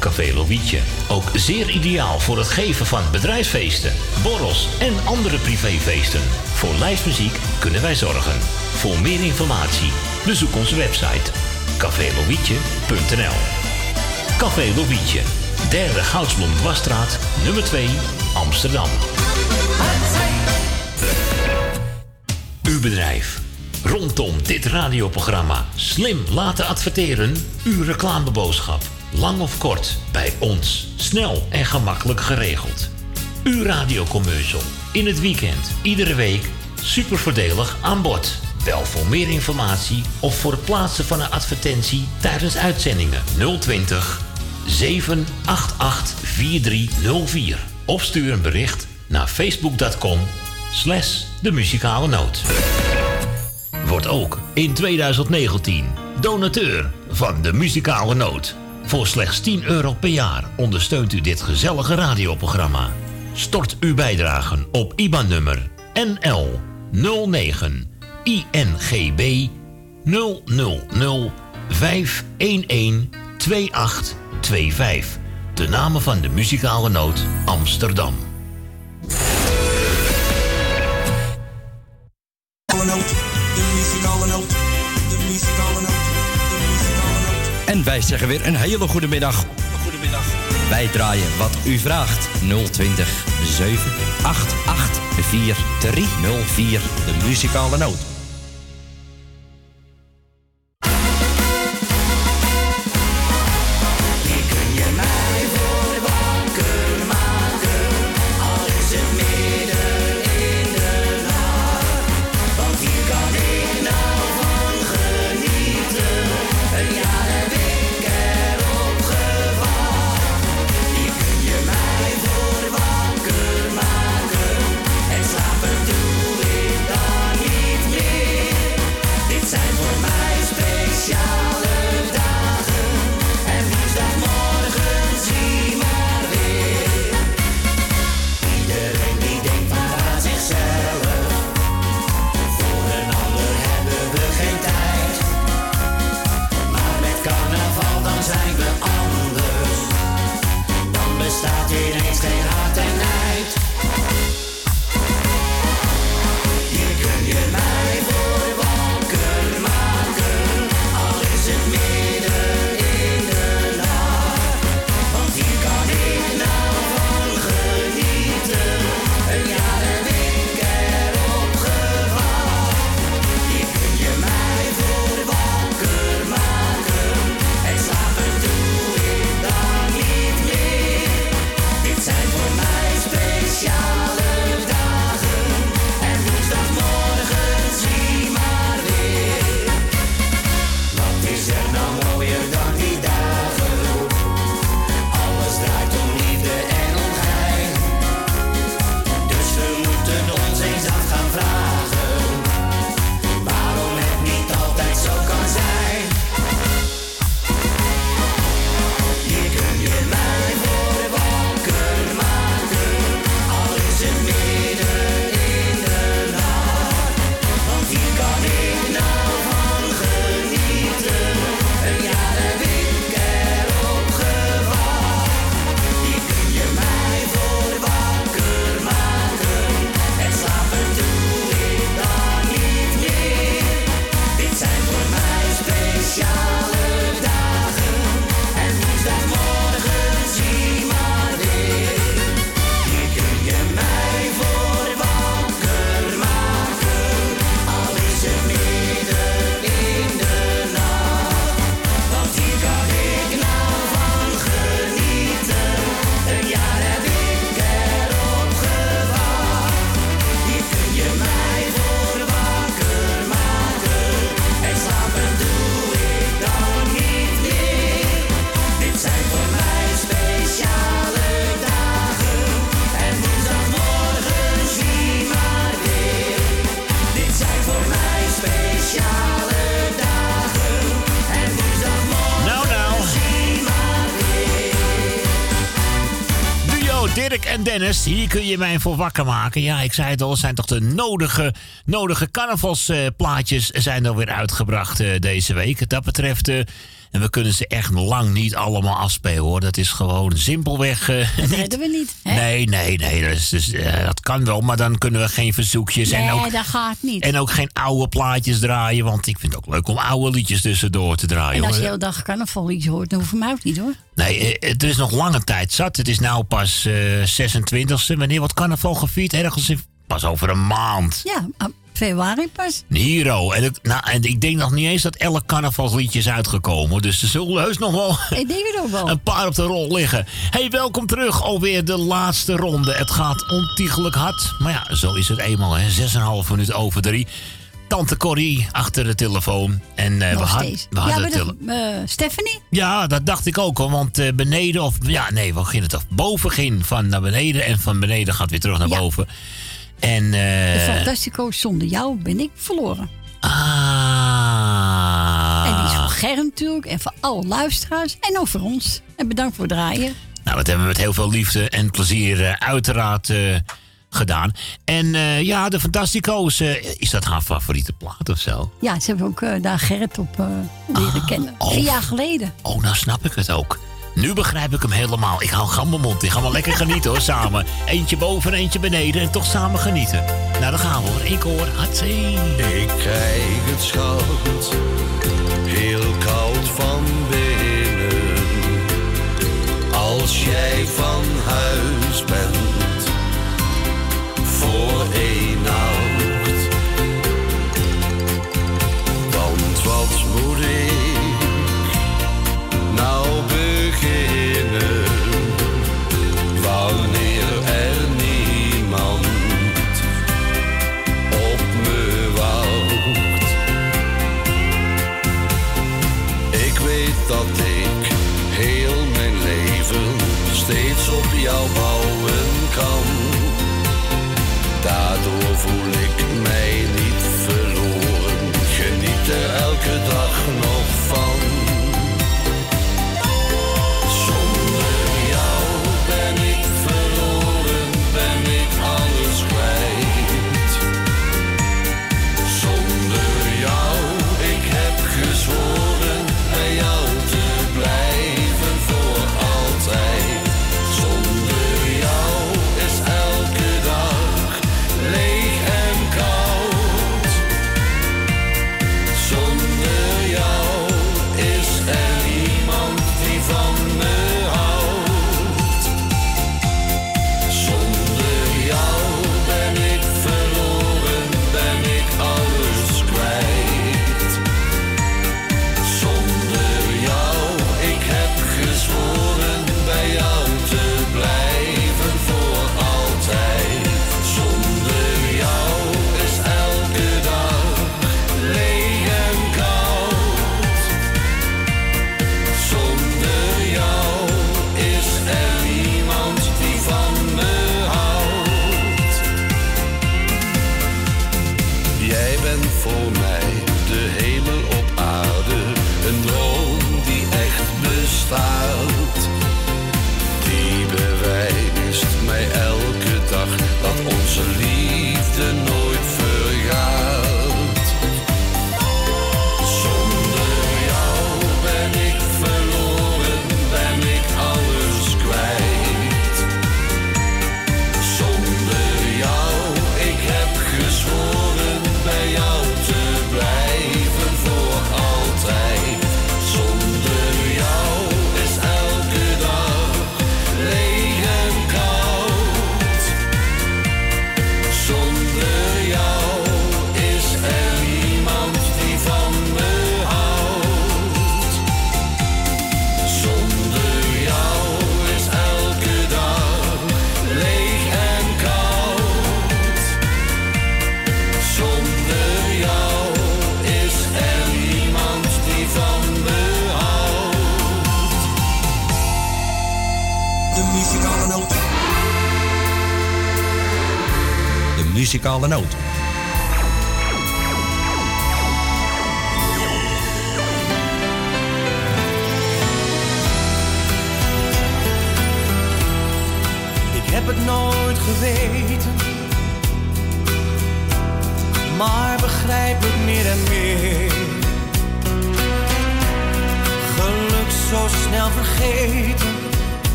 Café Lovietje. Ook zeer ideaal voor het geven van bedrijfsfeesten, borrels en andere privéfeesten. Voor lijstmuziek kunnen wij zorgen. Voor meer informatie bezoek onze website cafélovietje.nl Café Lovietje, derde Goudsblom Wasstraat, nummer 2, Amsterdam. Uw bedrijf. Rondom dit radioprogramma slim laten adverteren. Uw reclameboodschap. Lang of kort, bij ons. Snel en gemakkelijk geregeld. Uw radiocommercial. In het weekend, iedere week. Super voordelig aan bod. Bel voor meer informatie of voor het plaatsen van een advertentie tijdens uitzendingen 020 788 4304. Of stuur een bericht naar facebook.com slash de muzikale noot. Wordt ook in 2019 donateur van de muzikale noot. Voor slechts 10 euro per jaar ondersteunt u dit gezellige radioprogramma. Stort uw bijdragen op IBAN-nummer NL 09 INGB 000 511 2825. De namen van de muzikale noot Amsterdam. En wij zeggen weer een hele goede middag. Goedemiddag. Wij draaien wat u vraagt. 020 788 4304. De muzikale noot. Dennis, hier kun je mij voor wakker maken. Ja, ik zei het al, zijn toch de nodige, nodige carnavalsplaatjes zijn er weer uitgebracht eh, deze week. Wat dat betreft... eh, en we kunnen ze echt lang niet allemaal afspelen hoor. Dat is gewoon simpelweg. eh, Dat redden we niet. Hè? Nee, nee, nee. Dat, is dus, dat kan wel, maar dan kunnen we geen verzoekjes. en, nee, ook, dat gaat niet. en ook geen oude plaatjes draaien. Want ik vind het ook leuk om oude liedjes tussendoor te draaien. En als je hele dag carnaval iets hoort, dan hoeft mij ook niet hoor. Nee, eh, het is nog lange tijd zat. Het is nou pas eh 26e. Wanneer wordt carnaval gevierd? Ergens in, pas over een maand. Ja, ah, februari pas. Hero. En, ik- nou, en ik denk nog niet eens dat elk carnavalsliedje is uitgekomen. Dus er zullen heus nog wel Ik denk het ook wel. een paar op de rol liggen. Hey, welkom terug. Alweer de laatste ronde. Het gaat ontiegelijk hard. Maar ja, zo is het eenmaal. hè. 6,5 minuten over drie. Tante Corrie achter de telefoon. En eh, we, had- we hadden ja, de eh, Stephanie? ja, dat dacht ik ook. Want eh, beneden of... Ja, nee, waar ging het af? Boven ging van naar beneden. En van beneden gaat weer terug naar boven. En... De Fantastico, zonder jou ben ik verloren. Ah. En die is voor Germ natuurlijk en voor alle luisteraars en ook voor ons. En bedankt voor het draaien. Nou, dat hebben we met heel veel liefde en plezier uiteraard gedaan. En eh, ja, de Fantastico's, eh, is dat haar favoriete plaat of zo? Ja, ze hebben ook eh, daar Gerrit op eh, leren kennen. oh. Vier jaar geleden. Oh, nou snap ik het ook. Nu begrijp ik hem helemaal. Ik hou gauw mijn mond. Ik ga maar lekker genieten hoor, samen. Eentje boven, eentje beneden en toch samen genieten. Nou, dan gaan we hoor. Ik hoor, hatsé. Ik krijg het schat heel koud van binnen. Als jij van huis steeds op jou bouwen kan. Daardoor voel ik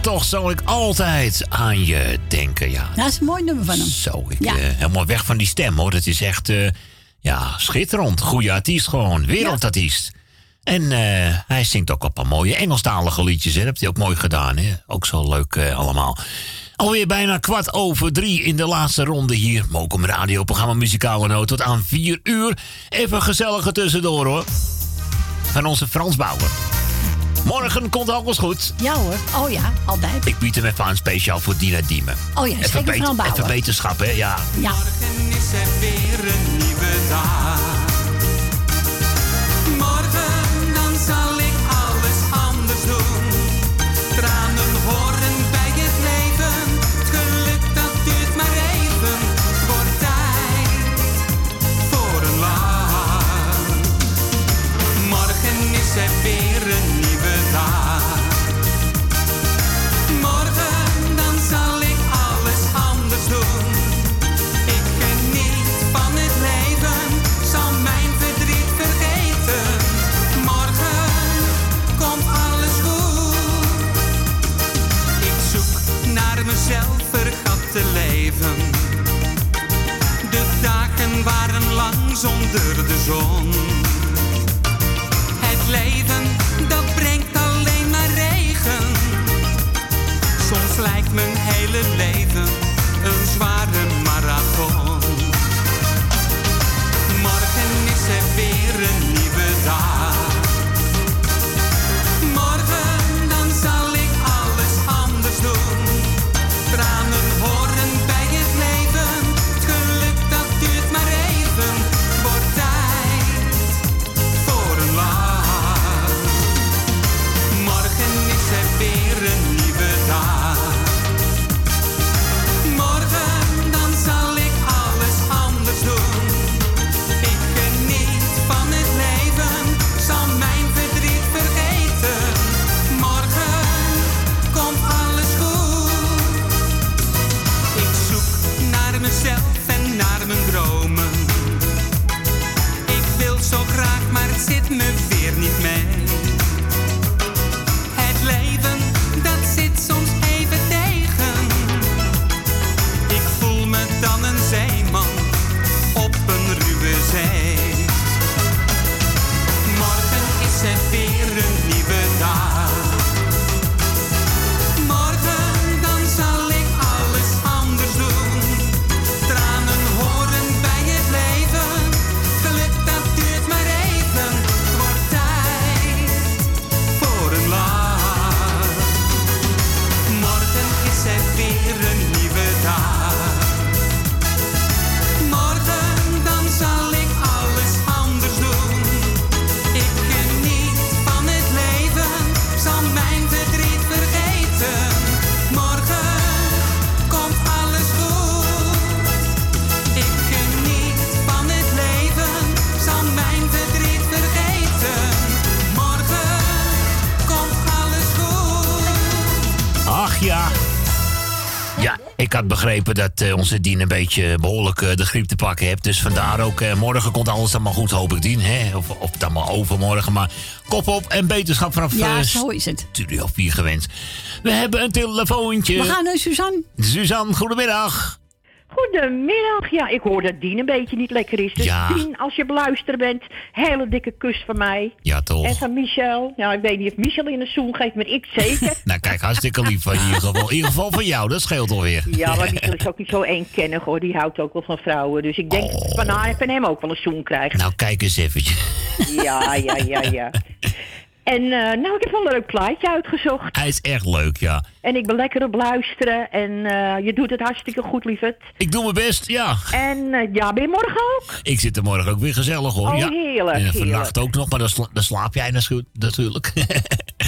Toch zal ik altijd aan je denken. Ja, dat is een mooi nummer van hem. Zo, ik, ja. Eh, helemaal weg van die stem hoor. Het is echt eh, ja, schitterend. Goeie artiest gewoon. Wereldartiest. En eh, hij zingt ook een paar mooie Engelstalige liedjes. Hè? Dat hij ook mooi gedaan. Hè? Ook zo leuk allemaal. Alweer bijna kwart over drie in de laatste ronde hier. Mokum Radio, programma Muzikale Noot. Tot aan vier uur. Even gezellige tussendoor hoor. Van onze Frans Bauer. Morgen komt alles goed. Ja hoor. Oh ja, altijd. Ik bied hem even aan speciaal voor Dina Diemen. Oh ja, steken van bouwen. even wetenschap, hè? Ja. ja. Morgen is er weer een nieuwe dag. Ruwe zee. Morgen is er ik had begrepen dat eh, onze Dien een beetje behoorlijk eh, de griep te pakken heeft. Dus vandaar ook, eh, morgen komt alles allemaal goed, hoop ik, Dien. Hè? Of, of het allemaal overmorgen, maar kop op en beterschap vanaf Ja, zo is het. Studio 4 gewenst. We hebben een telefoontje. We gaan naar Suzanne. Suzanne, goedemiddag. Goedemiddag. Ja, ik hoor dat Dien een beetje niet lekker is. Dus Ja. Dien, als je beluisterd bent, hele dikke kus van mij. Ja, toch. En van Michel. Nou, ik weet niet of Michel in een zoen geeft, maar ik zeker. Nou, kijk, hartstikke lief van je in ieder geval. In ieder geval van jou, dat scheelt alweer. Ja, maar Michel is ook niet zo eenkennig hoor. Die houdt ook wel van vrouwen. Dus ik denk van haar van hem ook wel een zoen krijgen. Nou, kijk eens eventjes. Ja, ja, ja, ja. En eh, nou, ik heb wel een leuk plaatje uitgezocht. Hij is echt leuk, ja. En ik ben lekker op luisteren. En eh, je doet het hartstikke goed, lieverd. Ik doe mijn best, ja. En eh, ja, ben je morgen ook? Ik zit er morgen ook weer gezellig hoor. Oh, ja. heerlijk, En vannacht heerlijk. ook nog, maar dan, sla- dan slaap jij natuurlijk.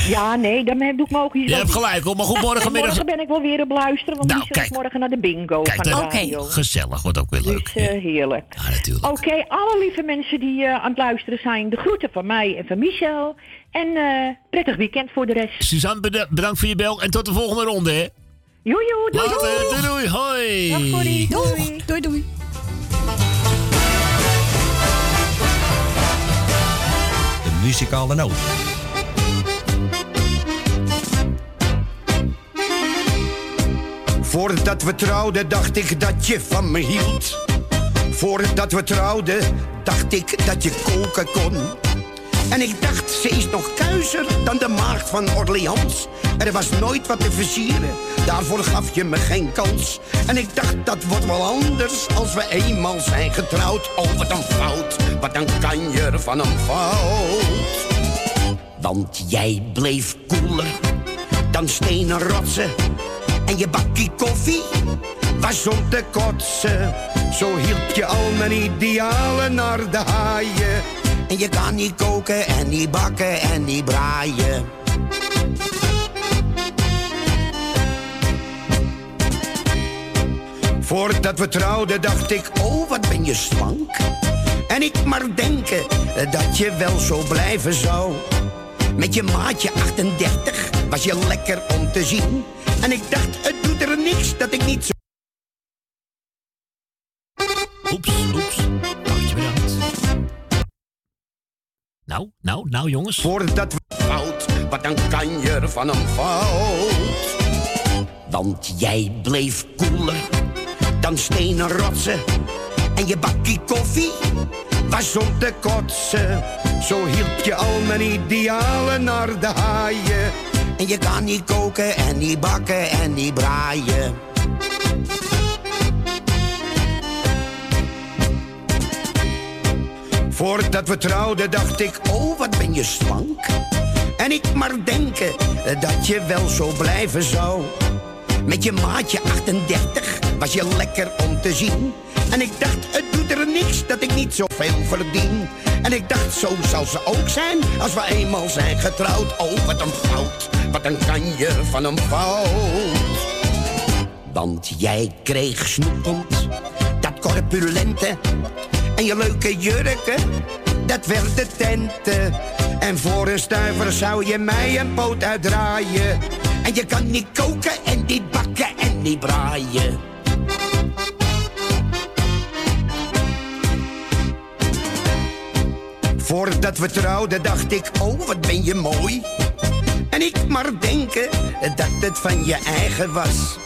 Ja, nee, dan doe ik me ook hier Je hebt gelijk hoor, maar goed, morgenmiddag... Morgen ben ik wel weer op luisteren, want Nou, Michel is kijk. morgen naar de bingo Kijk, van gezellig, wordt ook weer leuk. Dus eh, heerlijk. Ja, natuurlijk. Oké, alle lieve mensen die eh, aan het luisteren zijn, de groeten van mij en van Michel. En eh, prettig weekend voor de rest. Suzanne, beda- bedankt voor je bel en tot de volgende ronde, hè. Joe, joe, doei, Later, doei. doei, doei, hoi. Dag, Corrie. Doei, doei, doei. De muzikale noot. Voordat we trouwden dacht ik dat je van me hield. Voordat we trouwden dacht ik dat je koken kon. En ik dacht, ze is nog kuiser dan de maagd van Orleans. Er was nooit wat te versieren, daarvoor gaf je me geen kans. En ik dacht, dat wordt wel anders als we eenmaal zijn getrouwd. Oh, wat een fout, wat een kanjer van een fout. Want jij bleef koeler dan stenen rotsen. En je bakkie koffie was om te kotsen. Zo hielp je al mijn idealen naar de haaien. En je kan niet koken en niet bakken en niet braaien. Voordat we trouwden dacht ik, oh wat ben je slank. En ik maar denken dat je wel zo blijven zou. Met je maatje 38 was je lekker om te zien. En ik dacht, het doet er niks dat ik niet zo... Nou, nou, nou jongens. Voordat we fout, wat een kanjer van een fout. Want jij bleef koeler dan stenen rotsen. En je bakkie koffie was om te kotsen. Zo hielp je al mijn idealen naar de haaien. En je kan niet koken en niet bakken en niet braaien. Voordat we trouwden dacht ik, oh wat ben je slank. En ik maar denken dat je wel zo blijven zou. Met je maatje 38 was je lekker om te zien. En ik dacht, het doet er niks dat ik niet zoveel verdien. En ik dacht, zo zal ze ook zijn als we eenmaal zijn getrouwd. Oh, wat een fout, wat een kanje van een fout. Want jij kreeg snoepend dat corpulente en je leuke jurken, dat werd de tenten. En voor een stuiver zou je mij een poot uitdraaien. En je kan niet koken en niet bakken en niet braaien. Voordat we trouwden dacht ik, oh wat ben je mooi. En ik maar denken dat het van je eigen was.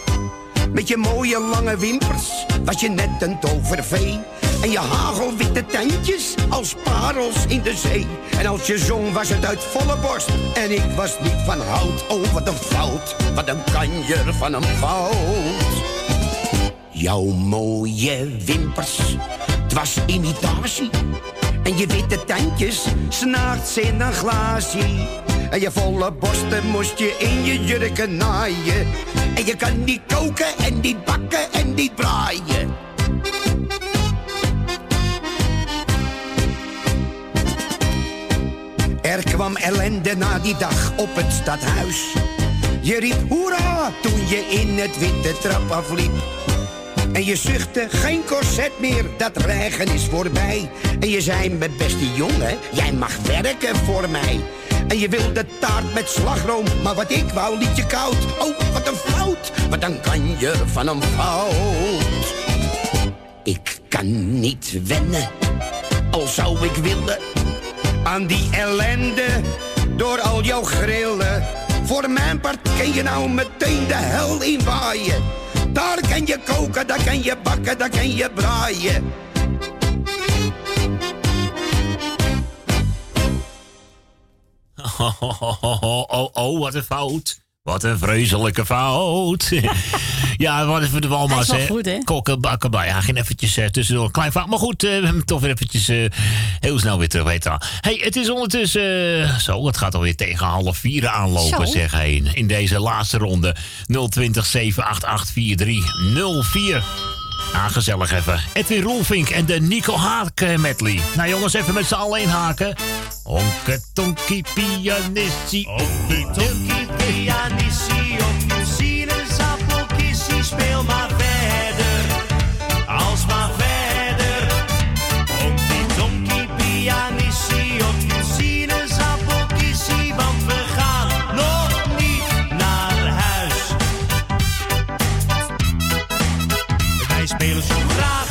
Met je mooie lange wimpers was je net een tovervee. En je hagelwitte tandjes als parels in de zee. En als je zong was het uit volle borst. En ik was niet van hout. Oh, wat een fout. Wat een kanjer van een fout. Jouw mooie wimpers, het was imitatie. En je witte tandjes, snaakt in een glaasje. En je volle borsten moest je in je jurken naaien. En je kan niet koken en niet bakken en niet braaien. Er kwam ellende na die dag op het stadhuis. Je riep hoera toen je in het witte trap afliep. En je zuchtte, geen corset meer, dat regen is voorbij. En je zei, mijn beste jongen, jij mag werken voor mij. En je wilde taart met slagroom, maar wat ik wou liet je koud. Oh, wat een fout, wat een kanjer van een fout. Ik kan niet wennen, al zou ik willen, aan die ellende door al jouw grillen. Voor mijn part kun je nou meteen de hel in waaien. Daar kan je koken, daar kan je bakken, daar kan je braaien. Oh, oh, oh, oh, wat een fout. Wat een vreselijke fout. ja, wat even de walma's. Wel goed, hè? Kokken, bakken, bij. Ja, ging eventjes uh, tussendoor een klein fout. Maar goed, we hebben hem toch weer eventjes eh, heel snel weer terug weten. hey, het is ondertussen... zo, het gaat alweer tegen half vier aanlopen, Zo. zeg hij. In deze laatste ronde. 020 788 4304. Ah, gezellig even. Edwin Roelvink en de Nico Haak eh, medley. Nou jongens, even met z'n allen inhaken. Onke tonkie pianissie. Onke tonkie Pianissie Wij spelen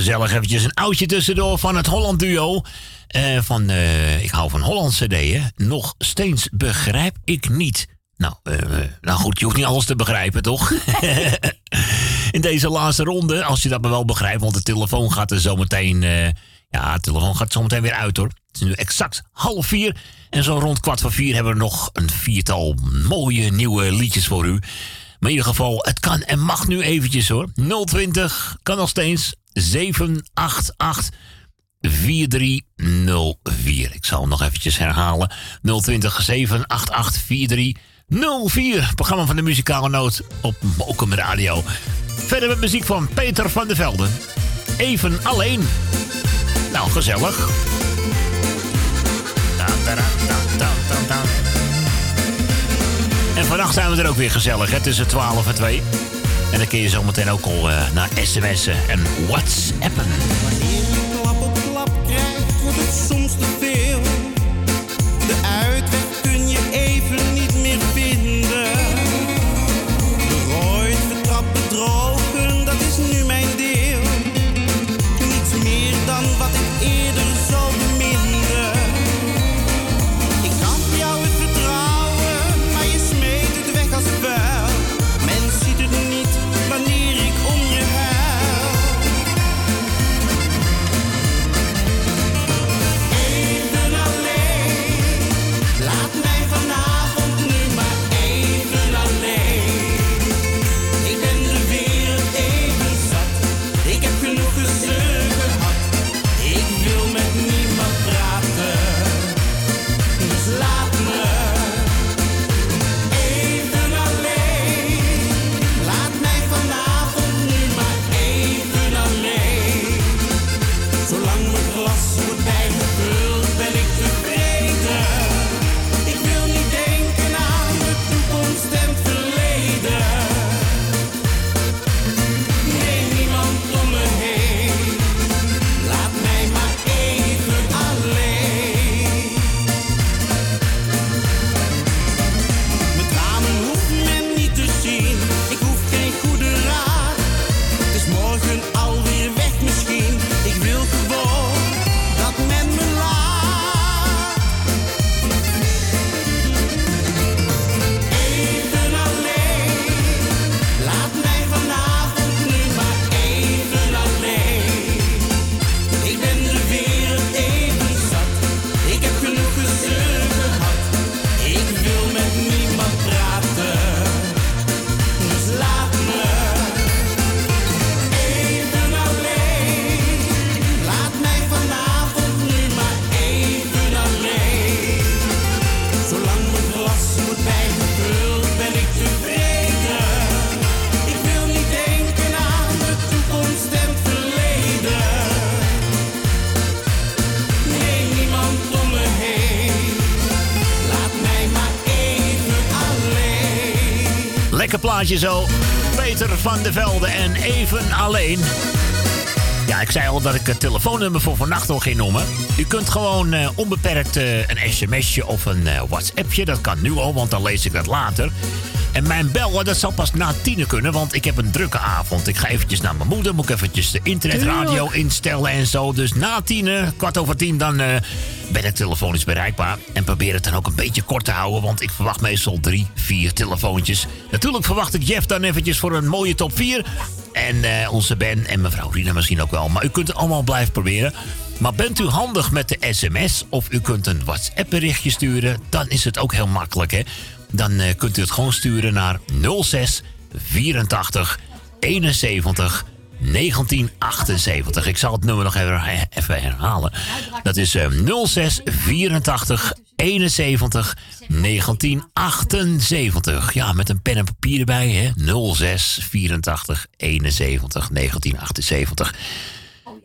gezellig eventjes een oudje tussendoor van het Holland Duo. Eh, van, eh, ik hou van Hollandse cd'en. Nog steeds begrijp ik niet. Nou, eh, nou goed, je hoeft niet alles te begrijpen, toch? In deze laatste ronde, als je dat maar wel begrijpt, want de telefoon gaat er zometeen... ja, de telefoon gaat zometeen weer uit, hoor. Het is nu exact half vier. En zo rond kwart voor vier hebben we nog een viertal mooie nieuwe liedjes voor u. Maar in ieder geval, het kan en mag nu eventjes hoor. 020 kan nog steeds. 788 4304. Ik zal hem nog eventjes herhalen. 020 788 4304. Programma van de muzikale noot op Mokum Radio. Verder met muziek van Peter van der Velden. Even alleen. Nou, gezellig. En vannacht zijn we er ook weer gezellig. Het is 12 en 2. En dan kun je zometeen ook al eh, naar sms'en en whatsappen. Zo. Peter van der Velde en Even Alleen. Ja, ik zei al dat ik het telefoonnummer voor vannacht al ging noemen. U kunt gewoon eh, onbeperkt eh, een sms'je of een eh, whatsappje. Dat kan nu al, want dan lees ik dat later. En mijn bellen, dat zal pas na tienen kunnen, want ik heb een drukke avond. Ik ga eventjes naar mijn moeder, moet ik eventjes de internetradio instellen en zo. Dus na tienen, kwart over tien, dan ben ik telefonisch bereikbaar. En probeer het dan ook een beetje kort te houden, want ik verwacht meestal drie, vier telefoontjes. Natuurlijk verwacht ik Jeff dan eventjes voor een mooie top 4. En eh, onze Ben en mevrouw Rina misschien ook wel. Maar u kunt het allemaal blijven proberen. Maar bent u handig met de sms of u kunt een WhatsApp berichtje sturen... dan is het ook heel makkelijk, hè. Dan eh, kunt u het gewoon sturen naar 06 84 71 1978. Ik zal het nummer nog even, herhalen. Dat is eh, 06 84 71 1978. Ja, met een pen en papier erbij, hè? 06 84 71 1978.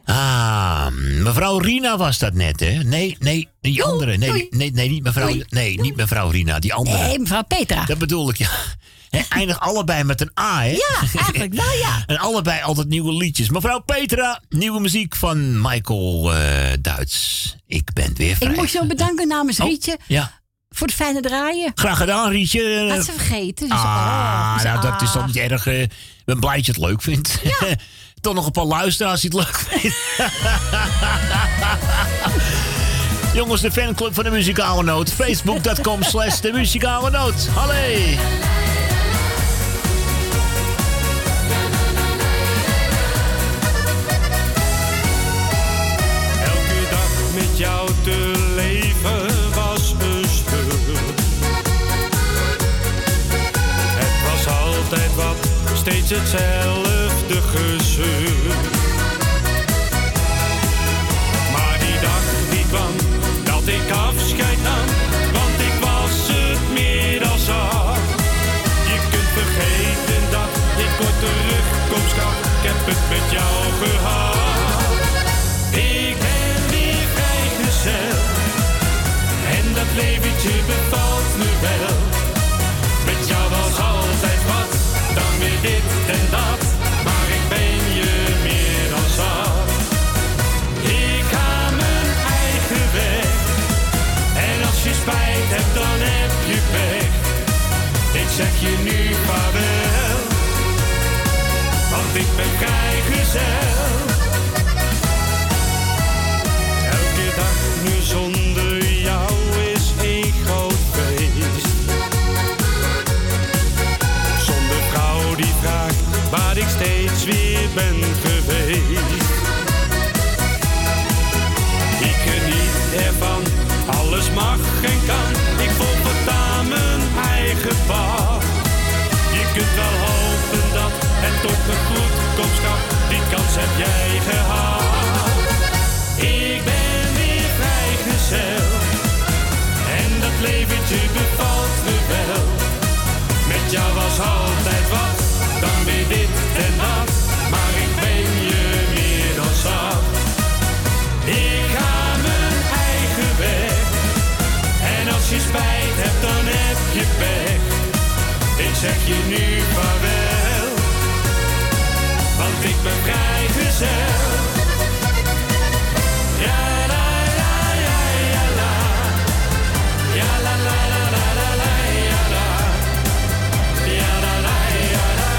Ah, mevrouw Rina was dat net, hè? Nee, nee, die andere. Nee, nee, nee, niet mevrouw, nee, niet mevrouw Rina, die andere. Nee, mevrouw Petra. Dat bedoel ik, ja. Eindig allebei met een A, hè? Ja, eigenlijk wel, ja. En allebei altijd nieuwe liedjes. Mevrouw Petra, nieuwe muziek van Michael eh, Duits. Ik ben weer vrij. Ik moet je bedanken namens Oh, Rietje Ja, voor het fijne draaien. graag gedaan, Rietje. Had ze vergeten. Dus, ah, oh, nou, dat is ah. toch niet erg. eh, Ik ben blij dat je het leuk vindt. toch nog een paar luisteraars die het leuk vinden. Jongens, de fanclub van de Muzikale Noot. Facebook.com slash de Muzikale Noot. Hallee! Steeds hetzelfde gezeur. Maar die dag die kwam, dat ik afscheid nam, want ik was het meer dan zat. Je kunt vergeten dat ik ooit terugkomst had, ik heb het met jou gehad. Ik ben weer vrijgezel en dat leventje bevalt me wel. Zeg je nu vaarwel, want ik ben vrijgezel. Je nu vaarwel, want ik ben vrijgezel. Ja, la, la, ja, ja, la. Ja, la, la, la, la, la, la, ja, la. Ja, la, la, ja, la.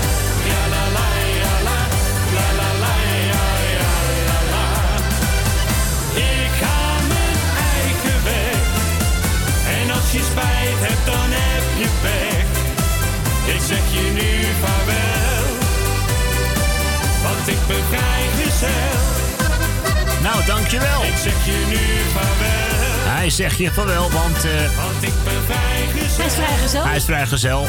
Ja, la, la, ja, la. La, la, la, la, la. Ik ga mijn eigen weg. En als je spijt hebt, dan heb je pech. Ik zeg je nu vaarwel. Want ik ben vrijgezel. Nou, dankjewel. Ik zeg je nu vaarwel. Hij zegt je van wel, want eh, Want ik ben vrijgezel. Hij is vrijgezel. hij is vrijgezel.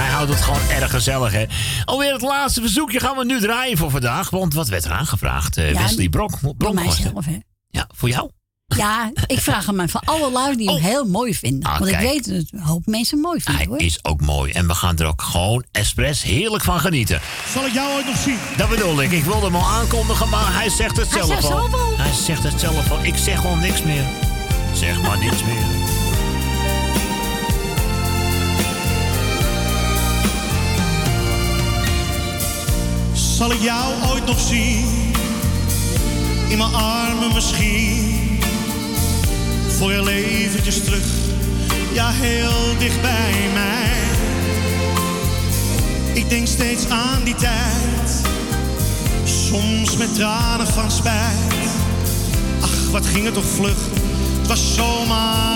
Hij houdt het gewoon erg gezellig, hè. Alweer het laatste verzoekje gaan we nu draaien voor vandaag. Want wat werd er aangevraagd? Eh, Ja, Wesley Brok. Bronkhorst, hè? mijzelf, hè. Ja, voor jou? Ja, ik vraag hem aan van alle lui die hem heel mooi vinden. Ah, Want ik weet dat een hoop mensen hem mooi vinden, Hij hoor. is ook mooi. En we gaan er ook gewoon expres heerlijk van genieten. Zal ik jou ooit nog zien? Dat bedoel ik. Ik wilde hem al aankondigen, maar hij zegt het Hij zelf zegt al. zelf al. Hij zegt het zelf al. Ik zeg gewoon niks meer. Zeg maar niets meer. Zal ik jou ooit nog zien? In mijn armen misschien. Voor heel eventjes terug. Ja, heel dicht bij mij. Ik denk steeds aan die tijd. Soms met tranen van spijt. Ach, wat ging het toch vlug. Het was zomaar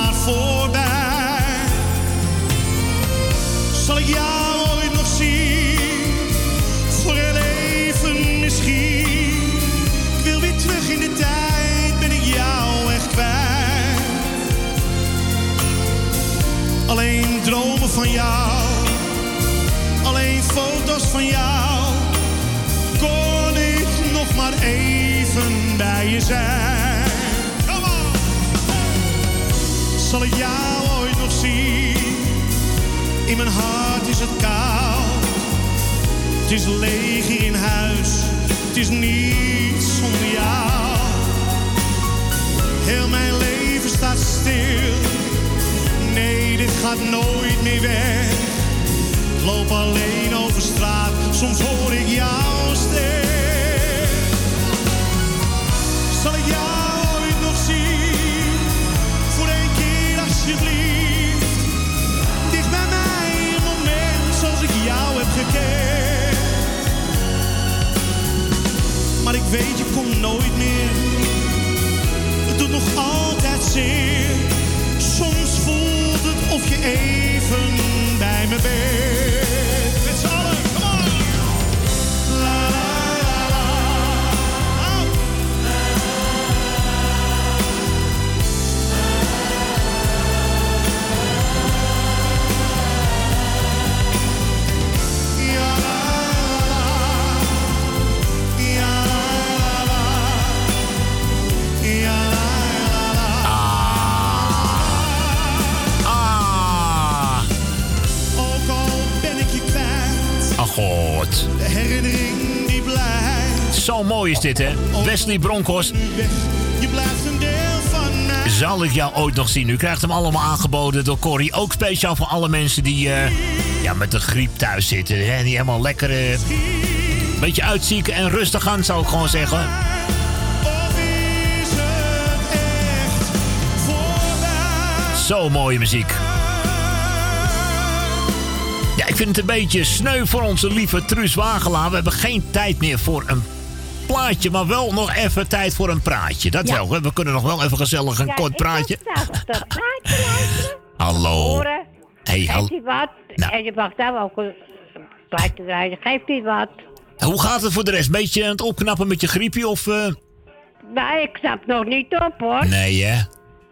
van jou. Kon ik nog maar even bij je zijn. Come on! Zal ik jou ooit nog zien? In mijn hart is het koud. Het is leeg in huis. Het is niets zonder jou. Heel mijn leven staat stil. Nee, dit gaat nooit meer weg. Loop alleen over straat. Soms hoor ik jouw stem. Zal ik jou ooit nog zien? Voor één keer alsjeblieft. Dicht bij mij een moment zoals ik jou heb gekend. Maar ik weet, je komt nooit meer. Het doet nog altijd zeer. Soms voelt het of je even bij me bent. Zo mooi is dit, hè? Wesley mij. Zal ik jou ooit nog zien? U krijgt hem allemaal aangeboden door Corrie. Ook speciaal voor alle mensen die eh, ja, met de griep thuis zitten. Hè? Die helemaal lekker eh, beetje uitzieken en rustig aan, zou ik gewoon zeggen. Zo mooie muziek. Ja, ik vind het een beetje sneu voor onze lieve Truus Wagelaar. We hebben geen tijd meer voor een plaatje, maar wel nog even tijd voor een praatje. Dat Ja. wel. We kunnen nog wel even gezellig een Ja, kort praatje. dat praatje. Hallo. Horen. Hey, Geeft hal- wat. Nou. En je mag daar ook een plaatje draaien. Geeft niet wat. Hoe gaat het voor de rest? Beetje aan het opknappen met je griepje of... eh, Nou, ik snap nog niet op hoor. Nee, hè?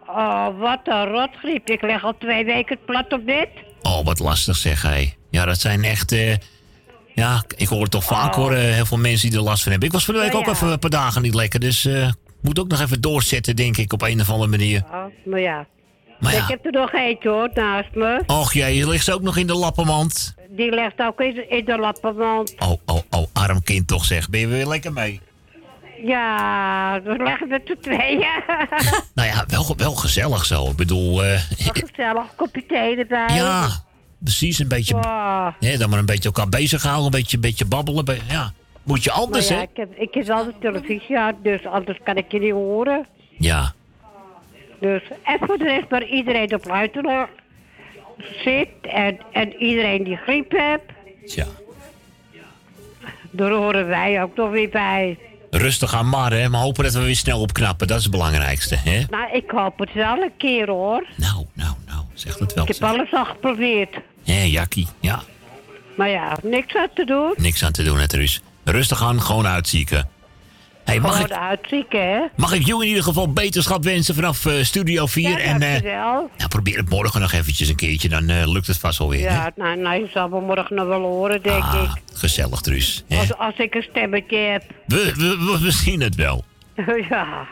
Oh, wat een rotgriep. Ik leg al twee weken plat op dit. Oh, wat lastig zeg hij. Ja, dat zijn echt... eh, ja, ik hoor het toch vaak hoor, eh, heel veel mensen die er last van hebben. Ik was van de week ook even een paar dagen niet lekker, dus... eh moet ook nog even doorzetten, denk ik, op een of andere manier. Oh, maar ja. Maar ja. Ik heb er nog eentje hoor, naast me. Och jee, je ligt ze ook nog in de lappenmand. Die legt ook in, de lappenmand. Oh, oh, oh, arm kind toch zeg. Ben je weer lekker mee? Ja, dan leggen we te tweeën. Nou ja, wel, wel gezellig zo. Ik bedoel, eh, Gezellig, kopje thee erbij. ja, precies. Een beetje, Oh. hè, dan maar een beetje elkaar bezighouden. Een beetje, een beetje babbelen. be- Ja, moet je anders, ja, hè? ik heb, ik heb de televisie uit, dus anders kan ik je niet horen. Ja. Dus, en voor de rest maar iedereen op luisteren zit en, en iedereen die griep heeft. Ja. Daar horen wij ook nog weer bij. Rustig aan maar, hè. Maar hopen dat we weer snel opknappen. Dat is het belangrijkste, hè? Nou, ik hoop het wel een keer hoor. Nou, nou, nou. Zeg het wel. Ik heb alles al geprobeerd. Hé, Jakkie. Ja, Maar ja, niks aan te doen. niks aan te doen, het Ruus. Rustig aan, gewoon uitzieken. Hey, mag, Gewoon ik, uitzieken, hè? mag ik jou in ieder geval beterschap wensen vanaf eh, Studio 4? Ja, en nou, probeer het morgen nog eventjes een keertje. Dan eh, lukt het vast wel weer. hè? Ja, nou, nou, je zal me morgen nog wel horen, denk Ah, ik. gezellig, Truus. hè? Als, als ik een stemmetje heb. We, we, we, we zien het wel. ja.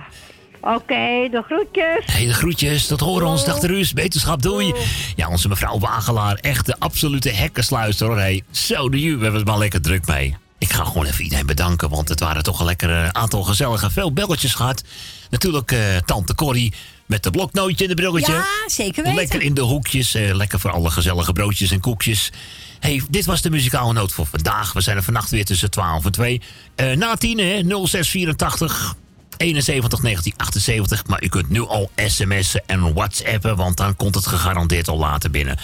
Oké, de groetjes. Hey, de groetjes, tot horen ons. Dag Truus, beterschap, doei. Ja, onze mevrouw Wagelaar, echt de absolute hekkensluister hoor. Hey, zo de ju, we hebben het maar lekker druk mee. Ik ga gewoon even iedereen bedanken, want het waren toch een lekker eh, aantal gezellige, veel belletjes gehad. Natuurlijk eh, tante Corrie met de bloknootje en de brilletje. Ja, zeker weten. Lekker in de hoekjes, eh, lekker voor alle gezellige broodjes en koekjes. Hey, dit was de muzikale noot voor vandaag. We zijn er vannacht weer tussen 12 en 2. Eh, na 10, hè, 0684 71 1978. Maar u kunt nu al sms'en en whatsappen, want dan komt het gegarandeerd al later binnen.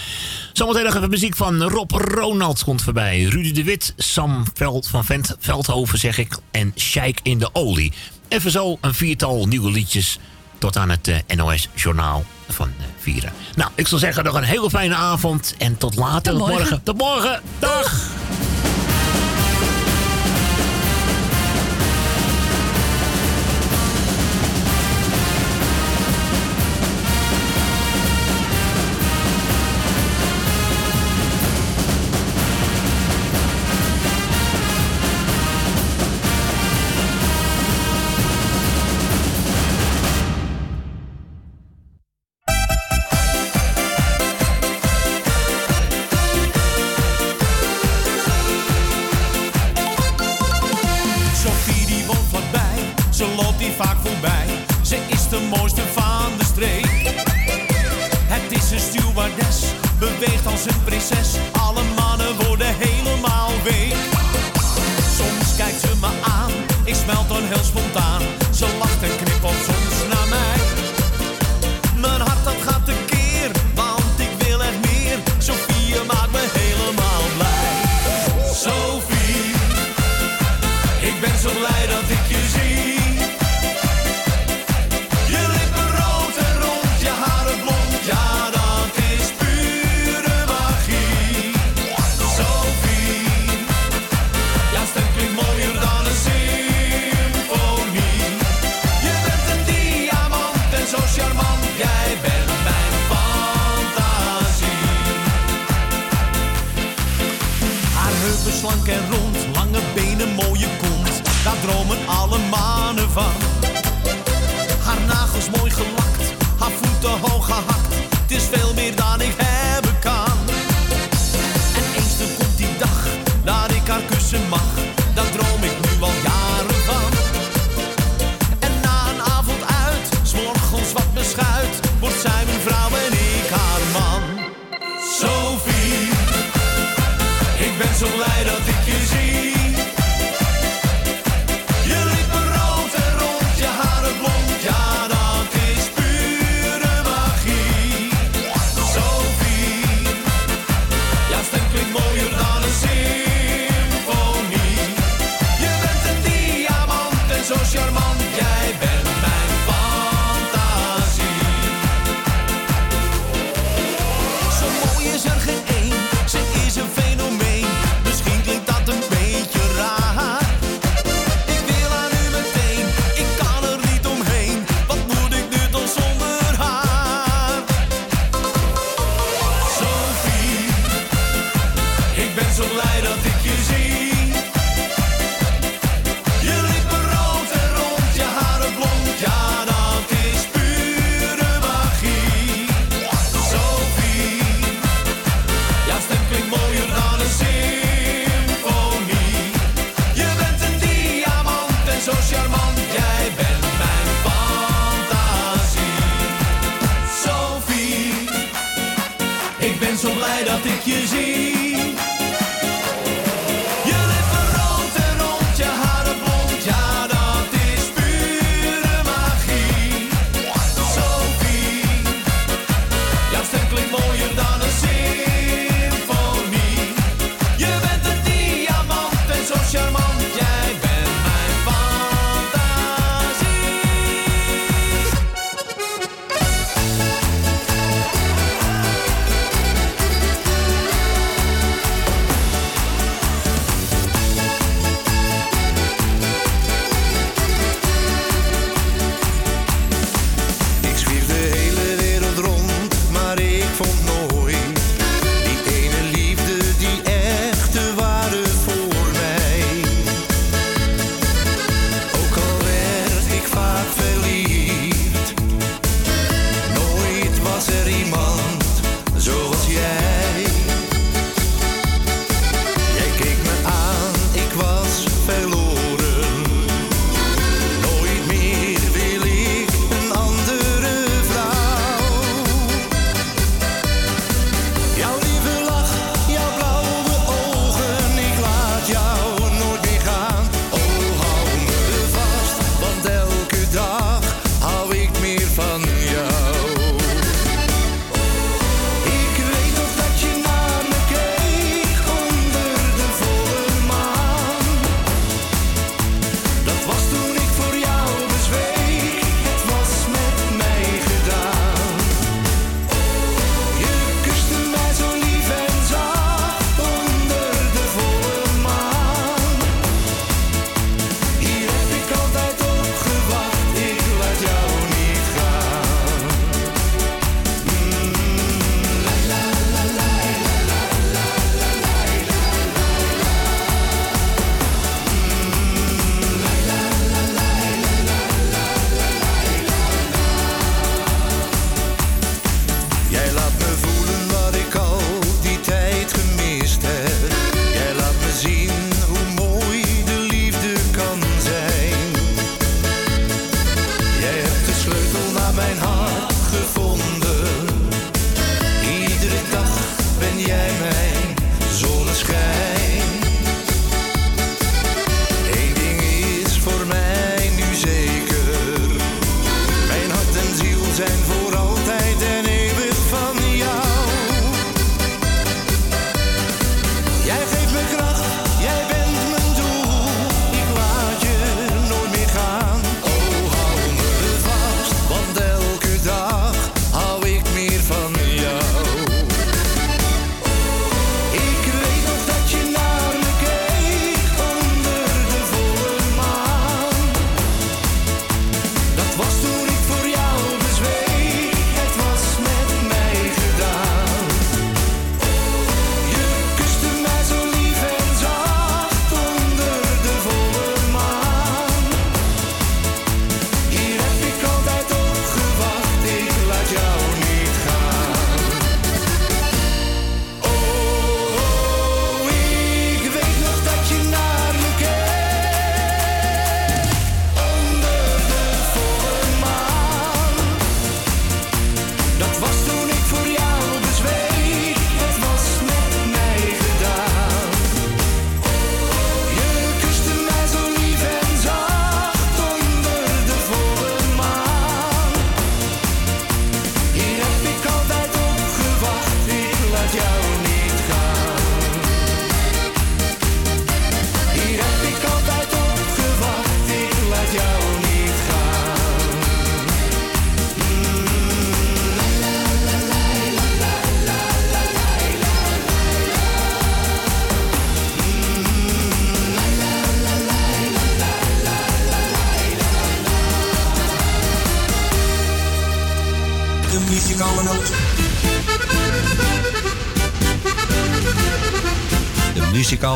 Zometeen nog even muziek van Rob Ronalds komt voorbij. Rudy de Wit, Sam Veld van Vent, Veldhoven zeg ik. En Sheik in de Olie. Even zo een viertal nieuwe liedjes tot aan het eh, NOS-journaal van eh, vieren. Nou, ik zal zeggen nog een hele fijne avond en tot later. Tot morgen. Tot morgen. Dag.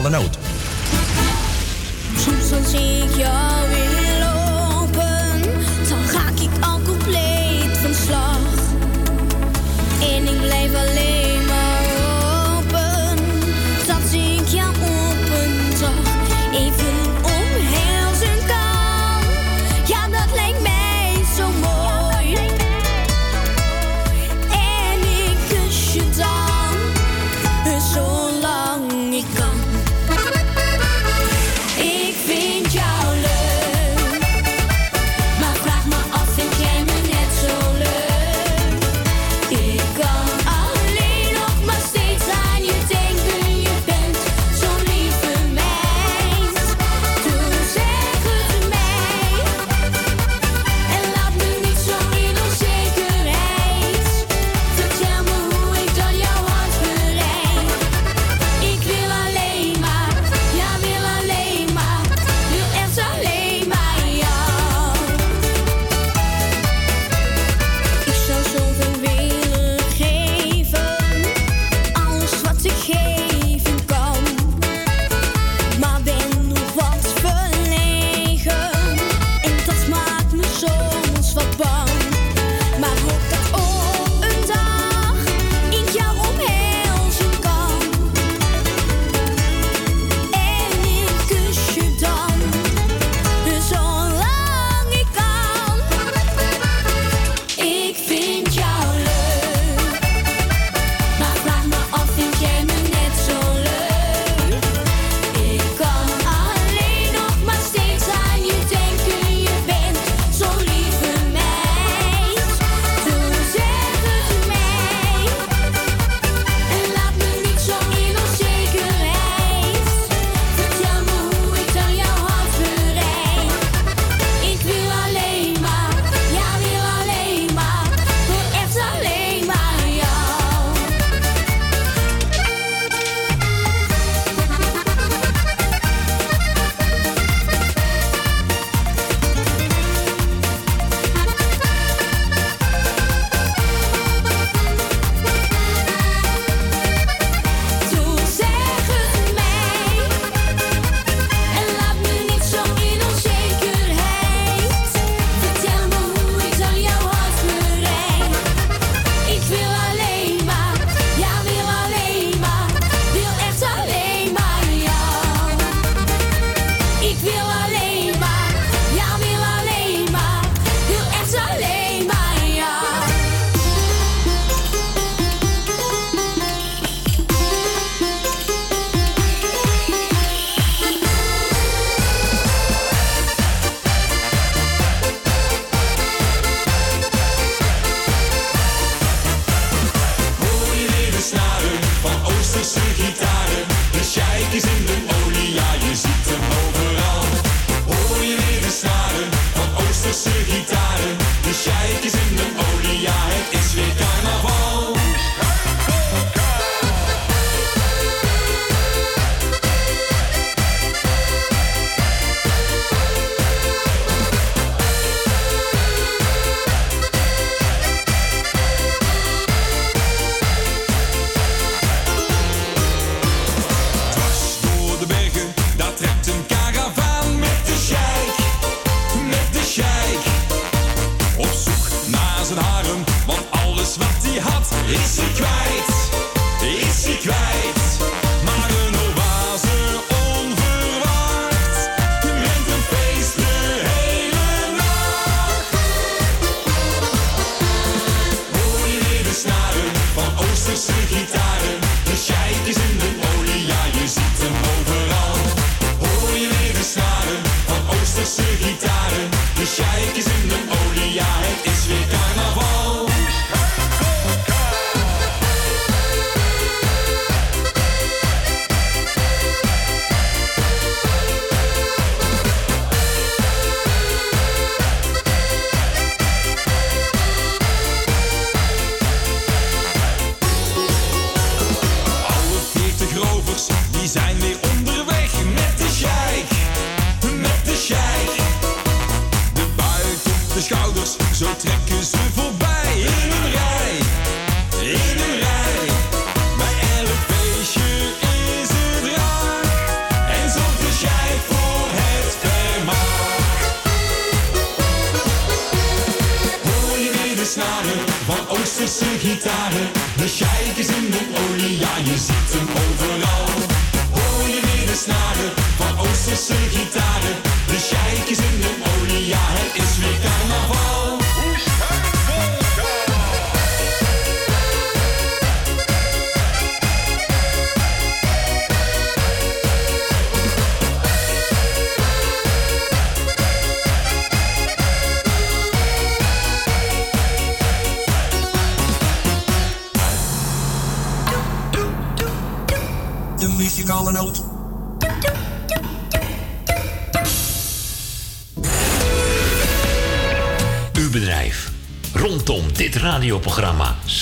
Muzikale noot.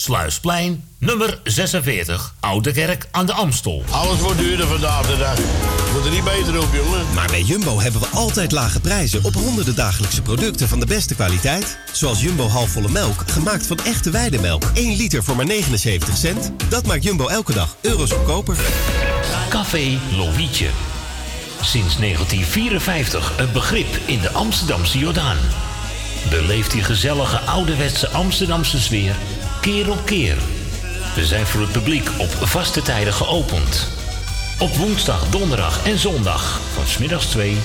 Sluisplein, nummer 46, Oude Kerk aan de Amstel. Alles wordt duurder vandaag de dag. Wordt er niet beter op, jongen. Maar bij Jumbo hebben we altijd lage prijzen op honderden dagelijkse producten van de beste kwaliteit. Zoals Jumbo halfvolle melk, gemaakt van echte weidemelk. 1 liter voor maar 79 cent. Dat maakt Jumbo elke dag euro's goedkoper. Café Lovietje. Sinds 1954 een begrip in de Amsterdamse Jordaan. Beleef die gezellige ouderwetse Amsterdamse sfeer keer op keer. We zijn voor het publiek op vaste tijden geopend. Op woensdag, donderdag en zondag van smiddags 2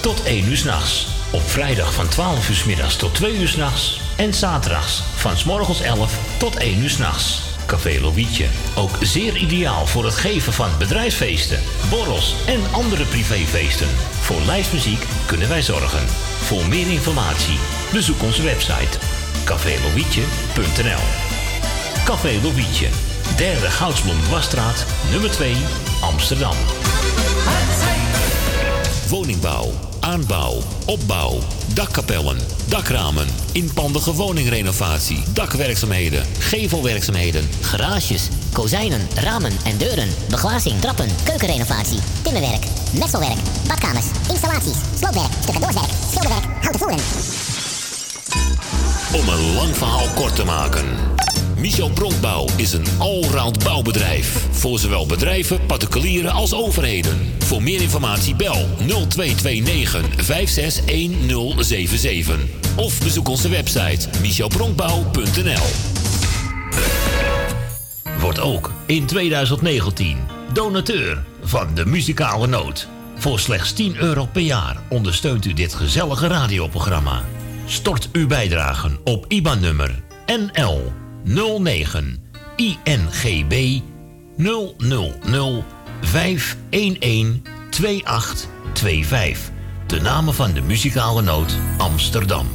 tot 1 uur s'nachts. Op vrijdag van 12 uur 's middags tot 2 uur s'nachts. En zaterdags van s morgens 11 tot 1 uur s'nachts. Café Lovietje. Ook zeer ideaal voor het geven van bedrijfsfeesten, borrels en andere privéfeesten. Voor lijstmuziek kunnen wij zorgen. Voor meer informatie bezoek onze website cafélovietje.nl Café Lovietje, derde Goudsblom-Wasstraat, nummer 2, Amsterdam. Woningbouw, aanbouw, opbouw, dakkapellen, dakramen, inpandige woningrenovatie, dakwerkzaamheden, gevelwerkzaamheden, Garages, kozijnen, ramen en deuren, beglazing, trappen, keukenrenovatie, timmerwerk, messelwerk, badkamers, installaties, sloopwerk, stucadoorswerk, schilderwerk, houten voeren. Om een lang verhaal kort te maken. Michel Bronkbouw is een allround bouwbedrijf. Voor zowel bedrijven, particulieren als overheden. Voor meer informatie bel 0229 561077. Of bezoek onze website michelbronkbouw.nl Wordt ook in 2019 donateur van de muzikale noot. Voor slechts 10 euro per jaar ondersteunt u dit gezellige radioprogramma. Stort uw bijdragen op IBAN-nummer NL 09 INGB 000 511 2825. De namen van de muzikale noot Amsterdam.